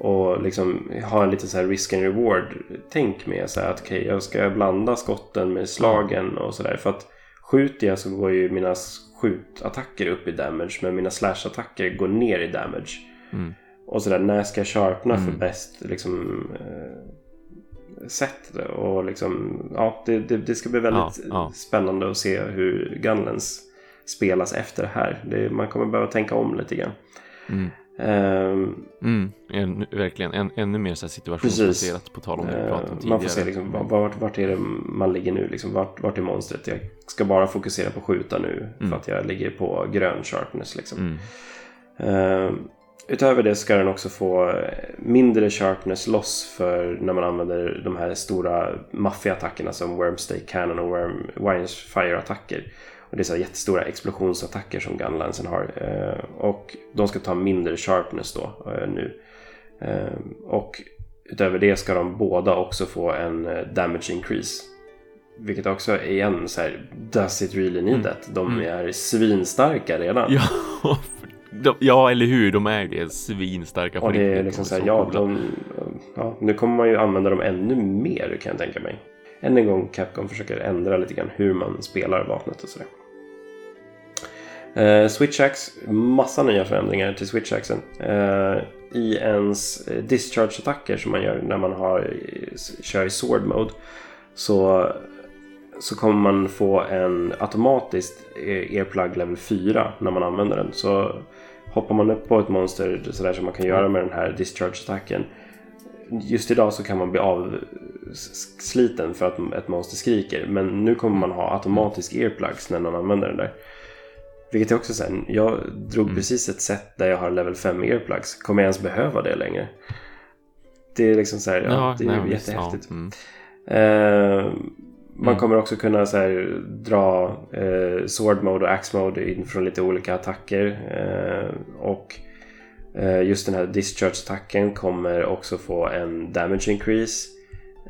Och liksom ha en liten så här risk and reward tänk med. Så här att okej, okay, jag ska blanda skotten med slagen och sådär. För att Skjuter jag så går ju mina skjutattacker upp i damage men mina slashattacker går ner i damage. Mm. Och sådär, när ska jag sharpna mm. för bäst liksom, eh, sätt? Och liksom, ja, det, det, det ska bli väldigt ja, ja. spännande att se hur Gunlands spelas efter det här. Det, man kommer behöva tänka om lite grann. Mm. Um, mm, en, verkligen, en, ännu mer så situationsbaserat på tal om det vi pratade om tidigare. Man får se liksom, vart, vart är det man ligger nu, liksom, vart, vart är monstret? Jag ska bara fokusera på skjuta nu mm. för att jag ligger på grön sharpness. Liksom. Mm. Um, utöver det ska den också få mindre sharpness loss för när man använder de här stora maffiaattackerna som Wormstake Cannon och Worm, Wines Fire-attacker. Och det är så jättestora explosionsattacker som Gunlansen har. Eh, och de ska ta mindre sharpness då eh, nu. Eh, och utöver det ska de båda också få en damage increase. Vilket också är igen så här, does it really need mm. that? De mm. är svinstarka redan. Ja, de, ja, eller hur? De är det. Svinstarka. Det är liksom ja, de, ja, nu kommer man ju använda dem ännu mer kan jag tänka mig. Än en gång Capcom försöker ändra lite grann hur man spelar vapnet och sådär. Eh, Switchax, massa nya förändringar till Switchaxen. Eh, I ens discharge-attacker som man gör när man har, eh, kör i sword mode så så kommer man få en automatiskt eh, earplug level 4 när man använder den. Så hoppar man upp på ett monster sådär som man kan göra med den här discharge-attacken. Just idag så kan man bli avsliten för att ett monster skriker. Men nu kommer man ha automatisk earplugs när någon använder den där. Vilket är också sen, jag drog mm. precis ett set där jag har level 5 earplugs. Kommer jag ens behöva det längre? Det är liksom så här, ja, ja det är nej, jättehäftigt. Ja. Mm. Uh, man mm. kommer också kunna så här, dra eh, Sword Mode och Axe Mode in från lite olika attacker. Eh, och just den här Discharge-attacken kommer också få en Damage Increase.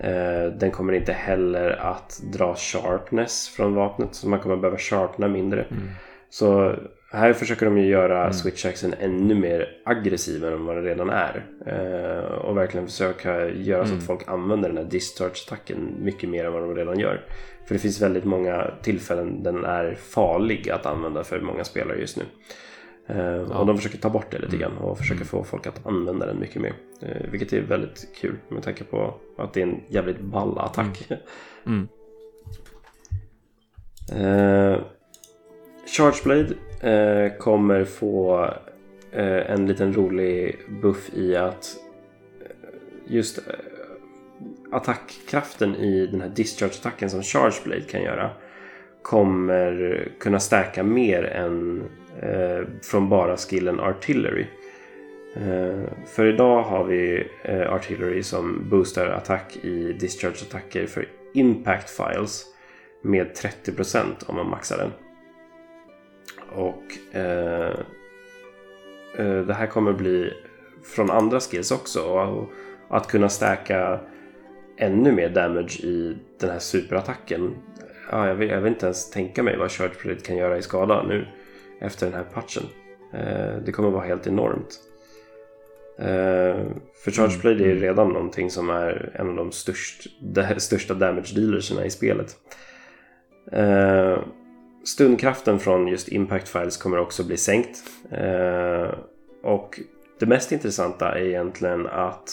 Eh, den kommer inte heller att dra Sharpness från vapnet så man kommer behöva sharpna mindre. Mm. Så här försöker de ju göra mm. switchaxen ännu mer aggressiv än vad den redan är. Eh, och verkligen försöka göra så att mm. folk använder den här discharge-attacken mycket mer än vad de redan gör. För det finns väldigt många tillfällen den är farlig att använda för många spelare just nu. Eh, ja. Och de försöker ta bort det lite mm. grann och försöker mm. få folk att använda den mycket mer. Eh, vilket är väldigt kul med tanke på att det är en jävligt ball attack. Mm. eh, Chargeblade kommer få en liten rolig buff i att just attackkraften i den här discharge-attacken som Chargeblade kan göra kommer kunna stärka mer än eh, från bara skillen Artillery. Eh, för idag har vi eh, Artillery som boostar attack i discharge-attacker för impact files med 30% om man maxar den. Och eh, eh, det här kommer bli från andra skills också. Och, att kunna stärka ännu mer damage i den här superattacken. Ja, jag, vill, jag vill inte ens tänka mig vad Charge Predate kan göra i skada nu efter den här patchen. Eh, det kommer vara helt enormt. Eh, för Charge Blade är mm. redan någonting som är en av de störst, största damage dealerserna i spelet. Eh, Stundkraften från just Impact Files kommer också bli sänkt. Och det mest intressanta är egentligen att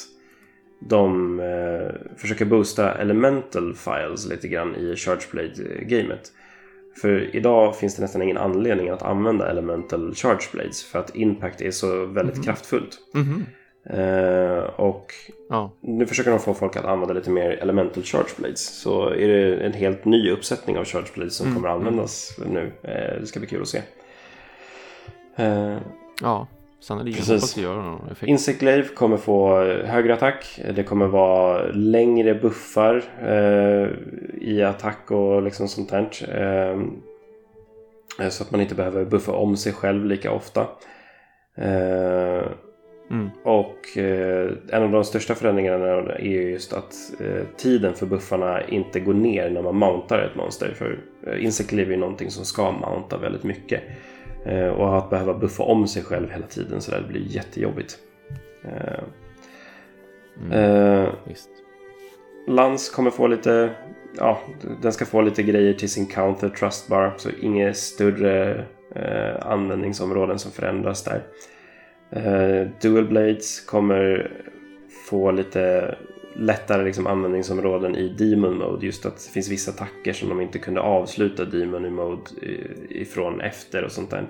de försöker boosta Elemental Files lite grann i Chargeblade-gamet. För idag finns det nästan ingen anledning att använda Elemental Chargeblades för att Impact är så väldigt mm kraftfullt. Mm. Uh, och ja. nu försöker de få folk att använda lite mer Elemental Charge Blades. Så är det en helt ny uppsättning av Charge Blades som mm. kommer att användas mm. nu. Uh, det ska bli kul att se. Uh, ja, effekt. Insect Glaive kommer få högre attack. Det kommer vara längre buffar i attack och liksom sånt där. så att man inte behöver buffa om sig själv lika ofta. Mm. Och eh, en av de största förändringarna är just att eh, tiden för buffarna inte går ner när man mountar ett monster. För eh, Insect Live är någonting som ska mounta väldigt mycket. Eh, och att behöva buffa om sig själv hela tiden så där blir jättejobbigt. Eh, mm. Eh, Lans kommer få lite, ja, den ska få lite grejer till sin counter trust bar. Så inga större eh, användningsområden som förändras där. Uh, Dual Blades kommer få lite lättare liksom, användningsområden i Demon Mode. Just att det finns vissa attacker som de inte kunde avsluta Demon Mode ifrån efter och sånt där.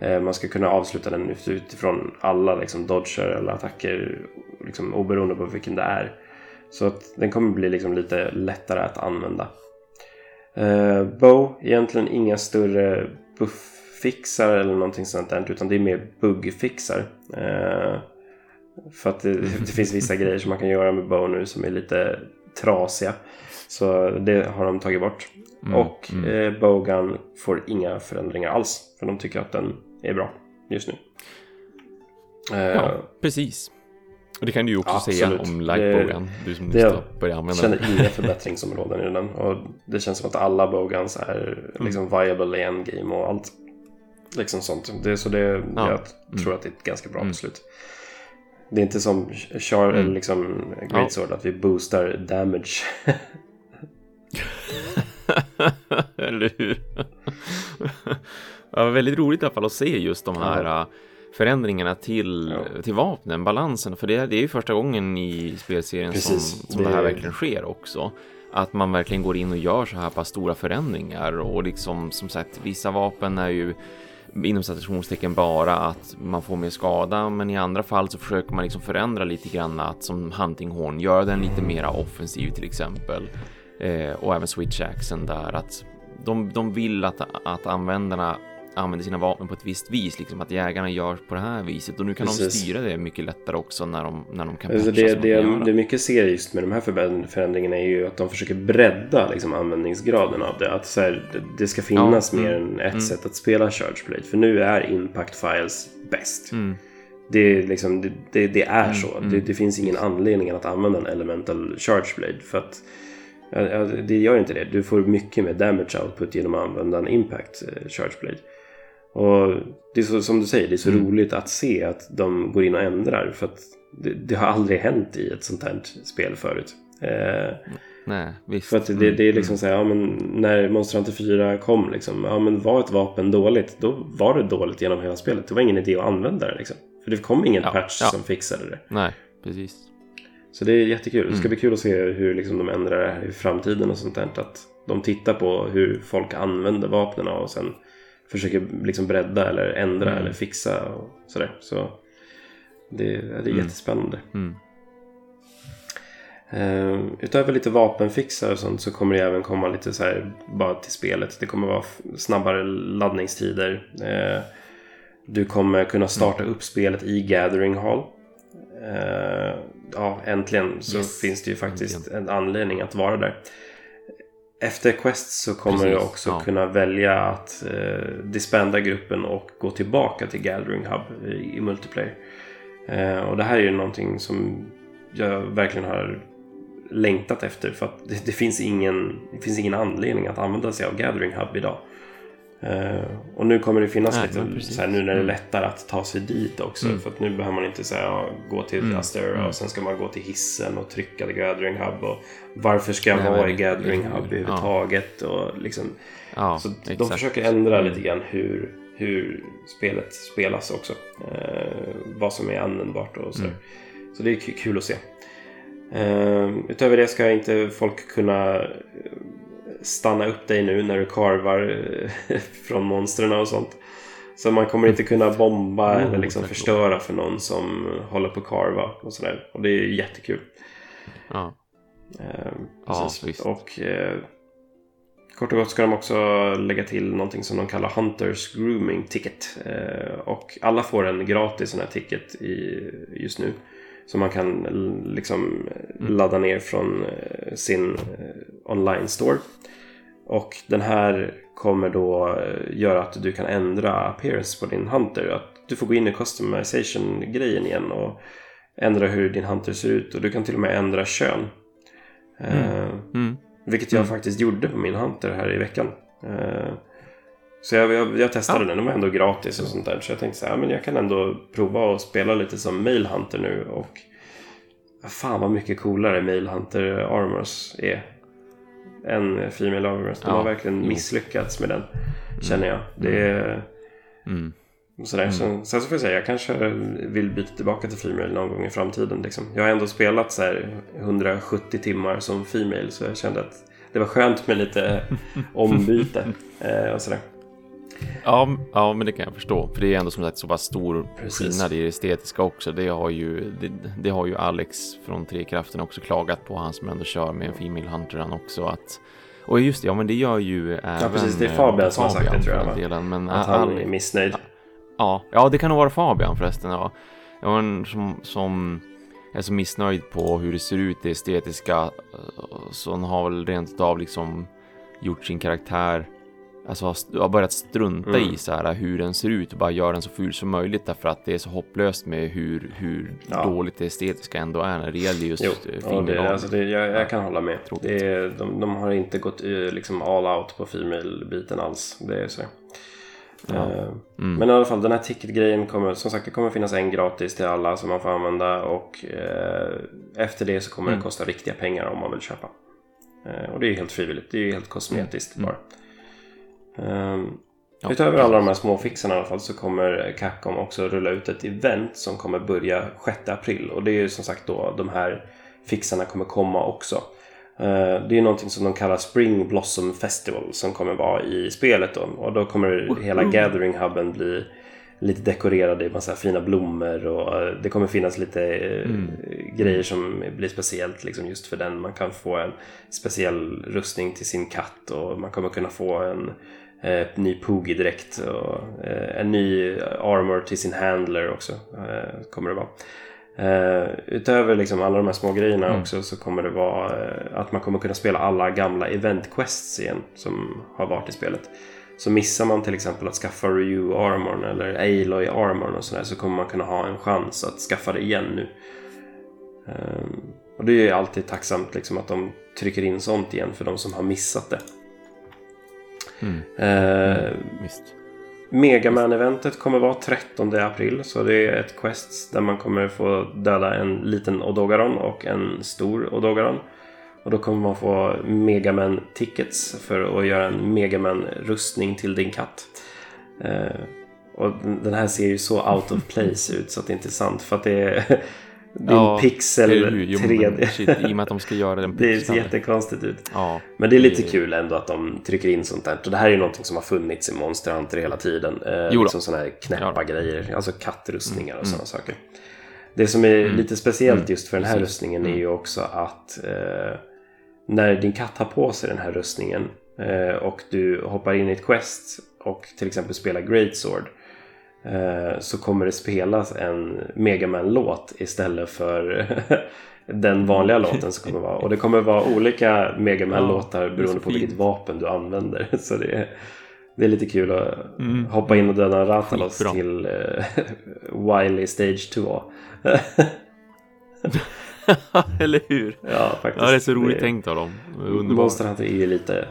Eh, man ska kunna avsluta den utifrån alla liksom, dodger eller attacker liksom, oberoende på vilken det är. Så att den kommer bli liksom, lite lättare att använda. Uh, Bow, egentligen inga större bufffixar eller någonting sånt där utan det är mer bugfixar. Eh, för att det, det, finns vissa grejer som man kan göra med Bow nu som är lite trasiga. Så det har de tagit bort. Mm, och mm. Eh, Bogan får inga förändringar alls. För de tycker att den är bra just nu. Eh, ja, precis. Och det kan du ju också absolut. säga om Lightbogan. Du som har börjat använda den. Jag känner inga förbättringsområden i den. Och det känns som att alla Bogans är mm. liksom viable i endgame och allt. Liksom sånt. Det, så det, ja. jag tror mm. att det är ett ganska bra mm. beslut. Det är inte som Char, mm. liksom Great Sword att vi boostar damage. Eller hur? det var väldigt roligt i alla fall att se just de här ja. Äh, förändringarna till, ja. till vapnen, balansen. För det, det är ju första gången i spelserien som, som det... det här verkligen sker också. att man verkligen går in och gör så här pass stora förändringar och liksom som sagt vissa vapen är ju inom citationstecken bara att man får mer skada men i andra fall så försöker man liksom förändra lite grann att som huntinghorn göra den lite mera offensiv till exempel. Eh, och även switch axen där att de, de vill att, att användarna använder sina vapen på ett visst vis, liksom att jägarna gör på det här viset och nu kan Precis. de styra det mycket lättare också när de, när de kan alltså det, det, det mycket ser just med de här förändringarna är ju att de försöker bredda liksom, användningsgraden av det. Att så här, det ska finnas ja. mer mm. än ett mm. sätt att spela Charge Blade. För nu är Impact Files bäst. Mm. Det, är liksom, det, det, det är mm. så. Mm. Det, finns ingen anledning att använda en Elemental Charge Blade. För att det gör inte det. Du får mycket mer damage output genom att använda en Impact eh, Charge Blade. Och det är så, som du säger, det är så mm. roligt att se att de går in och ändrar. För att det, det, har aldrig hänt i ett sånt här spel förut. Eh, Nej, visst. För att det, det är liksom mm. så här, ja, men när Monster Hunter 4 kom, liksom, ja, men var ett vapen dåligt, då var det dåligt genom hela spelet. Det var ingen idé att använda det. Liksom. För det kom ingen ja, patch ja. som fixade det. Nej, precis. Så det är jättekul. Det ska mm. bli kul att se hur liksom, de ändrar det här i framtiden och sånt där. Att de tittar på hur folk använder vapnen och sen försöker liksom bredda eller ändra mm. eller fixa och sådär. Så det, det är mm. jättespännande. Mm. Uh, utöver lite vapenfixar och sånt så kommer det även komma lite så här bara till spelet. Det kommer vara snabbare laddningstider. Uh, du kommer kunna starta mm. upp spelet i Gathering Hall. Uh, ja, äntligen så yes. finns det ju faktiskt äntligen. en anledning att vara där. Efter Quest så kommer Precis, du också ja. kunna välja att eh, disbanda gruppen och gå tillbaka till Gathering Hub i, i multiplayer. Eh, och det här är ju någonting som jag verkligen har längtat efter för att det, det, finns ingen, det finns ingen anledning att använda sig av Gathering Hub idag. Uh, och nu kommer det finnas Nej, lite, så här, nu när det är mm. lättare att ta sig dit också. Mm. För att nu behöver man inte så här, gå till mm. Astera mm. och sen ska man gå till hissen och trycka till Gathering Hub. Och varför ska jag Nej, vara i Gathering Hub överhuvudtaget? Ja. Och liksom, ja, så exakt. de försöker ändra mm. lite grann hur, hur spelet spelas också. Uh, vad som är användbart och sådär. Mm. Så det är kul att se. Uh, utöver det ska inte folk kunna stanna upp dig nu när du karvar eh, från monstren och sånt. Så man kommer inte kunna bomba mm, eller liksom förstöra för någon som håller på att karva och sådär. Och det är jättekul. Ja. Eh, ja, visst. Och eh, kort och gott ska de också lägga till någonting som de kallar Hunters Grooming Ticket. Eh, och alla får en gratis sån här ticket i, just nu. Som man kan liksom mm. ladda ner från eh, sin eh, online store. Och den här kommer då eh, göra att du kan ändra appearance på din Hunter. Att du får gå in i customization-grejen igen och ändra hur din Hunter ser ut. Och du kan till och med ändra kön. Mm. Mm. Vilket jag mm. faktiskt gjorde på min Hunter här i veckan. Så jag, jag, jag testade ja. den, den var ändå gratis och sånt där. Så jag tänkte så här, men jag kan ändå prova att spela lite som Mail Hunter nu. Och fan vad mycket coolare Mail Hunter Armors är. Än Female Armors. De ja. har verkligen misslyckats med den. Mm. Känner jag. Det är... Mm. Sådär. Mm. Sen, sen så får jag säga, jag kanske vill byta tillbaka till Female någon gång i framtiden. Liksom. Jag har ändå spelat så 170 timmar som Female så jag kände att det var skönt med lite ombyte eh, och sådär. Ja, ja, men det kan jag förstå. För det är ändå som sagt så pass stor Precis. skillnad i det estetiska också. Det har ju, det, det har ju Alex från Tre Kraften också klagat på. Han som ändå kör med en Female Hunter han också. Att, och just det, ja men det gör ju även... Ja precis, det är Fabian som har sagt det tror jag. Delen, men att han är missnöjd. Ja, ja, det kan nog vara Fabian förresten. Ja. Ja, men som, som är så missnöjd på hur det ser ut, det estetiska. Så han har väl rent av liksom gjort sin karaktär alltså har börjat strunta mm. i så här hur den ser ut och bara göra den så ful som möjligt därför att det är så hopplöst med hur, hur ja. dåligt det estetiska ändå är när det gäller just jo, ja, det, alltså det, jag, jag, kan hålla med. Det är, de, de har inte gått liksom all out på female-biten alls. Det är så. Ja. Uh, mm. Men i alla fall den här ticket-grejen kommer som sagt det kommer finnas en gratis till alla som man får använda och uh, efter det så kommer mm. det kosta riktiga pengar om man vill köpa. Uh, och det är helt frivilligt, det är helt kosmetiskt mm. bara. Um, ja. Utöver alla de här små fixarna i alla fall så kommer Capcom också rulla ut ett event som kommer börja 6 april och det är ju som sagt då de här fixarna kommer komma också. Eh, det är någonting som de kallar Spring Blossom Festival som kommer vara i spelet då. Och då kommer hela Gathering Hubben bli lite dekorerad i massa fina blommor och eh, det kommer finnas lite eh, mm. grejer som blir speciellt liksom just för den. Man kan få en speciell rustning till sin katt och man kommer kunna få en eh, ny Poogie-dräkt och eh, en ny armor till sin handler också. Eh, kommer det vara. Uh, utöver liksom alla de här små grejerna mm. också så kommer det vara uh, att man kommer kunna spela alla gamla event quests igen som har varit i spelet. Så missar man till exempel att skaffa Ryu Armorn eller Aloy Armorn och sådär så kommer man kunna ha en chans att skaffa det igen nu. Uh, och det är ju alltid tacksamt liksom att de trycker in sånt igen för de som har missat det. Mm. Mm, Megaman-eventet kommer vara 13 april. Så det är ett quest där man kommer få döda en liten Odogaron och en stor Odogaron. Och då kommer man få Megaman tickets för att göra en Megaman rustning till din katt. Eh, och den här ser ju så out of place ut så att det inte är sant. För att det är, det är ja, en pixel 3D. Shit, I och med att de ska göra den pixeln. Det ser jättekonstigt ut. Ja, men det är lite det... kul ändå att de trycker in sånt där. Och det här är ju någonting som har funnits i Monster Hunter hela tiden. Eh, liksom sådana här knäppa ja. grejer. Alltså kattrustningar och mm. sådana saker. Det som är mm. lite speciellt mm. just för den här Precis. rustningen är mm. ju också att eh, när din katt har på sig den här rustningen eh, och du hoppar in i ett quest och till exempel spelar Great Sword Eh, så kommer det spelas en Megaman-låt istället för den vanliga låten som kommer vara. Och det kommer vara olika Megaman-låtar beroende på vilket vapen du använder. Så det är, det är lite kul att mm. hoppa in och döda en Ratalos till uh, Wily Stage 2. Eller hur? Ja, faktiskt. Ja, det är så roligt det, tänkt av dem. Underbart. Monster Hunter är ju lite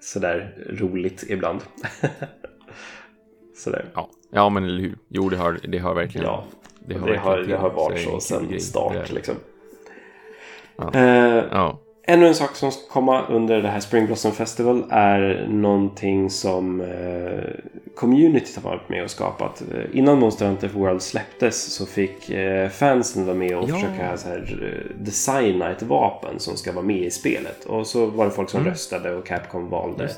sådär roligt ibland. sådär. Ja. Ja men eller hur. Jo det har, det har verkligen. Ja, det har, det har, det har varit så, så sen start liksom. Ja. Eh, ja. Ännu en sak som ska komma under det här Spring Blossom Festival är någonting som eh, communityt har varit med och skapat. Eh, innan Monster Hunter World släpptes så fick eh, fansen vara med och ja. försöka så här, eh, designa ett vapen som ska vara med i spelet. Och så var det folk som mm. röstade och Capcom valde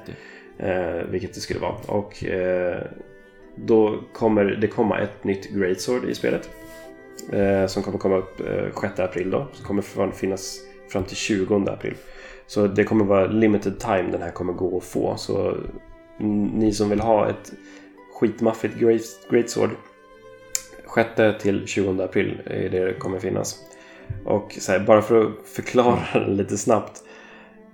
eh, vilket det skulle vara. Och eh, då kommer det komma ett nytt Great Sword i spelet. Eh, som kommer komma upp eh, 6 april då. Som kommer finnas fram till 20 april. Så det kommer vara limited time den här kommer gå att få. Så ni som vill ha ett skitmaffigt Great, Sword 6 till 20 april är det det kommer finnas. Och här, bara för att förklara den lite snabbt.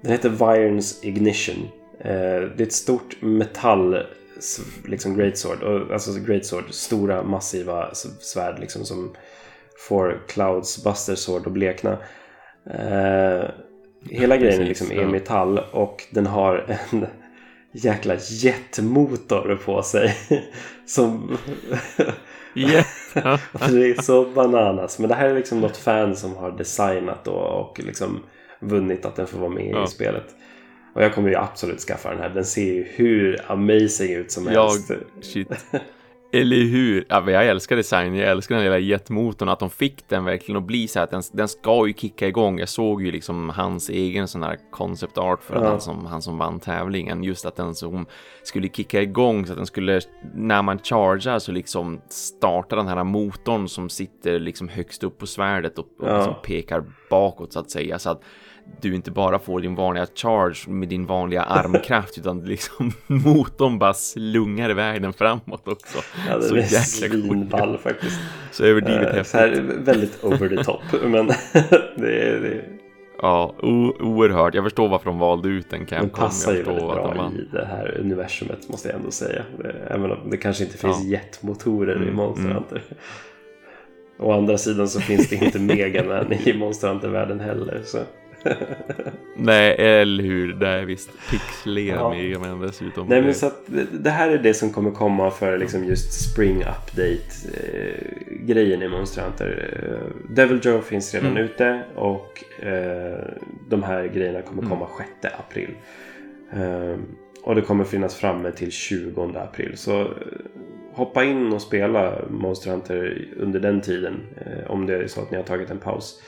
Den heter Virons Ignition. Eh, det är ett stort metall liksom greatsword. Alltså greatsword, stora massiva svärd liksom som får Clouds Buster Sword att blekna. Eh, hela grejen är liksom är metall och den har en jäkla jetmotor på sig. som... yeah. det är så bananas. Men det här är liksom något fan som har designat och liksom vunnit att den får vara med ja. i spelet. Och jag kommer ju absolut skaffa den här. Den ser ju hur amazing ut som jag, helst. Shit. Eller hur? Ja, jag älskar designen, jag älskar den lilla jetmotorn, att de fick den verkligen att bli så här att den, den ska ju kicka igång. Jag såg ju liksom hans egen sån här concept art för ja. han, som, han som vann tävlingen, just att den som skulle kicka igång så att den skulle, när man chargear så liksom starta den här motorn som sitter liksom högst upp på svärdet och, och ja. liksom pekar bakåt så att säga. Så att du inte bara får din vanliga charge med din vanliga armkraft utan liksom motorn bara slungar iväg den framåt också. Ja, det så är svinball faktiskt. Så överdrivet uh, häftigt. Så här, väldigt over the top, men det är... Det... Ja, oerhört. Jag förstår varför de valde ut den Capcom. Den passar ju väldigt bra de i det här universumet måste jag ändå säga. Även om det kanske inte finns ja. jetmotorer mm, i Monster mm. Hunter. Å andra sidan så finns det inte Megaman i Monster Hunter-världen heller. Så. Nej, eller hur? Det är visst pixlera ja. Megaman dessutom. Nej, men så att det här är det som kommer komma för liksom just Spring Update-grejen i Monster Hunter. Eh, Devil Joe finns redan mm. ute och eh, de här grejerna kommer mm. komma 6 april. Eh, och det kommer finnas framme till 20 april. Så eh, hoppa in och spela Monster Hunter under den tiden. Eh, om det är så att ni har tagit en paus.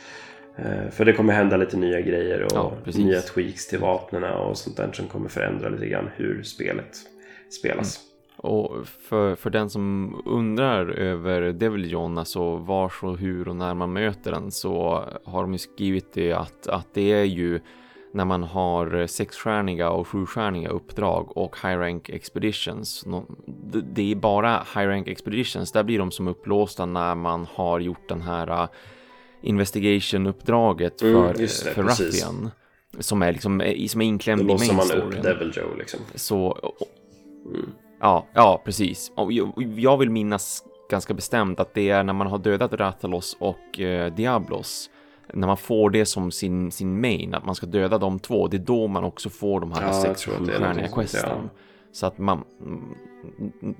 Eh, för det kommer hända lite nya grejer och ja, nya tweaks till vapnen och sånt där som kommer förändra lite grann hur spelet spelas. Mm. Och för, för den som undrar över Devil John, alltså vars och hur och när man möter den så har de ju skrivit det att, att det är ju när man har sexstjärniga och sjustjärniga uppdrag och high rank expeditions. Det är bara high rank expeditions, där blir de som upplåsta när man har gjort den här investigation-uppdraget för, mm, det, för Raffian. Som är liksom som är inklämd i main storyn. Då låser man upp Devil Joe liksom. Så, och, mm. ja, ja, precis. Jag vill minnas ganska bestämt att det är när man har dödat Rathalos och eh, Diablos när man får det som sin, sin main, att man ska döda de två, det är då man också får de här ja, sex stjärniga questen. Ja. Så att man,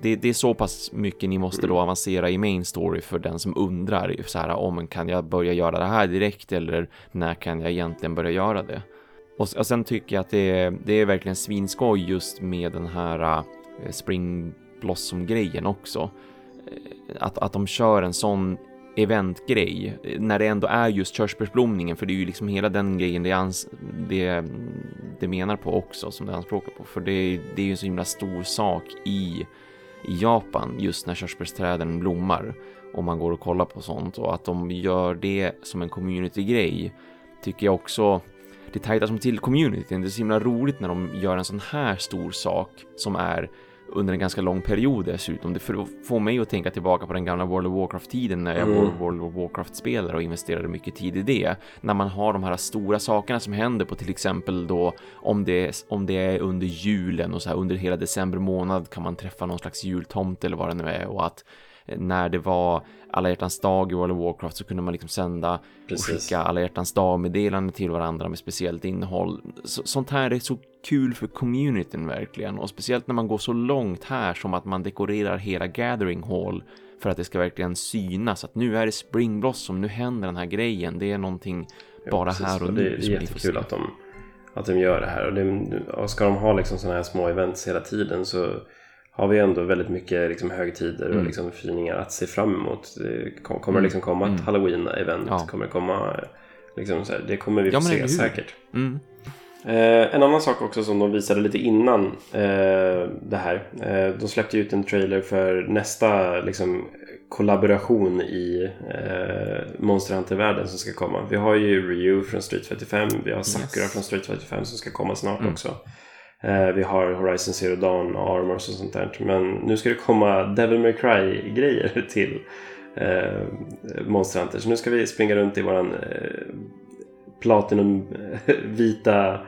det, det, är så pass mycket ni måste då avancera i main story för den som undrar så här om kan jag börja göra det här direkt eller när kan jag egentligen börja göra det? Och, och sen tycker jag att det, det är verkligen svinskoj just med den här eh, uh, Spring Blossom grejen också. Eh, att, att de kör en sån eventgrej när det ändå är just körsbärsblomningen för det är ju liksom hela den grejen det, ans det, det menar på också som det anspråkar på för det, det är ju en så himla stor sak i, i Japan just när körsbärsträden blommar om man går och kollar på sånt och att de gör det som en community-grej tycker jag också det tajtar som till communityn. Det är så himla roligt när de gör en sån här stor sak som är under en ganska lång period dessutom. Det får mig att tänka tillbaka på den gamla World of Warcraft-tiden när jag mm. var World of Warcraft-spelare och investerade mycket tid i det. När man har de här stora sakerna som händer på till exempel då om det, om det är under julen och så här under hela december månad kan man träffa någon slags jultomte eller vad det nu är och att när det var alla hjärtans dag i World of Warcraft så kunde man liksom sända Precis. och skicka alla hjärtans dag meddelanden till varandra med speciellt innehåll. Så, sånt här är så kul för communityn verkligen och speciellt när man går så långt här som att man dekorerar hela Gathering Hall för att det ska verkligen synas att nu är det Spring Blossom, nu händer den här grejen. Det är någonting bara ja, här och nu. Det är jättekul att de, att de gör det här och, det, och ska de ha liksom sådana här små events hela tiden så har vi ändå väldigt mycket liksom, högtider och mm. liksom, firningar att se fram emot. Det kommer mm. liksom komma ett mm. halloween-event? Ja. Kommer det komma... Liksom, här, det kommer vi få ja, se säkert. Eh, en annan sak också som de visade lite innan eh, det här. Eh, de släppte ut en trailer för nästa liksom, kollaboration i eh, Monster Hunter-världen som ska komma. Vi har ju Ryu från Street 55, vi har Sakura yes. från Street 55 som ska komma snart mm. också. Eh, vi har Horizon Zero Dawn och Armors och sånt där. Men nu ska det komma Devil May Cry-grejer till eh, Monster Hunter. Så nu ska vi springa runt i våran eh, platinum-vita eh,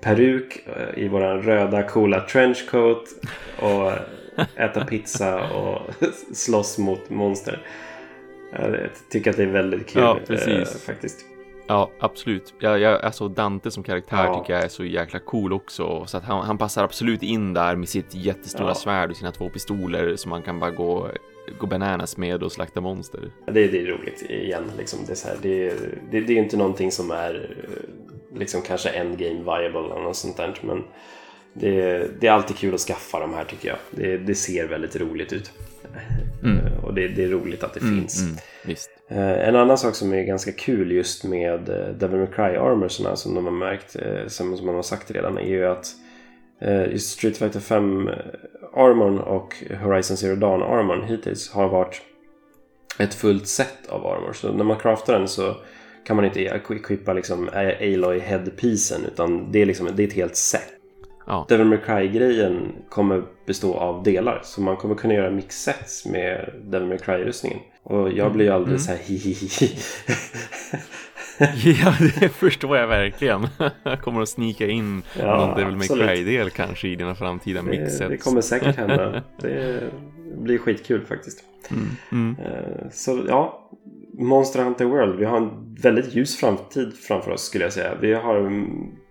peruk eh, i våran röda coola trenchcoat och äta pizza och slåss mot monster. Jag tycker att det är väldigt kul ja, eh, faktiskt. Ja, absolut. Jag, jag, alltså Dante som karaktär ja. tycker jag är så jäkla cool också. Så att han, han passar absolut in där med sitt jättestora ja. svärd och sina två pistoler som man kan bara gå, gå bananas med och slakta monster. Det, det är roligt igen. Liksom. Det, är så här, det, det, det är inte någonting som är liksom kanske endgame viable eller något sånt där. Men det, det, är alltid kul att skaffa de här tycker jag. Det, det ser väldigt roligt ut. Mm. Och det, det, är roligt att det mm, finns. Mm, Eh, en annan sak som är ganska kul just med eh, Devil May Cry armorsarna som de har märkt, eh, som, som man har sagt redan, är ju att just Street Fighter 5 armorn och Horizon Zero Dawn armorn hittills har varit ett fullt set av armor. Så när man craftar den så kan man inte e-, equippa liksom Aloy headpiecen utan det är, liksom, det är ett helt set. Ja. Devil May Cry-grejen kommer bestå av delar. Så man kommer kunna göra mixsets med Devil May Cry-rustningen. Och jag blir ju aldrig mm. så här hihihi. ja, det förstår jag verkligen. Jag kommer att snika in ja, någon Devil May Cry-del kanske i dina framtida mixsets. Det, det kommer säkert hända. Det blir skitkul faktiskt. Mm, mm. Eh, så ja, Monster Hunter World. Vi har en väldigt ljus framtid framför oss skulle jag säga. Vi har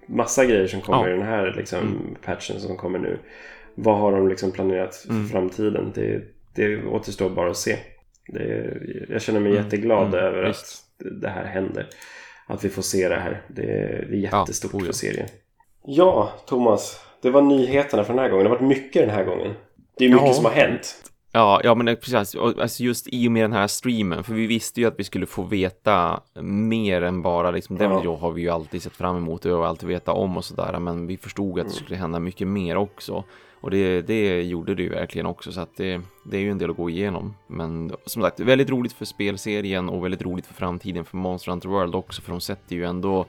massa grejer som kommer ja. i den här liksom, mm. patchen som kommer nu. Vad har de liksom planerat för mm. framtiden? Det, det återstår bara att se. Det, jag känner mig mm. jätteglad mm. över Visst. att det här händer. Att vi får se det här. Det, det är jättestort ja, för serien. Ja, Thomas. Det var nyheterna för den här gången. Det har varit mycket den här gången. Det är mycket ja. som har hänt. Ja, ja men precis. Alltså just i och med den här streamen, för vi visste ju att vi skulle få veta mer än bara liksom, den ja. har vi ju alltid sett fram emot och alltid veta om och sådär, men vi förstod att det mm. skulle hända mycket mer också. Och det, det gjorde det ju verkligen också, så att det, det är ju en del att gå igenom. Men som sagt, väldigt roligt för spelserien och väldigt roligt för framtiden för Monster Hunter World också, för de sätter ju ändå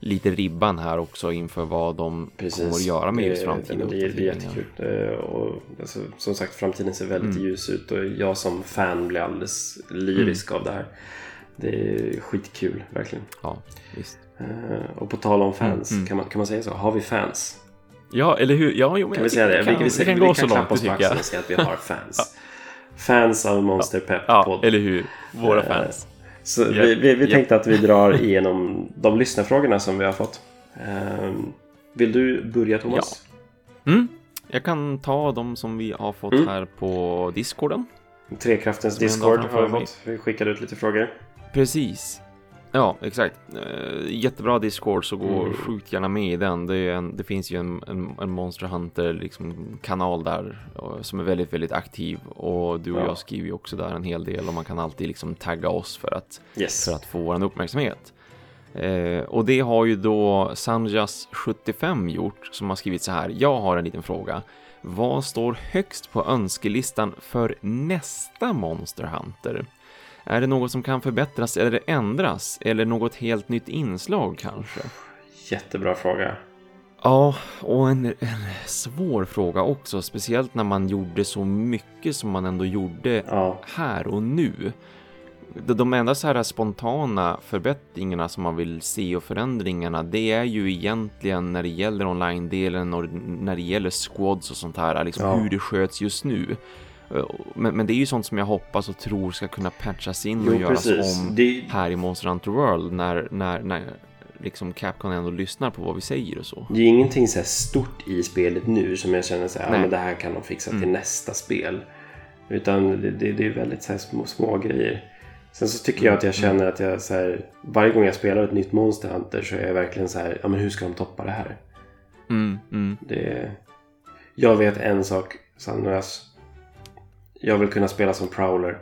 lite ribban här också inför vad de Precis. kommer att göra med just framtiden. Det, det, det är jättekul. Eh, och, alltså, som sagt, framtiden ser väldigt mm. ljus ut och jag som fan blir alldeles lyrisk mm. av det här. Det är skitkul, verkligen. Ja, visst. Uh, och på tal om fans, mm, mm. Kan, man, kan man säga så? Har vi fans? Ja, eller hur? Ja, jo, kan vi säga det? Kan, vi, vi, vi, kan, vi, gå vi kan så långt, tycker jag. och säga att vi har fans. ja. Fans av Monster Pep. Ja, eller hur? Våra fans. Så yep. vi, vi, vi yep. tänkte att vi drar igenom de lyssnarfrågorna som vi har fått. Um, vill du börja Thomas? Ja. Mm. Jag kan ta de som vi har fått mm. här på Discorden. Trekraftens Discord har vi fått. Vi skickade ut lite frågor. Precis. Ja, exakt. Uh, jättebra Discord så gå mm. sjukt gärna med i den. Det, en, det finns ju en, en, en, Monster Hunter liksom, kanal där som är väldigt, väldigt aktiv och du och ja. jag skriver ju också där en hel del och man kan alltid liksom tagga oss för att, yes. för att få vår uppmärksamhet. Uh, och det har ju då Sanjas75 gjort som har skrivit så här. Jag har en liten fråga. Vad står högst på önskelistan för nästa Monster Hunter? Är det något som kan förbättras eller ändras? Eller något helt nytt inslag kanske? Jättebra fråga. Ja, och en, en, svår fråga också, speciellt när man gjorde så mycket som man ändå gjorde ja. här och nu. De, enda så här spontana förbättringarna som man vill se och förändringarna, det är ju egentligen när det gäller online-delen och när det gäller squads och sånt här, liksom ja. hur det sköts just nu. Eh, men, men, det är ju sånt som jag hoppas och tror ska kunna patchas in jo, och göras precis. om det... här i Monster Hunter World när, när, när liksom Capcom ändå lyssnar på vad vi säger och så. Det är ingenting så stort i spelet nu som jag känner så här, ja, men det här kan de fixa till mm. nästa spel. Utan det, det, det är väldigt så små, små grejer. Sen så tycker jag att jag mm. känner att jag så här, varje gång jag spelar ett nytt Monster Hunter så är jag verkligen så här, ja men hur ska de toppa det här? Mm, mm. Det, jag vet en sak, Sandras. Jag vill kunna spela som prowler.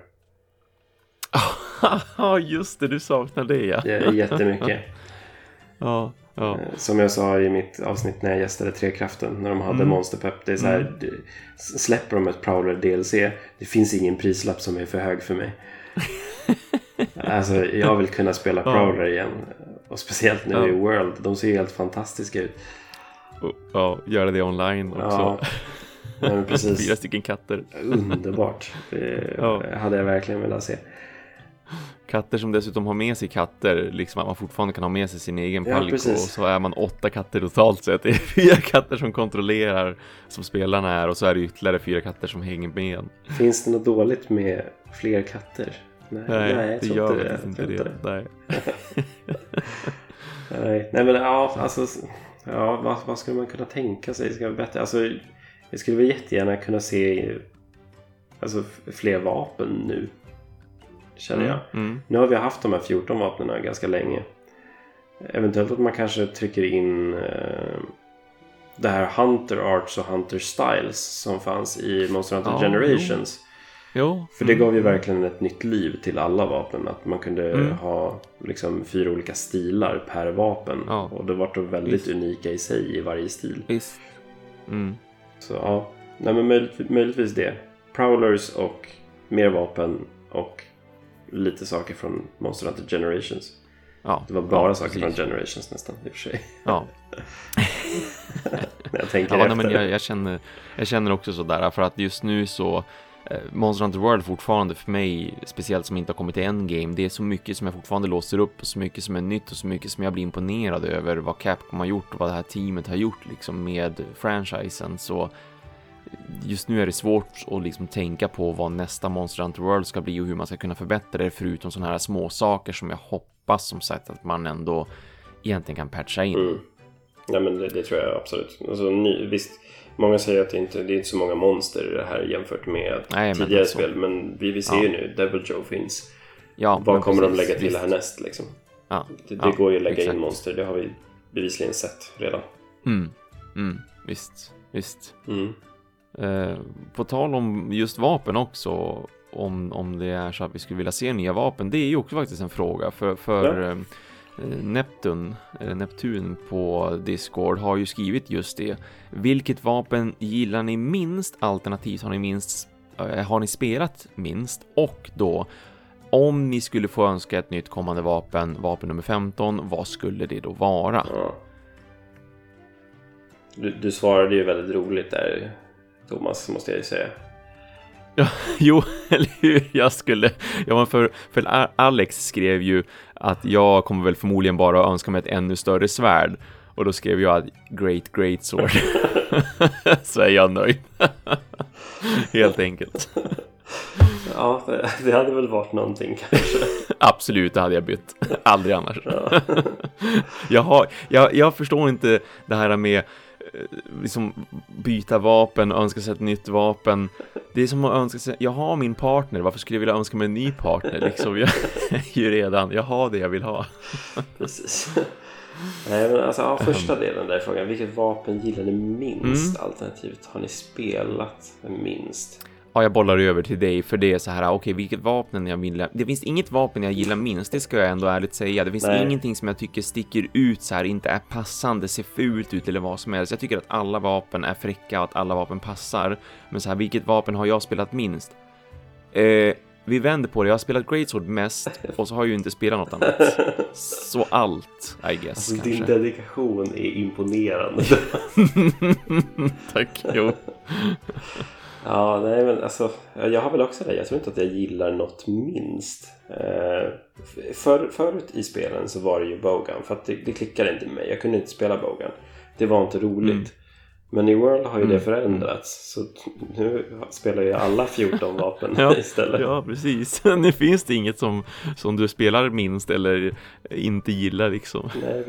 Ja, just det. Du saknar det ja. Jättemycket. ja, ja. Eh, som jag sa i mitt avsnitt när jag gästade Trekraften. När de hade mm. Monster Pep. Det är så här, mm. släpper de ett Prowler DLC. Det finns ingen prislapp som är för hög för mig. alltså jag vill kunna spela Prowler igen. Och speciellt nu ja. i World. De ser helt fantastiska ut. Ja, göra det online också. Ja. Precis. Fyra stycken katter. Underbart. Det ja. hade jag verkligen velat se. Katter som dessutom har med sig katter, liksom att man fortfarande kan ha med sig sin egen ja, och så är man åtta katter totalt sett. Det är fyra katter som kontrollerar som spelarna är och så är det ytterligare fyra katter som hänger med Finns det något dåligt med fler katter? Nej, nej, nej det gör det. inte det. det. Nej. nej. nej, men ja, alltså, ja, vad, vad skulle man kunna tänka sig ska vara bättre? Alltså, jag skulle väl jättegärna kunna se alltså, fler vapen nu. Känner mm, jag. Mm. Nu har vi haft de här 14 vapnen ganska länge. Eventuellt att man kanske trycker in eh, det här Hunter Arts och Hunter Styles som fanns i Monster Hunter ja, Generations. Jo. jo. För det gav ju mm. verkligen ett nytt liv till alla vapnen. Att man kunde mm. ha liksom fyra olika stilar per vapen. Ja. Och det var då väldigt Visst. unika i sig i varje stil. Visst. Mm. Så ja, Nej, men möjligt, möjligtvis det. Prowlers och mer vapen och lite saker från Monster Hunter Generations. Ja, det var bara ja, saker precis. från Generations nästan i och för sig. Ja. Jag tänker ja, efter. Nej, men jag, jag, känner, jag känner också sådär för att just nu så Eh, Monster Hunter World fortfarande för mig, speciellt som inte har kommit till endgame, det är så mycket som jag fortfarande låser upp och så mycket som är nytt och så mycket som jag blir imponerad över vad Capcom har gjort och vad det här teamet har gjort liksom med franchisen. Så just nu är det svårt att liksom tänka på vad nästa Monster Hunter World ska bli och hur man ska kunna förbättra det förutom sådana här små saker som jag hoppas som sagt att man ändå egentligen kan patcha in. Mm. Nej men det, det, tror jag absolut. Alltså, ny, visst, många säger att det inte det är inte så många monster i det här jämfört med Nej, tidigare men spel. Men vi, vi ser ja. ju nu, Devil Joe finns. Ja, Vad kommer precis, de lägga till visst. härnäst liksom? Ja, det, det ja, går ju att lägga exakt. in monster, det har vi bevisligen sett redan. Mm, mm, visst, visst. Mm. Eh, på tal om just vapen också, om, om det är så att vi skulle vilja se nya vapen, det är ju också faktiskt en fråga för, för ja. Neptun, eller Neptun på Discord har ju skrivit just det. Vilket vapen gillar ni minst? Alternativt har ni minst eh, har ni spelat minst? Och då om ni skulle få önska ett nytt kommande vapen, vapen nummer 15, vad skulle det då vara? Ja. Du, du svarade ju väldigt roligt där Thomas, måste jag ju säga. Ja, jo, eller hur? Jag skulle, ja men för, för Alex skrev ju att jag kommer väl förmodligen bara önska mig ett ännu större svärd. Och då skrev jag att Great Great Sword. Så är jag nöjd. Helt enkelt. Ja, det hade väl varit någonting kanske. Absolut, det hade jag bytt. Aldrig annars. Ja. jag, har, jag, jag förstår inte det här med liksom byta vapen och önska sig ett nytt vapen. Det är som att önska sig, jag har min partner, varför skulle jag vilja önska mig en ny partner liksom? Jag är ju redan, jag har det jag vill ha. Precis. Nej men alltså, ja, första ehm. delen där frågan, vilket vapen gillar ni minst? Mm. Alternativt, har ni spelat minst? Ja, jag bollar över till dig för det är så här, okej, okay, vilket vapen jag vill. Det finns inget vapen jag gillar minst, det ska jag ändå ärligt säga. Det finns Nej. ingenting som jag tycker sticker ut så här, inte är passande, ser fult ut eller vad som helst. Jag tycker att alla vapen är fräcka och att alla vapen passar. Men så här, vilket vapen har jag spelat minst? Eh, vi vänder på det, jag har spelat Greatsword mest och så har jag ju inte spelat något annat. Så allt, I guess. Alltså, kanske. din dedikation är imponerande. Tack, jo. Ja, nej men alltså jag har väl också det. Jag tror inte att jag gillar något minst. Eh, för, förut i spelen så var det ju Bogan för att det, det klickade inte med mig. Jag kunde inte spela Bogan. Det var inte roligt. Mm. Men i World har ju mm. det förändrats. Så nu spelar ju alla 14 vapen ja, istället. Ja, precis. Nu finns det inget som, som du spelar minst eller inte gillar liksom. Nej,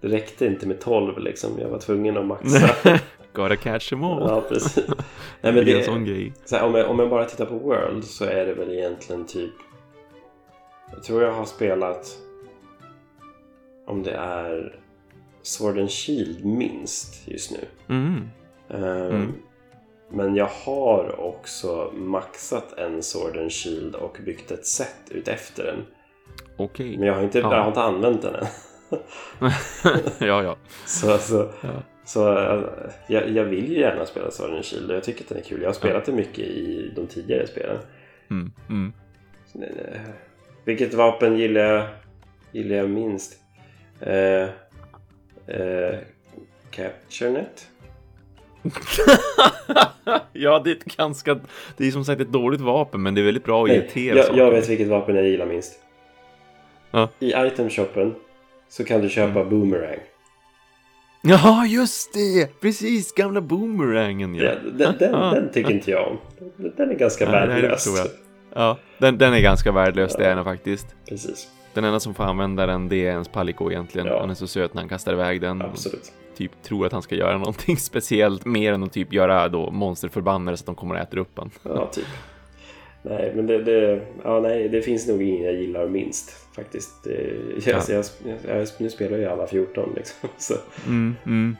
det räckte inte med 12 liksom. Jag var tvungen att maxa. Gotta catch them all. Ja, precis. Nej, men det, är en sån grej. Så här, om, jag, om jag bara tittar på World så är det väl egentligen typ... Jag tror jag har spelat... Om det är Sword and Shield minst just nu. Mm. Um, mm. Men jag har också maxat en Sword and Shield och byggt ett set ut efter den. Okej. Okay. Men jag har, inte, ja. jag har inte använt den än. ja, ja. Så, så ja. Så eh, jag, jag, vill ju gärna spela Sword Shield och jag tycker att den är kul. Jag har spelat det mycket i de tidigare spelen. Mm, mm. Vilket vapen gillar jag, gillar jag minst? Uh, uh, CaptureNet? ja, det är ett ganska... Det är som sagt ett dåligt vapen, men det är väldigt bra att irritera jag, jag vet vilket vapen jag gillar minst. Ja. I itemshoppen så kan du köpa mm. Boomerang. Ja, just det! Precis, gamla boomerangen ja. den, den, den, tycker inte jag om. Den är ganska värdelös. Ja, den, den är ganska värdelös, ja. det är den faktiskt. Precis. Den enda som får använda den, det är ens Palico egentligen. Ja. Han är så söt när han kastar iväg den. Absolut. Typ tror att han ska göra någonting speciellt, mer än att typ göra då monsterförbannare så att de kommer och äter upp han. Ja, typ. Nej, men det, det, ja, nej, det finns nog ingen jag gillar minst faktiskt. Jag, ja. jag, jag, nu spelar jag alla 14 liksom. Så. Mm, mm.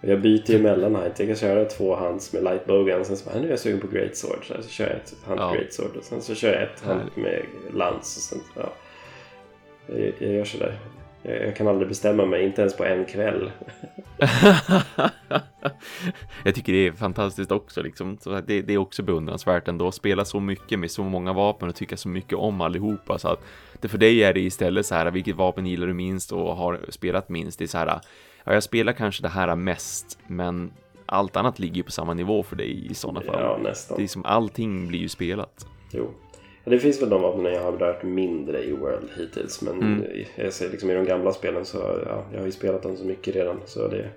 Jag byter ju mellan height. Jag kan köra två hands med light bowgun. Sen så bara, nu är jag sugen på great sword. Så, så kör jag ett hand ja. great sword. Och sen så kör jag ett hand med lans. Och sen, ja. jag, jag gör sådär. Jag, jag kan aldrig bestämma mig, inte ens på en kväll. jag tycker det är fantastiskt också liksom. Så det, det, är också beundransvärt ändå att spela så mycket med så många vapen och tycka så mycket om allihopa. Så att det för dig är det istället så här, vilket vapen gillar du minst och har spelat minst? Det är så här, ja, jag spelar kanske det här mest, men allt annat ligger ju på samma nivå för dig i sådana fall. Ja, nästan. Det är som allting blir ju spelat. Jo. Det finns väl de vapnen jag har rört mindre i World hittills. Men mm. jag ser liksom i de gamla spelen så ja, jag har ju spelat dem så mycket redan. Så det...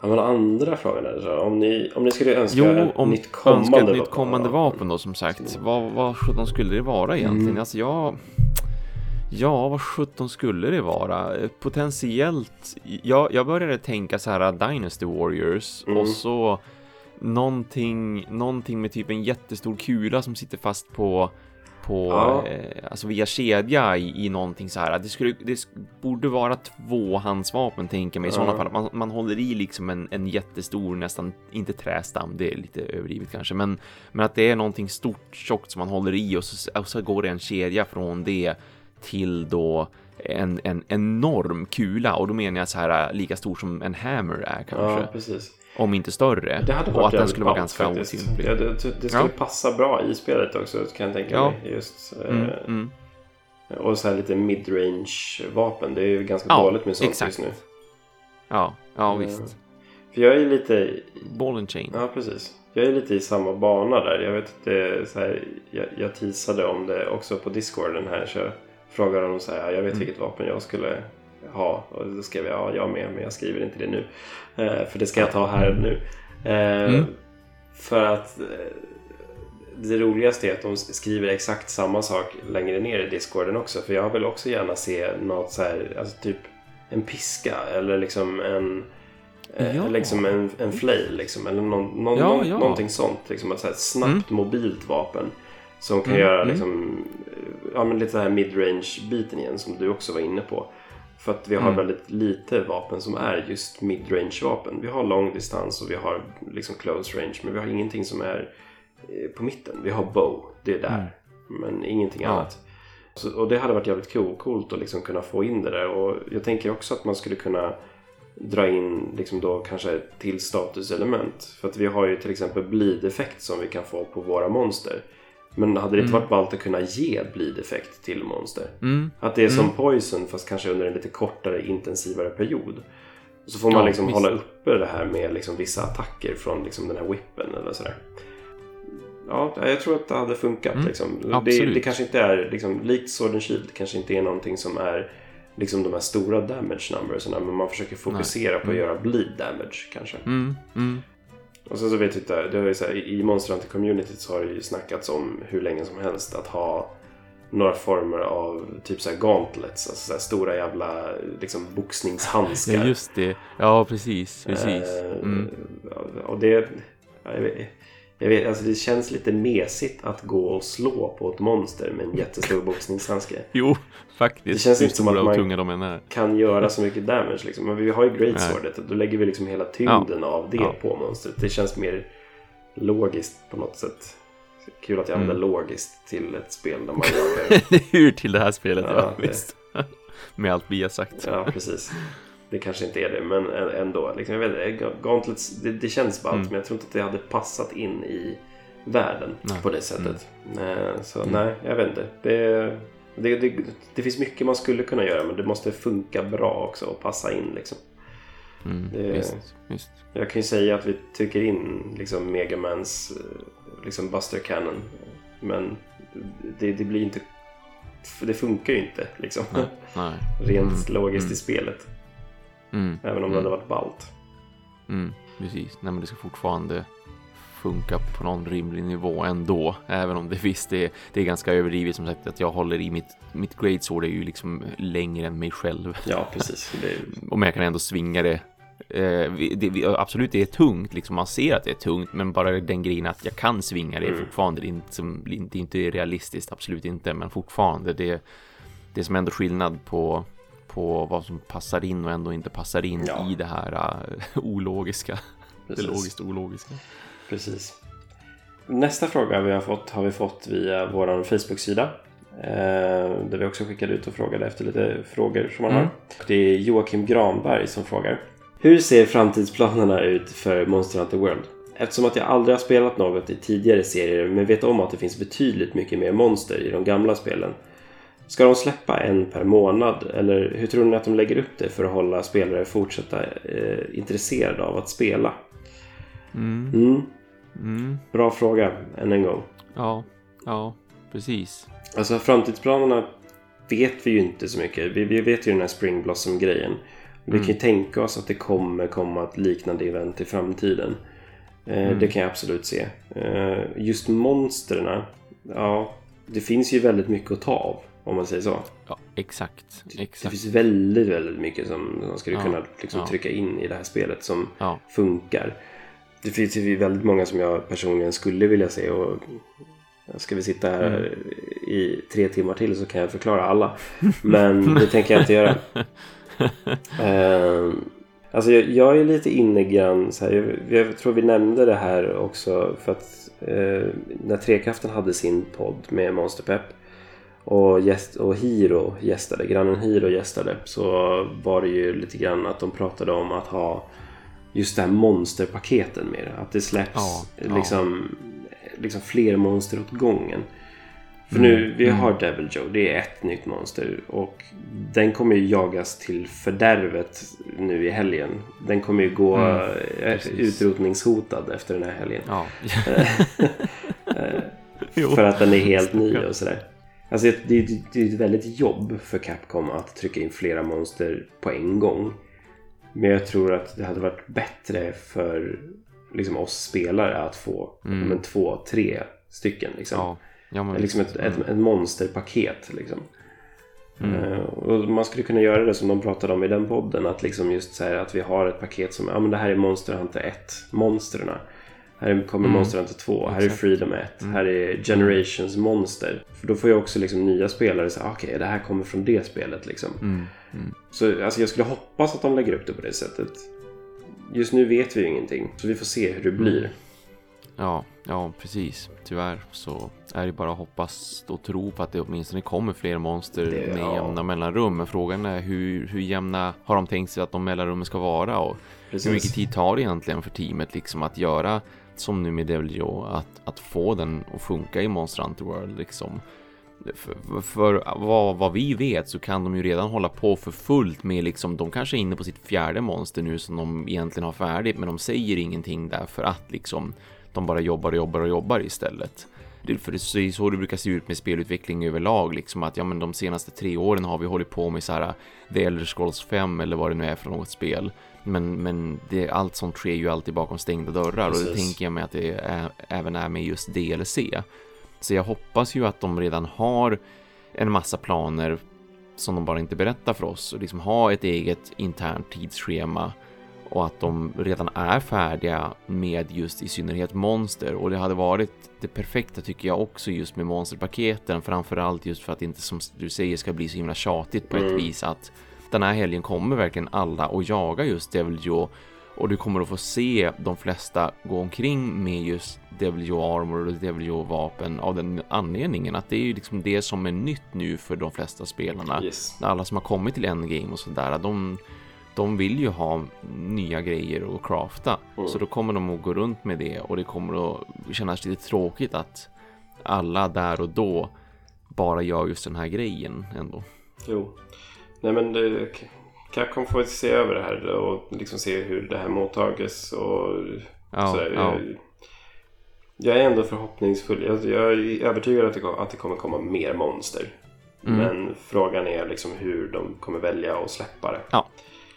Ja, men andra frågan är så, om ni, om ni skulle önska jo, ett om nytt kommande ett nytt kommande vapen då som sagt. Vad, vad sjutton skulle det vara egentligen? Mm. Alltså jag... Ja, vad sjutton skulle det vara? Potentiellt, jag, jag började tänka så här Dynasty Warriors mm. och så någonting, någonting med typ en jättestor kula som sitter fast på på ja. eh, alltså via kedja i, i någonting så här. Det, skulle, det borde vara tvåhandsvapen tänker mig i ja. sådana fall. Man, man håller i liksom en, en jättestor, nästan inte trästam, det är lite överdrivet kanske, men, men att det är någonting stort, tjockt som man håller i och så, och så går det en kedja från det till då en, en enorm kula och då menar jag så här lika stor som en hammer är kanske. Ja, precis. Om inte större. Det hade varit och att den skulle vara ganska otymplig. Ja, det, det, skulle ja. passa bra i spelet också kan jag tänka ja. mig. Just, mm, eh, mm. Och så här lite midrange vapen. Det är ju ganska ja, dåligt med sånt exakt. just nu. Ja, ja visst. Eh, för jag är lite... Ball and chain. Ja, precis. Jag är lite i samma bana där. Jag vet att det är så här, jag, jag teasade om det också på discorden här. Så jag frågade honom så här, jag vet mm. vilket vapen jag skulle ha. Och då skrev jag ja, jag med, men jag skriver inte det nu. Eh, för det ska jag ta här nu. Eh, mm. För att eh, det roligaste är att de skriver exakt samma sak längre ner i discorden också. För jag vill också gärna se något så här, alltså typ en piska eller liksom en Ja. Liksom en, en flail liksom, eller någon, någon, ja, ja. någonting sånt. Liksom, ett så snabbt mm. mobilt vapen. Som kan mm. göra mm. liksom, ja, men lite den här midrange biten igen som du också var inne på. För att vi har mm. väldigt lite vapen som är just midrange vapen. Vi har långdistans och vi har liksom close range men vi har ingenting som är eh, på mitten. Vi har bow, det är där. Mm. Men ingenting ja. annat. Så, och det hade varit jävligt cool, coolt att liksom kunna få in det där. Och jag tänker också att man skulle kunna dra in liksom då kanske till statuselement. För att vi har ju till exempel bleed-effekt som vi kan få på våra monster. Men hade det inte mm. varit ballt att kunna ge bleed-effekt till monster? Mm. Att det är som mm. poison fast kanske under en lite kortare intensivare period. Så får man ja, liksom hålla uppe det här med liksom vissa attacker från liksom den här whippen eller sådär. Ja, jag tror att det hade funkat. Mm. Liksom. Det, det, kanske inte är, liksom, likt Sword and Shield, kanske inte är någonting som är liksom de här stora damage numbersarna men man försöker fokusera Nej. på att mm. göra bleed damage kanske. Mm. Och sen så vet jag inte, det har ju så här, i Monster Hunter communityt så har det ju snackats om hur länge som helst att ha några former av typ så här gauntlets, alltså så här stora jävla liksom boxningshandskar. Ja just det, ja precis, precis. Mm. och det, jag vet, jag vet, alltså det känns lite mesigt att gå och slå på ett monster med en jättestor boxningshandske. jo, faktiskt. Det känns inte som att man kan göra så mycket damage. Liksom. Men vi har ju Great Swordet och då lägger vi liksom hela tyngden ja. av det ja. på monstret. Det känns mer logiskt på något sätt. Kul att jag använder mm. logiskt till ett spel där man gör Hur till det här spelet, ja, ja visst. med allt vi har sagt. Ja, precis. Det kanske inte är det, men ändå. Liksom, jag vet Gauntlets, det, det känns ballt, mm. men jag tror inte att det hade passat in i världen nej. på det sättet. Mm. Eh, så mm. nej, jag vet inte. Det, det, det, det, finns mycket man skulle kunna göra, men det måste funka bra också och passa in. Liksom. Mm, det, visst, visst. Jag kan ju säga att vi trycker in liksom, Megamans eh, liksom Buster Cannon. Men det, det blir inte... Det funkar ju inte liksom. Nej, nej. Rent mm, logiskt mm. i spelet. Mm. Även om det hade mm. varit ballt. Mm, precis. Nej men det ska fortfarande funka på någon rimlig nivå ändå. Även om det visst det, det är ganska överdrivet som sagt att jag håller i mitt, mitt great sword är ju liksom längre än mig själv. Ja, precis. Det... och jag kan ändå svinga det. Eh, det, absolut, det är tungt, liksom man ser att det är tungt, men bara den grejen att jag kan svinga det är mm. fortfarande det är inte, som, det är inte realistiskt, absolut inte, men fortfarande det, det är som ändå skillnad på på vad som passar in och ändå inte passar in ja. i det här uh, ologiska. Precis. Det logiskt ologiska. Precis. Nästa fråga vi har fått har vi fått via vår Facebook-sida. Eh, där vi också skickade ut och frågade efter lite frågor som man mm. har. Det är Joakim Granberg som frågar. Hur ser framtidsplanerna ut för Monster Hunter World? Eftersom att jag aldrig har spelat något i tidigare serier men vet om att det finns betydligt mycket mer monster i de gamla spelen Ska de släppa en per månad eller hur tror ni att de lägger upp det för att hålla spelare fortsätta eh, intresserade av att spela? Mm. Mm. Mm. Bra fråga, än en gång. Ja, ja, precis. Alltså framtidsplanerna vet vi ju inte så mycket. Vi, vi vet ju den här Spring Blossom-grejen. Vi kan ju mm. tänka oss att det kommer komma ett liknande event i framtiden. Eh, mm. Det kan jag absolut se. Eh, just monsterna, ja, det finns ju väldigt mycket att ta av. Om man säger så. Ja, exakt. exakt. Det finns väldigt, väldigt mycket som man skulle ja, kunna liksom ja. trycka in i det här spelet som ja. funkar. Det finns ju väldigt många som jag personligen skulle vilja se och Ska vi sitta här mm. i tre timmar till så kan jag förklara alla. Men det tänker jag inte göra. uh, alltså jag, jag, är lite inne grann så här, jag, jag, tror vi nämnde det här också för att uh, när Trekraften hade sin podd med Monsterpepp och, gäst, och Hiro gästade, grannen Hiro gästade så var det ju lite grann att de pratade om att ha just det här monsterpaketen med det. Att det släpps ja, liksom, ja. liksom fler monster åt gången. För mm, nu, vi mm. har Devil Joe, det är ett nytt monster och den kommer ju jagas till fördärvet nu i helgen. Den kommer ju gå mm, eh, utrotningshotad efter den här helgen. Ja. Eh, för att den är helt ny och sådär. Alltså det, är, det är ett väldigt jobb för Capcom att trycka in flera monster på en gång. Men jag tror att det hade varit bättre för liksom, oss spelare att få mm. men, två, tre stycken. Liksom. Ja. Ja, liksom ett, ett, ett, monsterpaket. Liksom. Mm. Uh, och man skulle kunna göra det som de pratade om i den podden. Att liksom just så att vi har ett paket som, ja men det här är Monster Hunter 1, monstren. Här kommer mm. Monster Hunter 2, här är Freedom 1, mm. här är Generations Monster. För då får jag också liksom nya spelare säga, okej okay, det här kommer från det spelet liksom. Mm. Mm. Så alltså, jag skulle hoppas att de lägger upp det på det sättet. Just nu vet vi ju ingenting, så vi får se hur det blir. Mm. Ja, ja precis. Tyvärr så är det bara att hoppas och tro på att det åtminstone kommer fler monster det, med ja. jämna mellanrum. Men frågan är hur, hur jämna har de tänkt sig att de mellanrummen ska vara och precis. hur mycket tid tar det egentligen för teamet liksom att göra som nu med Devil Joe, att, att få den att funka i Monster Hunter World liksom. För, för vad, vad, vi vet så kan de ju redan hålla på för fullt med liksom, de kanske är inne på sitt fjärde monster nu som de egentligen har färdigt, men de säger ingenting därför att liksom de bara jobbar och jobbar och jobbar istället. Det, för det är så det brukar se ut med spelutveckling överlag, liksom att ja, men de senaste tre åren har vi hållit på med så här The Elder Scrolls 5 eller vad det nu är för något spel. Men, men det, allt sånt sker ju alltid bakom stängda dörrar Precis. och det tänker jag mig att det är, även är med just DLC. Så jag hoppas ju att de redan har en massa planer som de bara inte berättar för oss. Och liksom ha ett eget internt tidsschema. Och att de redan är färdiga med just i synnerhet monster. Och det hade varit det perfekta tycker jag också just med monsterpaketen. Framförallt just för att det inte som du säger ska bli så himla tjatigt på ett mm. vis att den här helgen kommer verkligen alla att jaga just Devil Joe och du kommer att få se de flesta gå omkring med just Devil Joe Armor och Devil Joe vapen av den anledningen att det är ju liksom det som är nytt nu för de flesta spelarna. Yes. Alla som har kommit till Endgame och sådär, de, de vill ju ha nya grejer att crafta. Mm. Så då kommer de att gå runt med det och det kommer att kännas lite tråkigt att alla där och då bara gör just den här grejen ändå. Jo, Nej men det, Capcom får se över det här och liksom se hur det här mottages och ja, sådär. Ja. Jag, är ändå förhoppningsfull. Jag, jag är övertygad att det, att det kommer komma mer monster. Mm. Men frågan är liksom hur de kommer välja att släppa det. Ja,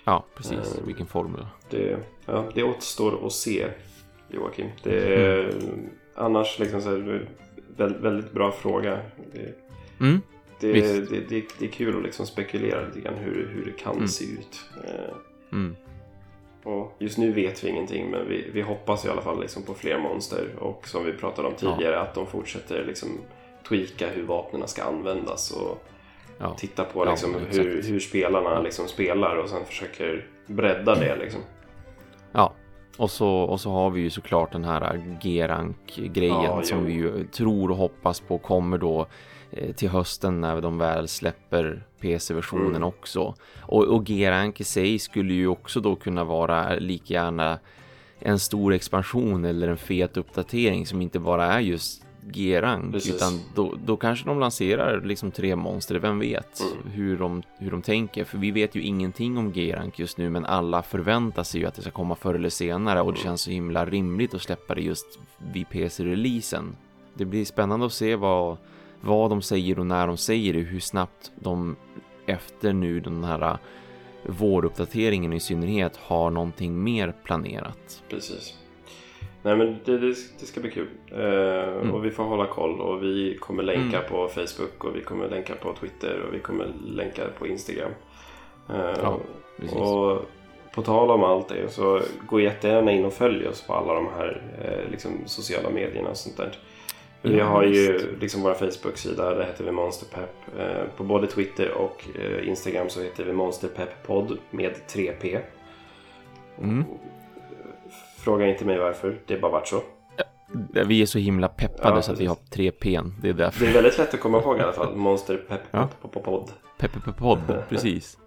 ja precis. Uh, Vilken formel. Det, ja, det återstår att se Joakim. Det är mm. annars liksom så här, väldigt, väldigt bra fråga. Det, mm. Det, det, det, det, är kul att liksom spekulera lite grann hur, hur det kan mm. se ut. Eh, mm. Och just nu vet vi ingenting men vi, vi hoppas i alla fall liksom på fler monster och som vi pratade om tidigare ja. att de fortsätter liksom tweaka hur vapnen ska användas och ja. titta på liksom ja, hur, hur spelarna liksom spelar och sen försöker bredda det. Liksom. Ja, och så, och så har vi ju såklart den här G-rank-grejen som vi ju tror och hoppas på kommer då till hösten när de väl släpper PC-versionen mm. också. Och, och G-Rank i sig skulle ju också då kunna vara lika gärna en stor expansion eller en fet uppdatering som inte bara är just G-rank utan då, då kanske de lanserar liksom tre monster, vem vet mm. hur, de, hur de tänker för vi vet ju ingenting om G-rank just nu men alla förväntar sig ju att det ska komma förr eller senare och det mm. känns så himla rimligt att släppa det just vid PC-releasen. Det blir spännande att se vad vad de säger och när de säger det, hur snabbt de efter nu den här våruppdateringen i synnerhet har någonting mer planerat. Precis. Nej men det, det, det ska bli kul. Eh, mm. Och vi får hålla koll och vi kommer länka mm. på Facebook och vi kommer länka på Twitter och vi kommer länka på Instagram. Eh, ja, och på tal om allt det så gå jättegärna in och följ oss på alla de här eh, liksom, sociala medierna och sånt där. Vi har ju liksom våra Facebook-sida, där heter vi Monsterpepp. Eh, på både Twitter och eh, Instagram så heter vi Monsterpepp-podd med 3P. Mm. Fråga inte mig varför, det är bara varit så. Vi är så himla peppade ja, så att vi har 3P. Det är därför. Det är väldigt lätt att komma ihåg i alla fall. Monsterpepp-podd. Pepp-podd, precis.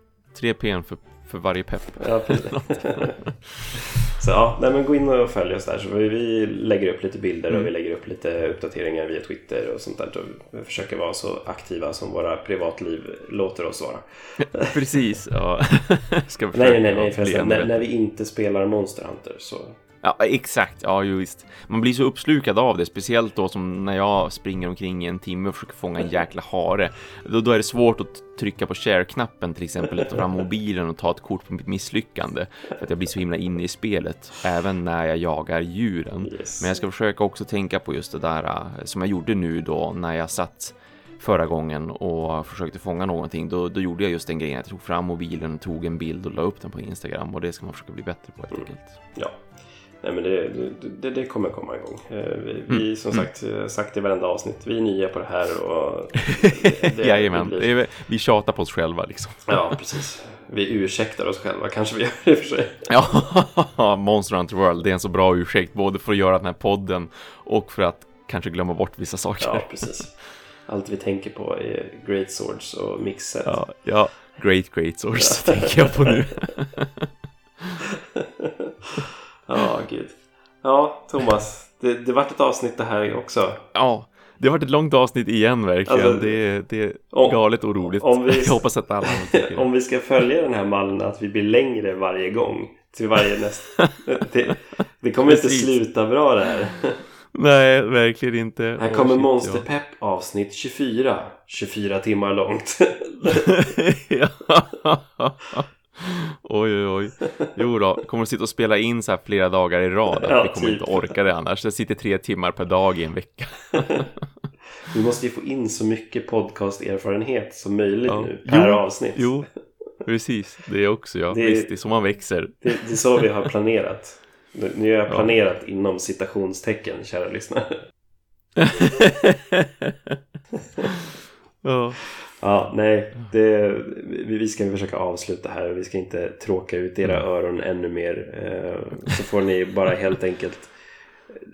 3P för för varje pepp. Ja, så ja, nej, men gå in och följ oss där. Så vi, vi lägger upp lite bilder mm. och vi lägger upp lite uppdateringar via Twitter och sånt där. Och vi försöker vara så aktiva som våra privatliv låter oss vara. Precis, ja. Ska nej, nej, nej, förresten. När, när vi inte spelar Monster Hunter så Ja, exakt. Ja, ju visst. Man blir så uppslukad av det, speciellt då som när jag springer omkring i en timme och försöker fånga en jäkla hare. Då, då är det svårt att trycka på share-knappen till exempel, ta fram mobilen och ta ett kort på mitt misslyckande. För att jag blir så himla inne i spelet, även när jag jagar djuren. Yes. Men jag ska försöka också tänka på just det där äh, som jag gjorde nu då när jag satt förra gången och försökte fånga någonting, då, då gjorde jag just den grejen. Jag tog fram mobilen, tog en bild och la upp den på Instagram och det ska man försöka bli bättre på helt mm. enkelt. Ja, Nej men det, det, det, kommer komma igång. Eh, vi, vi mm. som sagt, mm. sagt i varenda avsnitt, vi är nya på det här och... Det, Jajamän, det blir... vi tjatar på oss själva liksom. Ja, precis. Vi ursäktar oss själva, kanske vi gör det i och för sig. Ja, Monster Hunter World, det är en så bra ursäkt, både för att göra den här podden och för att kanske glömma bort vissa saker. Ja, precis. Allt vi tänker på är Great Swords och Mixed. Ja, ja Great Great Swords tänker jag på nu. Ja, gud. Ja, Thomas. Det, det vart ett avsnitt det här också. Ja, det har varit ett långt avsnitt igen verkligen. Alltså, det, det är om, galet och roligt. Om vi, Jag hoppas att alla Om vi ska följa den här mallen att vi blir längre varje gång. Till varje nästa. det, det kommer Precis. inte sluta bra det här. Nej, verkligen inte. Här kommer Monsterpepp ja. avsnitt 24. 24 timmar långt. Oj, oj, oj. Jo då, kommer att sitta och spela in så här flera dagar i rad. Ja, vi kommer typ. inte orka det annars. Det sitter tre timmar per dag i en vecka. vi måste ju få in så mycket podcasterfarenhet som möjligt ja. nu per jo, avsnitt. Jo, precis. Det är också ja. Det, Visst, det är så man växer. Det, det är så vi har planerat. Nu har jag planerat ja. inom citationstecken, kära lyssnare. ja. Ja, nej. Det, vi ska försöka avsluta här. Vi ska inte tråka ut era mm. öron ännu mer. Eh, så får ni bara helt enkelt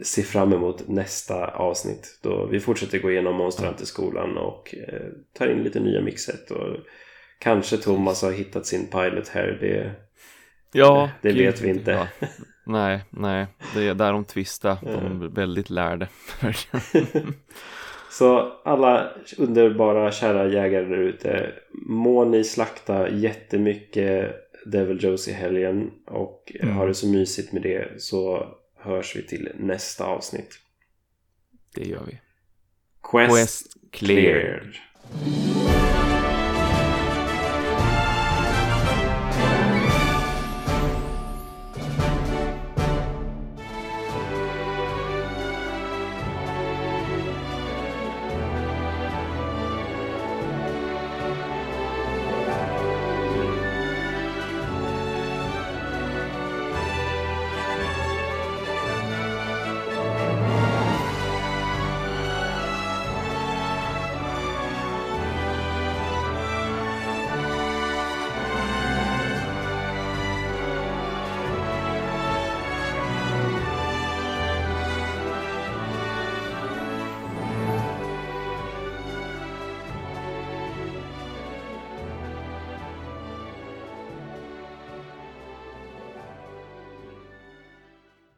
se fram emot nästa avsnitt. Då vi fortsätter gå igenom Monster i skolan och eh, tar in lite nya mixet. Och kanske Thomas har hittat sin pilot här. Det, ja, det vet vi inte. Ja. Nej, nej. Det är där de tvistar. De är väldigt lärde. Så alla underbara kära jägare där ute. Må ni slakta jättemycket Devil Joes i helgen och mm. ha det så mysigt med det så hörs vi till nästa avsnitt. Det gör vi. Quest, Quest cleared. cleared.